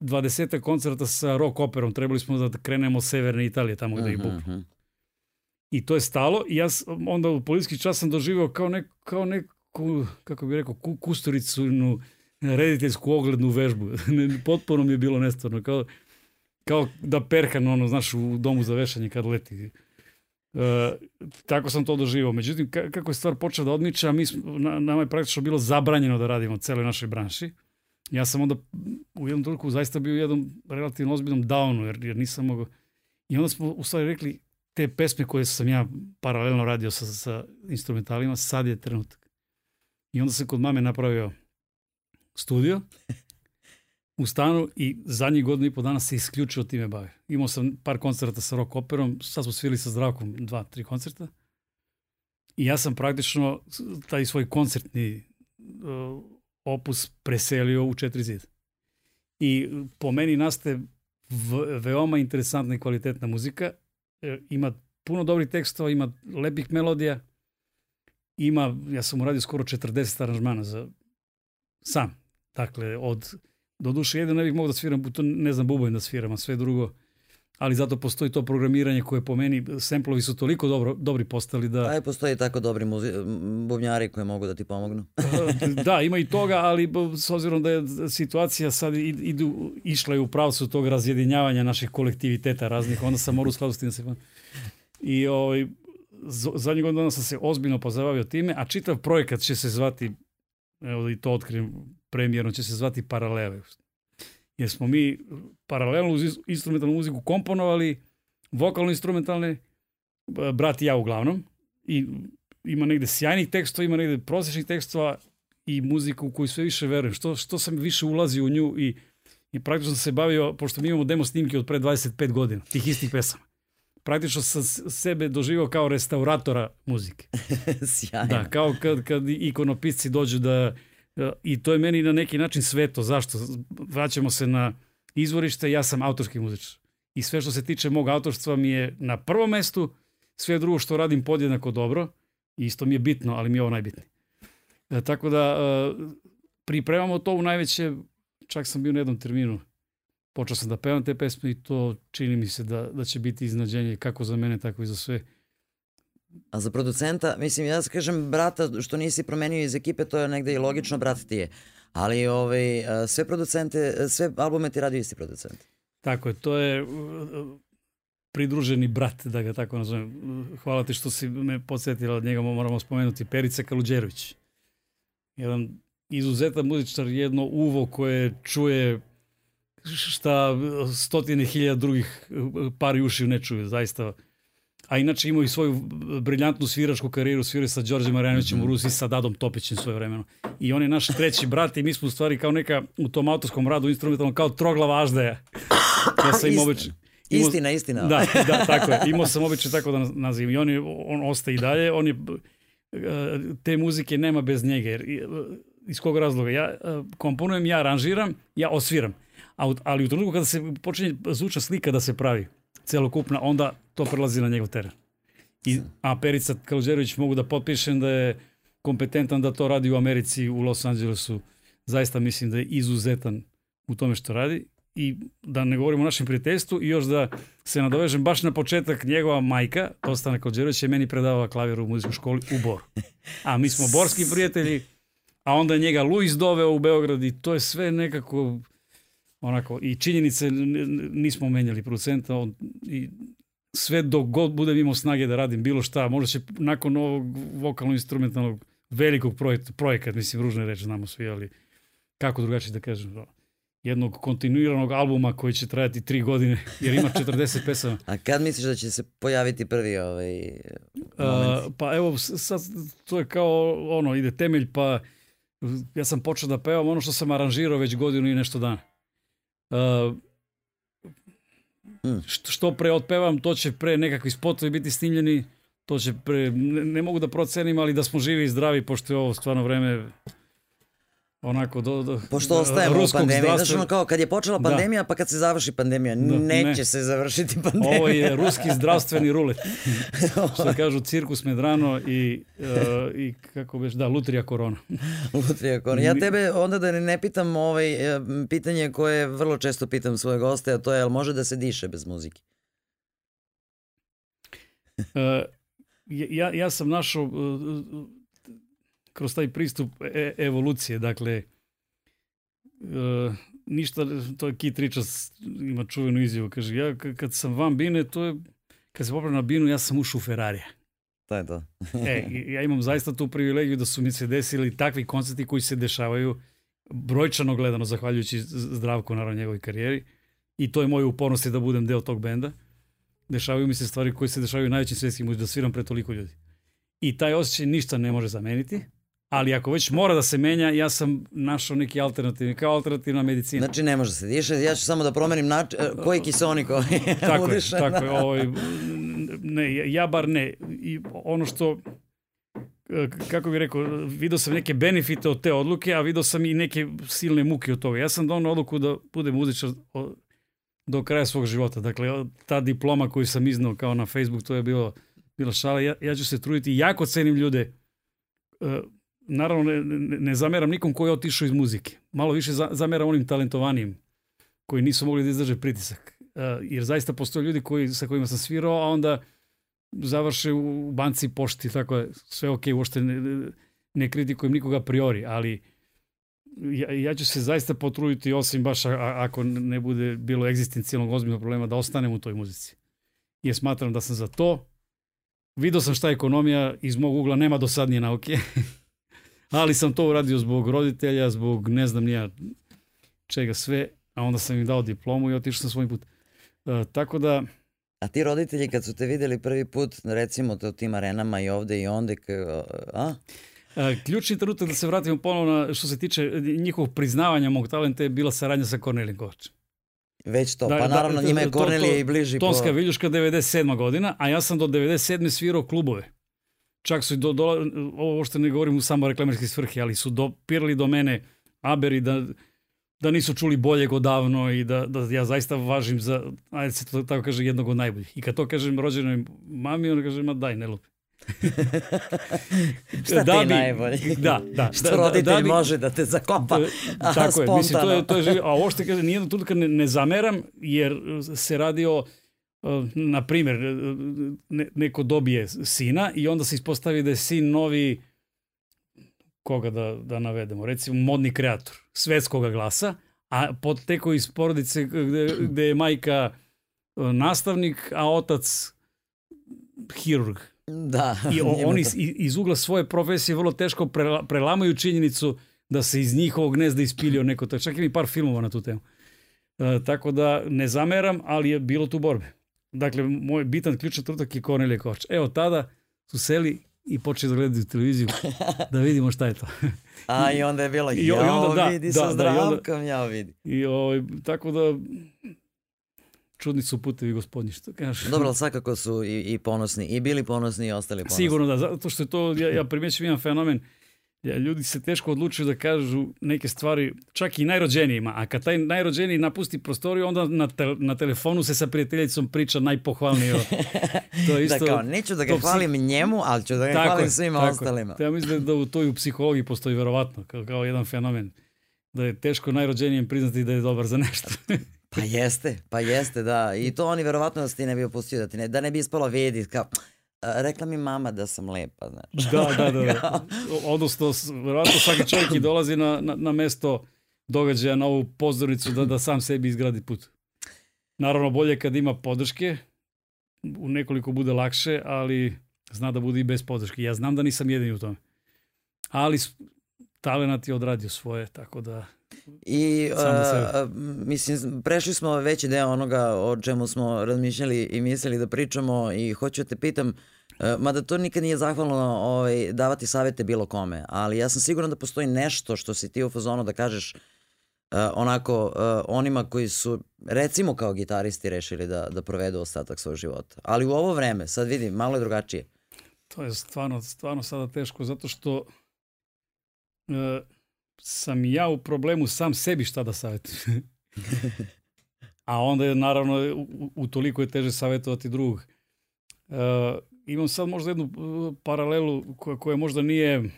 20 koncerta sa rock operom. Trebali smo da krenemo severne Italije tamo gde uh -huh, ih buknu. I to je stalo i ja sam, onda u policijski čas sam doživio kao, nek, kao neku, kako bih rekao, ku, uh, rediteljsku oglednu vežbu. Potpuno mi je bilo nestvarno. Kao, kao da perkan, ono, znaš, u domu za vešanje kad leti. E, tako sam to doživao. Međutim, kako je stvar počela da odmiče, a mi, na, nama je praktično bilo zabranjeno da radimo celoj našoj branši. Ja sam onda u jednom trenutku zaista bio u jednom relativno ozbiljnom downu, jer, jer nisam mogao... I onda smo u stvari rekli, te pesme koje sam ja paralelno radio sa, sa instrumentalima, sad je trenutak. I onda sam kod mame napravio studio u stanu i zadnjih godina i po dana se isključivo time bavio. Imao sam par koncerta sa rock operom, sad smo svili sa Zdravkom dva, tri koncerta. I ja sam praktično taj svoj koncertni uh, opus preselio u četiri zida. I po meni nastaje veoma interesantna i kvalitetna muzika. E, ima puno dobrih tekstova, ima lepih melodija. Ima, ja sam uradio skoro 40 aranžmana za sam Dakle, od, doduše jedan ne bih mogao da sviram, to ne znam bubanj da sviram, a sve drugo, ali zato postoji to programiranje koje po meni, semplovi su toliko dobro, dobri postali da... Aj, postoji tako dobri muzi... bubnjari koji mogu da ti pomognu. E, da, ima i toga, ali s obzirom da je situacija sad idu, išla je u pravcu tog razjedinjavanja naših kolektiviteta raznih, onda sam moru u skladu s tim da se... I ovaj, zadnjih godina sam se ozbiljno pozabavio time, a čitav projekat će se zvati, evo i to otkrim, premijerno će se zvati Paralele. Jer smo mi paralelno instrumentalnu muziku komponovali vokalno-instrumentalne, brat i ja uglavnom, i ima negde sjajnih tekstova, ima negde prosječnih tekstova i muziku u koju sve više verujem. Što, što sam više ulazio u nju i, i praktično se bavio, pošto mi imamo demo snimke od pre 25 godina, tih istih pesama. Praktično sam sebe doživao kao restauratora muzike. Sjajno. Da, kao kad, kad ikonopisci dođu da E, i to je meni na neki način sveto. Zašto? Vraćamo se na izvorište, ja sam autorski muzičar. I sve što se tiče mog autorstva mi je na prvom mestu, sve drugo što radim podjednako dobro, isto mi je bitno, ali mi je ovo najbitnije. E, tako da e, pripremamo to u najveće, čak sam bio na jednom terminu, počeo sam da pevam te pesme i to čini mi se da, da će biti iznadženje kako za mene, tako i za sve A za producenta, mislim, ja da kažem brata što nisi promenio iz ekipe, to je negde i logično, brat ti je. Ali ovaj, sve producente, sve albume ti radio isti producent. Tako je, to je uh, pridruženi brat, da ga tako nazovem. Hvala ti što si me podsjetila od njega, moramo spomenuti, Perica Kaludjerović. Jedan izuzetan muzičar, jedno uvo koje čuje šta stotine hiljada drugih uh, par ušiju ne čuje, zaista a inače imao i svoju briljantnu sviračku karijeru, svirao sa Đorđem Marjanovićem u Rusiji, sa Dadom Topićem svoje vremeno. I on je naš treći brat i mi smo u stvari kao neka u tom autorskom radu instrumentalno kao trogla aždaja. Ja sam im obično... Imao, istina, istina. Da, da, tako je. Imao sam običaj tako da nazivam. I on, je, on ostaje i dalje. On je, eh, te muzike nema bez njega. Jer, eh, iz kog razloga? Ja eh, komponujem, ja aranžiram, ja osviram. A, ali u trenutku kada se počinje zvučna slika da se pravi, celokupna, onda to prelazi na njegov teren. I, a Perica Kaluđerović mogu da potpišem da je kompetentan da to radi u Americi, u Los Angelesu. Zaista mislim da je izuzetan u tome što radi i da ne govorimo o našem prijateljstvu i još da se nadovežem baš na početak njegova majka, Tostana Kalđerović, je meni predavala klavir u muzičkoj školi u Bor. A mi smo borski prijatelji, a onda njega Luis doveo u Beograd i to je sve nekako onako, i činjenice nismo menjali producenta on, i sve dok god budem imao snage da radim bilo šta, možda će nakon ovog vokalno-instrumentalnog velikog projekta, projekat, mislim, ružne reči znamo svi, ali kako drugačije da kažem, da, jednog kontinuiranog albuma koji će trajati tri godine, jer ima 40 pesama. A kad misliš da će se pojaviti prvi ovaj moment? Uh, pa evo, sad to je kao, ono, ide temelj, pa ja sam počeo da pevam ono što sam aranžirao već godinu i nešto dana. Uh, što što pre otpevam, to će pre nekakvi spotovi biti snimljeni, to će pre, ne, ne mogu da procenim, ali da smo živi i zdravi, pošto je ovo stvarno vreme onako do, do Pošto ostajemo u pandemiji, zdravstva... znaš ono kao kad je počela da. pandemija da. pa kad se završi pandemija, da, neće ne. se završiti pandemija. Ovo je ruski zdravstveni rulet, što kažu cirkus medrano i, uh, i kako beš, da, lutrija korona. lutrija korona. Ja tebe onda da ne pitam ovaj, e, pitanje koje vrlo često pitam svoje goste, a to je, jel može da se diše bez muzike? uh, ja, ja sam našao uh, kroz taj pristup e, e evolucije, dakle, e, ništa, to je Keith Richards ima čuvenu izjavu, kaže, ja kad sam van Bine, to je, kad se popravim na Binu, ja sam ušao u Ferrarija. Da, da. e, ja imam zaista tu privilegiju da su mi se desili takvi koncerti koji se dešavaju brojčano gledano, zahvaljujući zdravku, naravno, njegovoj karijeri. I to je moje upornosti da budem deo tog benda. Dešavaju mi se stvari koje se dešavaju u najvećim svetskim da sviram pre toliko ljudi. I taj osjećaj ništa ne može zameniti ali ako već mora da se menja, ja sam našao neki alternativni, kao alternativna medicina. Znači ne može se diše, ja ću samo da promenim nač... E, koji kisonik ovaj tako Je, tako je, ovaj, ne, ja bar ne. I ono što e, kako bih rekao, video sam neke benefite od te odluke, a video sam i neke silne muke od toga. Ja sam donao odluku da budem muzičar do kraja svog života. Dakle, ta diploma koju sam iznao kao na Facebook, to je bilo, bila šala. Ja, ja ću se truditi. Jako cenim ljude e, naravno ne, ne, ne zameram nikom ko je otišao iz muzike. Malo više za, zameram onim talentovanijim koji nisu mogli da izdrže pritisak. Uh, jer zaista postoje ljudi koji, sa kojima sam svirao, a onda završe u banci pošti, tako da sve ok, uopšte ne, ne kritikujem nikoga a priori, ali ja, ja ću se zaista potruditi, osim baš a, ako ne bude bilo egzistencijalnog ozbiljnog problema, da ostanem u toj muzici. Jer smatram da sam za to. Video sam šta je ekonomija, iz mog ugla nema dosadnije nauke. ali sam to uradio zbog roditelja, zbog ne znam nija čega sve, a onda sam im dao diplomu i otišao sam svoj put. E, tako da... A ti roditelji kad su te videli prvi put, recimo to tim arenama i ovde i onde, e, a? a e, ključni trenutak da se vratimo ponovno na što se tiče njihovog priznavanja mog talenta je bila saradnja sa Kornelijem Kovačem. Već to, da, pa da, naravno da, njima je Kornelije i bliži. Tonska po... Viljuška 97. godina, a ja sam do 97. svirao klubove čak su i do, do, ovo uopšte ne govorim u samo reklamerske svrhe, ali su dopirali do mene Aberi da, da nisu čuli boljeg odavno i da, da ja zaista važim za, ajde se to tako kaže, jednog od najboljih. I kad to kažem rođenoj mami, ona kaže, ma daj, ne lupi. Šta da ti bi, najbolji? Da, da. Što da, da roditelj da, da bi, može da te zakopa da, Tako spontano. je, mislim, to je, to je živ... A ovo što kaže, nijedno trenutka ne, ne zameram, jer se radi o na primjer, neko dobije sina i onda se ispostavi da je sin novi, koga da, da navedemo, recimo modni kreator, svetskog glasa, a poteko iz porodice gde, gde je majka e, nastavnik, a otac hirurg. Da. I oni iz, ugla svoje profesije vrlo teško prelamaju činjenicu da se iz njihovog gnezda ispilio neko. Čak i mi par filmova na tu temu. E, tako da ne zameram, ali je bilo tu borbe. Dakle, moj bitan ključan trutak je Kornelije Koč. Evo tada su seli i počeli da gledaju televiziju da vidimo šta je to. A i onda je bilo, I, jao i onda, da, vidi da, sa da, zdravkom, da, jao vidi. I, o, ovaj, tako da, čudni su putevi gospodnji, što kažeš. Dobro, ali svakako su i, i ponosni, i bili ponosni i ostali ponosni. Sigurno da, zato što je to, ja, ja primjećujem jedan fenomen, uh, ljudi se teško odlučuju da kažu neke stvari čak i najrođenijima, a kad taj najrođeniji napusti prostoriju, onda na, te, na telefonu se sa prijateljicom priča najpohvalnije. To je da isto, da kao, neću da ga psi... hvalim njemu, ali ću da ga tako, hvalim svima tako. ostalima. Ja mislim da u toj u psihologiji postoji verovatno, kao, kao jedan fenomen, da je teško najrođenijem priznati da je dobar za nešto. pa jeste, pa jeste, da. I to oni verovatno da ti ne bi opustio, da, ti ne, da ne bi ispalo vidi, kao, rekla mi mama da sam lepa, znači. Da, da, da. da. Odnosno, verovatno svaki čovjek i dolazi na, na, na mesto događaja, na ovu pozornicu da, da sam sebi izgradi put. Naravno, bolje kad ima podrške, u nekoliko bude lakše, ali zna da bude i bez podrške. Ja znam da nisam jedini u tome. Ali talenat je odradio svoje, tako da I a, mislim, prešli smo veći deo onoga o čemu smo razmišljali i mislili da pričamo i hoću da te pitam, e, mada to nikad nije zahvalno ovaj, davati savete bilo kome, ali ja sam siguran da postoji nešto što si ti u fazonu da kažeš Uh, onako uh, onima koji su recimo kao gitaristi rešili da, da provedu ostatak svog života. Ali u ovo vreme, sad vidi, malo je drugačije. To je stvarno, stvarno sada teško zato što uh, sam ja u problemu sam sebi šta da savjetujem. A onda je naravno u, u je teže savjetovati drugog. Uh, imam sad možda jednu e, paralelu koja, koja možda nije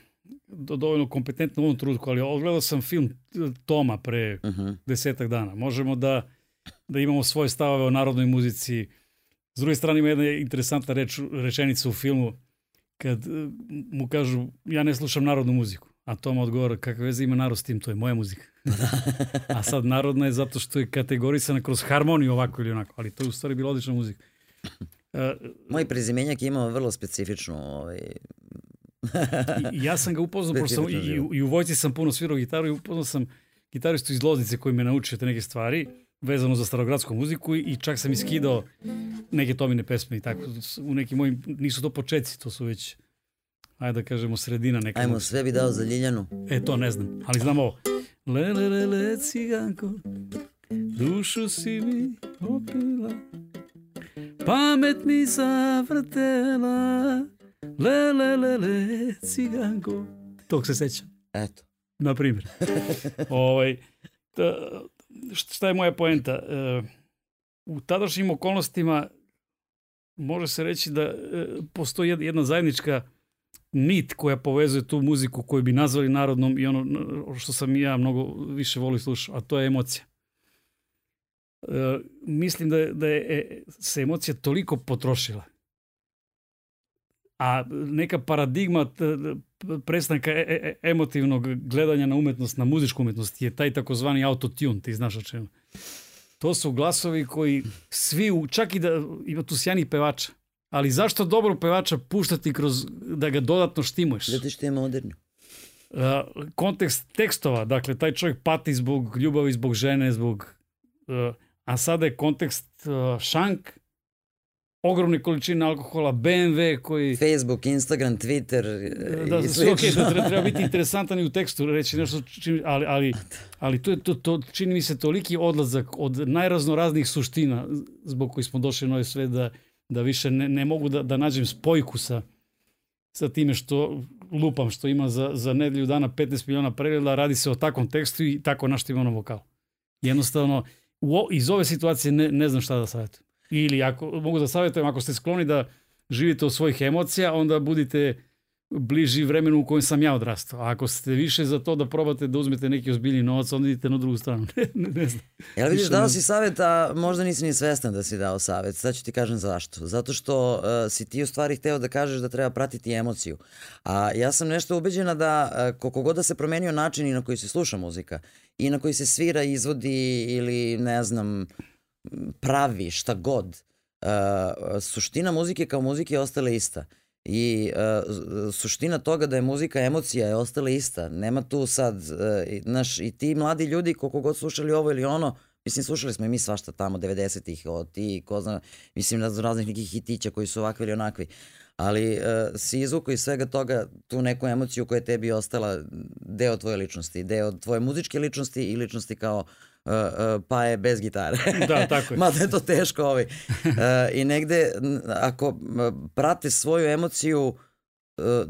dovoljno kompetentna u ovom trudku, ali odgledao sam film e, Toma pre uh mhm. -huh. desetak dana. Možemo da, da imamo svoje stavove o narodnoj muzici. S druge strane ima jedna interesantna reč, rečenica u filmu kad mu kažu ja ne slušam narodnu muziku. A Tom odgovara, kakve veze ima narod s tim, to je moja muzika. A sad narodna je zato što je kategorisana kroz harmoniju ovako ili onako, ali to je u stvari bila odlična muzika. E, Moj prezimenjak je imao vrlo specifično ovaj, ja sam ga upoznao, pošto sam, i, i u vojci sam puno svirao gitaru i upoznao sam gitaristu iz Loznice koji me naučio te neke stvari vezano za starogradsku muziku i čak sam iskidao neke Tomine pesme i tako. U nekim mojim, nisu to početci, to su već ajde da kažemo sredina neka. Ajmo, sve bi dao za Ljiljanu. E, to ne znam, ali znam ovo. Le, le, le, le, ciganko, dušu si mi opila, pamet mi zavrtela, le, le, le, le, ciganko. Tog se sećam. Eto. Na primjer. ovaj, ta, šta je moja poenta? E, u tadašnjim okolnostima može se reći da e, postoji jedna zajednička nit koja povezuje tu muziku koju bi nazvali narodnom i ono što sam ja mnogo više volim slušao, a to je emocija. E, mislim da, da je, e, se emocija toliko potrošila. A neka paradigma prestanka e, e e emotivnog gledanja na umetnost, na muzičku umetnost je taj takozvani autotune, ti znaš o čemu. To su glasovi koji svi, čak i da ima tu sjajnih pevača, Ali zašto dobro pevača puštati kroz, da ga dodatno štimuješ? Zato što je moderno. Uh, kontekst tekstova, dakle, taj čovjek pati zbog ljubavi, zbog žene, zbog... E, a sada je kontekst e, šank, ogromne količine alkohola, BMW koji... Facebook, Instagram, Twitter da, i slično. Okay, da treba, biti interesantan i u tekstu reći nešto, čini, ali, ali, ali to, je, to, to čini mi se toliki odlazak od najraznoraznih suština zbog koji smo došli na ovaj svet da da više ne, ne mogu da, da nađem spojku sa, sa time što lupam, što ima za, za nedelju dana 15 miliona pregleda, radi se o takvom tekstu i tako našto ima na vokalu. Jednostavno, u, iz ove situacije ne, ne znam šta da savjetujem. Ili ako, mogu da savjetujem, ako ste skloni da živite od svojih emocija, onda budite bliži vremenu u kojem sam ja odrastao. A ako ste više za to da probate da uzmete neki ozbiljni novac, onda idite na drugu stranu. ne, ne, ne znam. Jel vidiš, dao si savjet, a možda nisi ni svestan da si dao savjet. Sad ću ti kažem zašto. Zato što uh, si ti u stvari hteo da kažeš da treba pratiti emociju. A ja sam nešto ubeđena da uh, koliko god da se promenio način i na koji se sluša muzika i na koji se svira, izvodi ili ne znam, pravi šta god, uh, suština muzike kao muzike je ostala ista. Uh, I uh, suština toga da je muzika emocija je ostala ista. Nema tu sad, uh, eh, naš, i ti mladi ljudi koliko god slušali ovo ili ono, mislim slušali smo i mi svašta tamo 90-ih, od ti, ko zna, mislim razno raznih nekih hitića koji su ovakvi ili onakvi. Ali uh, si izvuku iz svega toga tu neku emociju koja je tebi ostala deo tvoje ličnosti, deo tvoje muzičke ličnosti i ličnosti kao uh, Uh, pa je bez gitare. Da, tako je. Mada je to teško ovaj. I negde, ako prate svoju emociju, uh,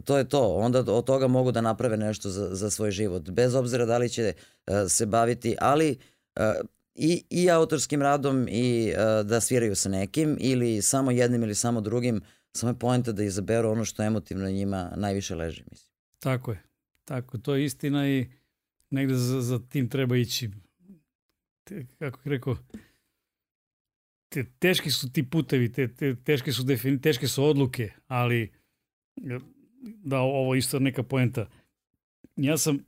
to je to. Onda od toga mogu da naprave nešto za, za svoj život. Bez obzira da li će se baviti, ali i, i autorskim radom i da sviraju sa nekim ili samo jednim ili samo drugim, samo je poenta da izaberu ono što emotivno njima najviše leži, mislim. Tako je. Tako, to je istina i negde za, za tim treba ići te, kako bih rekao, te, teški su ti putevi, te, te, teške, su defini, teške su odluke, ali e, da ovo isto neka poenta. Ja sam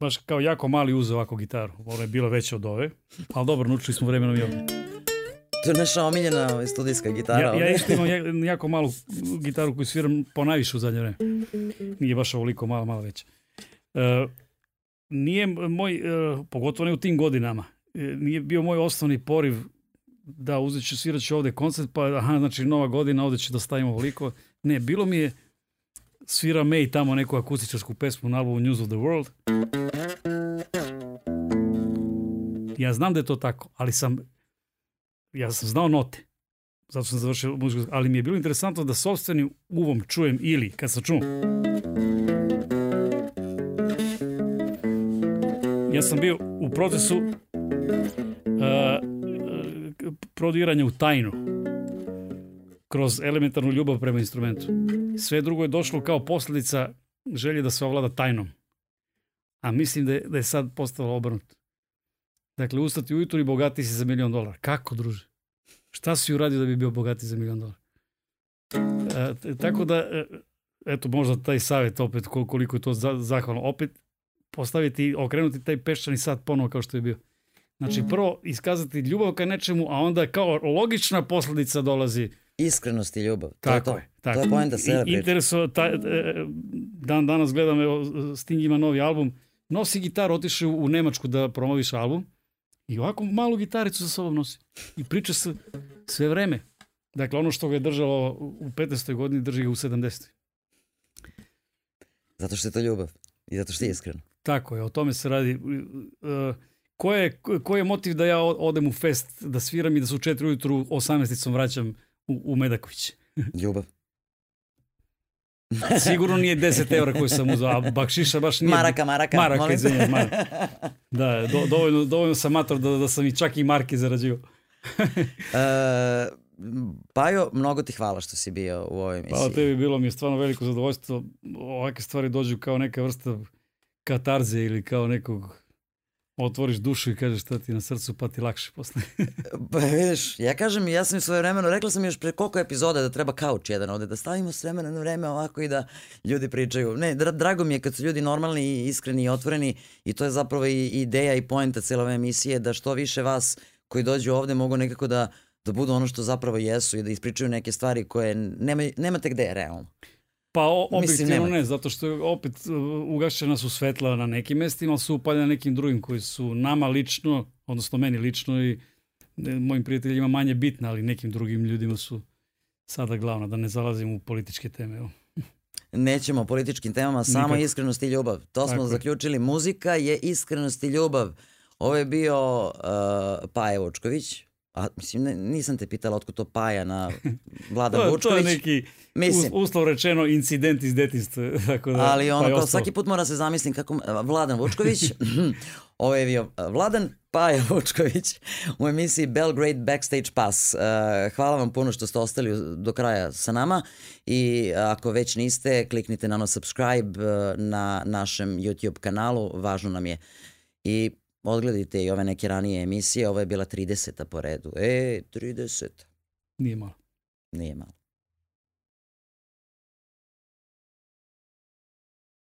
baš kao jako mali uzeo ovako gitaru. Ona je bilo veće od ove, ali dobro, naučili smo vremenom i ovo. To je naša omiljena studijska gitara. Ja, ja isto imam jako malu gitaru koju sviram najviše u zadnje vreme. Nije baš ovoliko malo, malo veće. Uh, nije moj, uh, pogotovo ne u tim godinama, E, nije bio moj osnovni poriv da uzet ću, svirat ću ovde koncert, pa aha, znači nova godina, ovde ću da stavim ovoliko. Ne, bilo mi je svira May tamo neku akustičarsku pesmu na albumu News of the World. Ja znam da je to tako, ali sam, ja sam znao note. Zato sam završio muziku, ali mi je bilo interesantno da sobstvenim uvom čujem ili, kad sam čuo, ja sam bio u procesu uh, prodiranja u tajnu kroz elementarnu ljubav prema instrumentu. Sve drugo je došlo kao posledica želje da se ovlada tajnom. A mislim da je, da je sad postalo obrnuto. Dakle, ustati ujutru i bogati si za milion dolara. Kako, druže? Šta si uradio da bi bio bogati za milion dolara? E, tako da, e, eto, možda taj savjet opet koliko je to zahvalno. Opet, postaviti, okrenuti taj peščani sat ponovo kao što je bio. Znači, mhm. prvo iskazati ljubav ka nečemu, a onda kao logična posledica dolazi Iskrenost i ljubav. Tako to je to. Je, tako. To je poenta sve. Intereso, ta, e, dan danas gledam, evo, Sting ima novi album. Nosi gitar, otiše u Nemačku da promoviš album i ovako malu gitaricu sa sobom nosi. I priča se sve vreme. Dakle, ono što ga je držalo u 15. godini, drži ga u 70. Zato što je to ljubav i zato što je iskreno. Tako je, o tome se radi. Uh, ko je, ko je motiv da ja odem u fest, da sviram i da se u četiri ujutru osamesticom vraćam u, u Medaković? Ljubav. Sigurno nije 10 evra koju sam uzao, a bakšiša baš nije... Maraka, maraka. Maraka, izvinjam, maraka. Da, do, dovoljno, dovoljno sam mator da, da sam i čak i marke zarađio. e, Bajo, mnogo ti hvala što si bio u ovoj pa, emisiji. Hvala tebi, bilo mi je stvarno veliko zadovoljstvo. Ovake stvari dođu kao neka vrsta katarze ili kao nekog otvoriš dušu i kažeš šta ti na srcu, pa ti lakše posle. E, pa vidiš, ja kažem, ja sam svoje vremeno, rekla sam još pre koliko epizoda da treba kauč jedan ovde, da stavimo s vremena na vreme ovako i da ljudi pričaju. Ne, dra drago mi je kad su ljudi normalni i iskreni i otvoreni i to je zapravo i ideja i poenta cijela ove emisije, da što više vas koji dođu ovde mogu nekako da, da budu ono što zapravo jesu i da ispričaju neke stvari koje nema, nemate gde, realno. Pa o, objektivno ne, zato što je opet uh, ugašena su svetla na nekim mestima, ali su upaljena nekim drugim koji su nama lično, odnosno meni lično i mojim prijateljima manje bitna, ali nekim drugim ljudima su sada glavna, da ne zalazimo u političke teme. Evo. Nećemo političkim temama, samo iskrenost i ljubav. To smo je. zaključili. Muzika je iskrenost i ljubav. Ovo je bio uh, Paje Vučković, A, pa, mislim, ne, nisam te pitala otko to paja na Vlada to, Vučković. To je neki, mislim, uslov rečeno, incident iz detinstva. Tako da, ali ono, kao svaki put mora se zamislim kako Vladan Vučković, ovo ovaj je bio Vladan Paja Vučković u emisiji Belgrade Backstage Pass. Hvala vam puno što ste ostali do kraja sa nama i ako već niste, kliknite na ono subscribe na našem YouTube kanalu, važno nam je. I odgledajte i ove neke ranije emisije, ovo je bila 30. po redu. E, 30. Nije malo. Nije malo.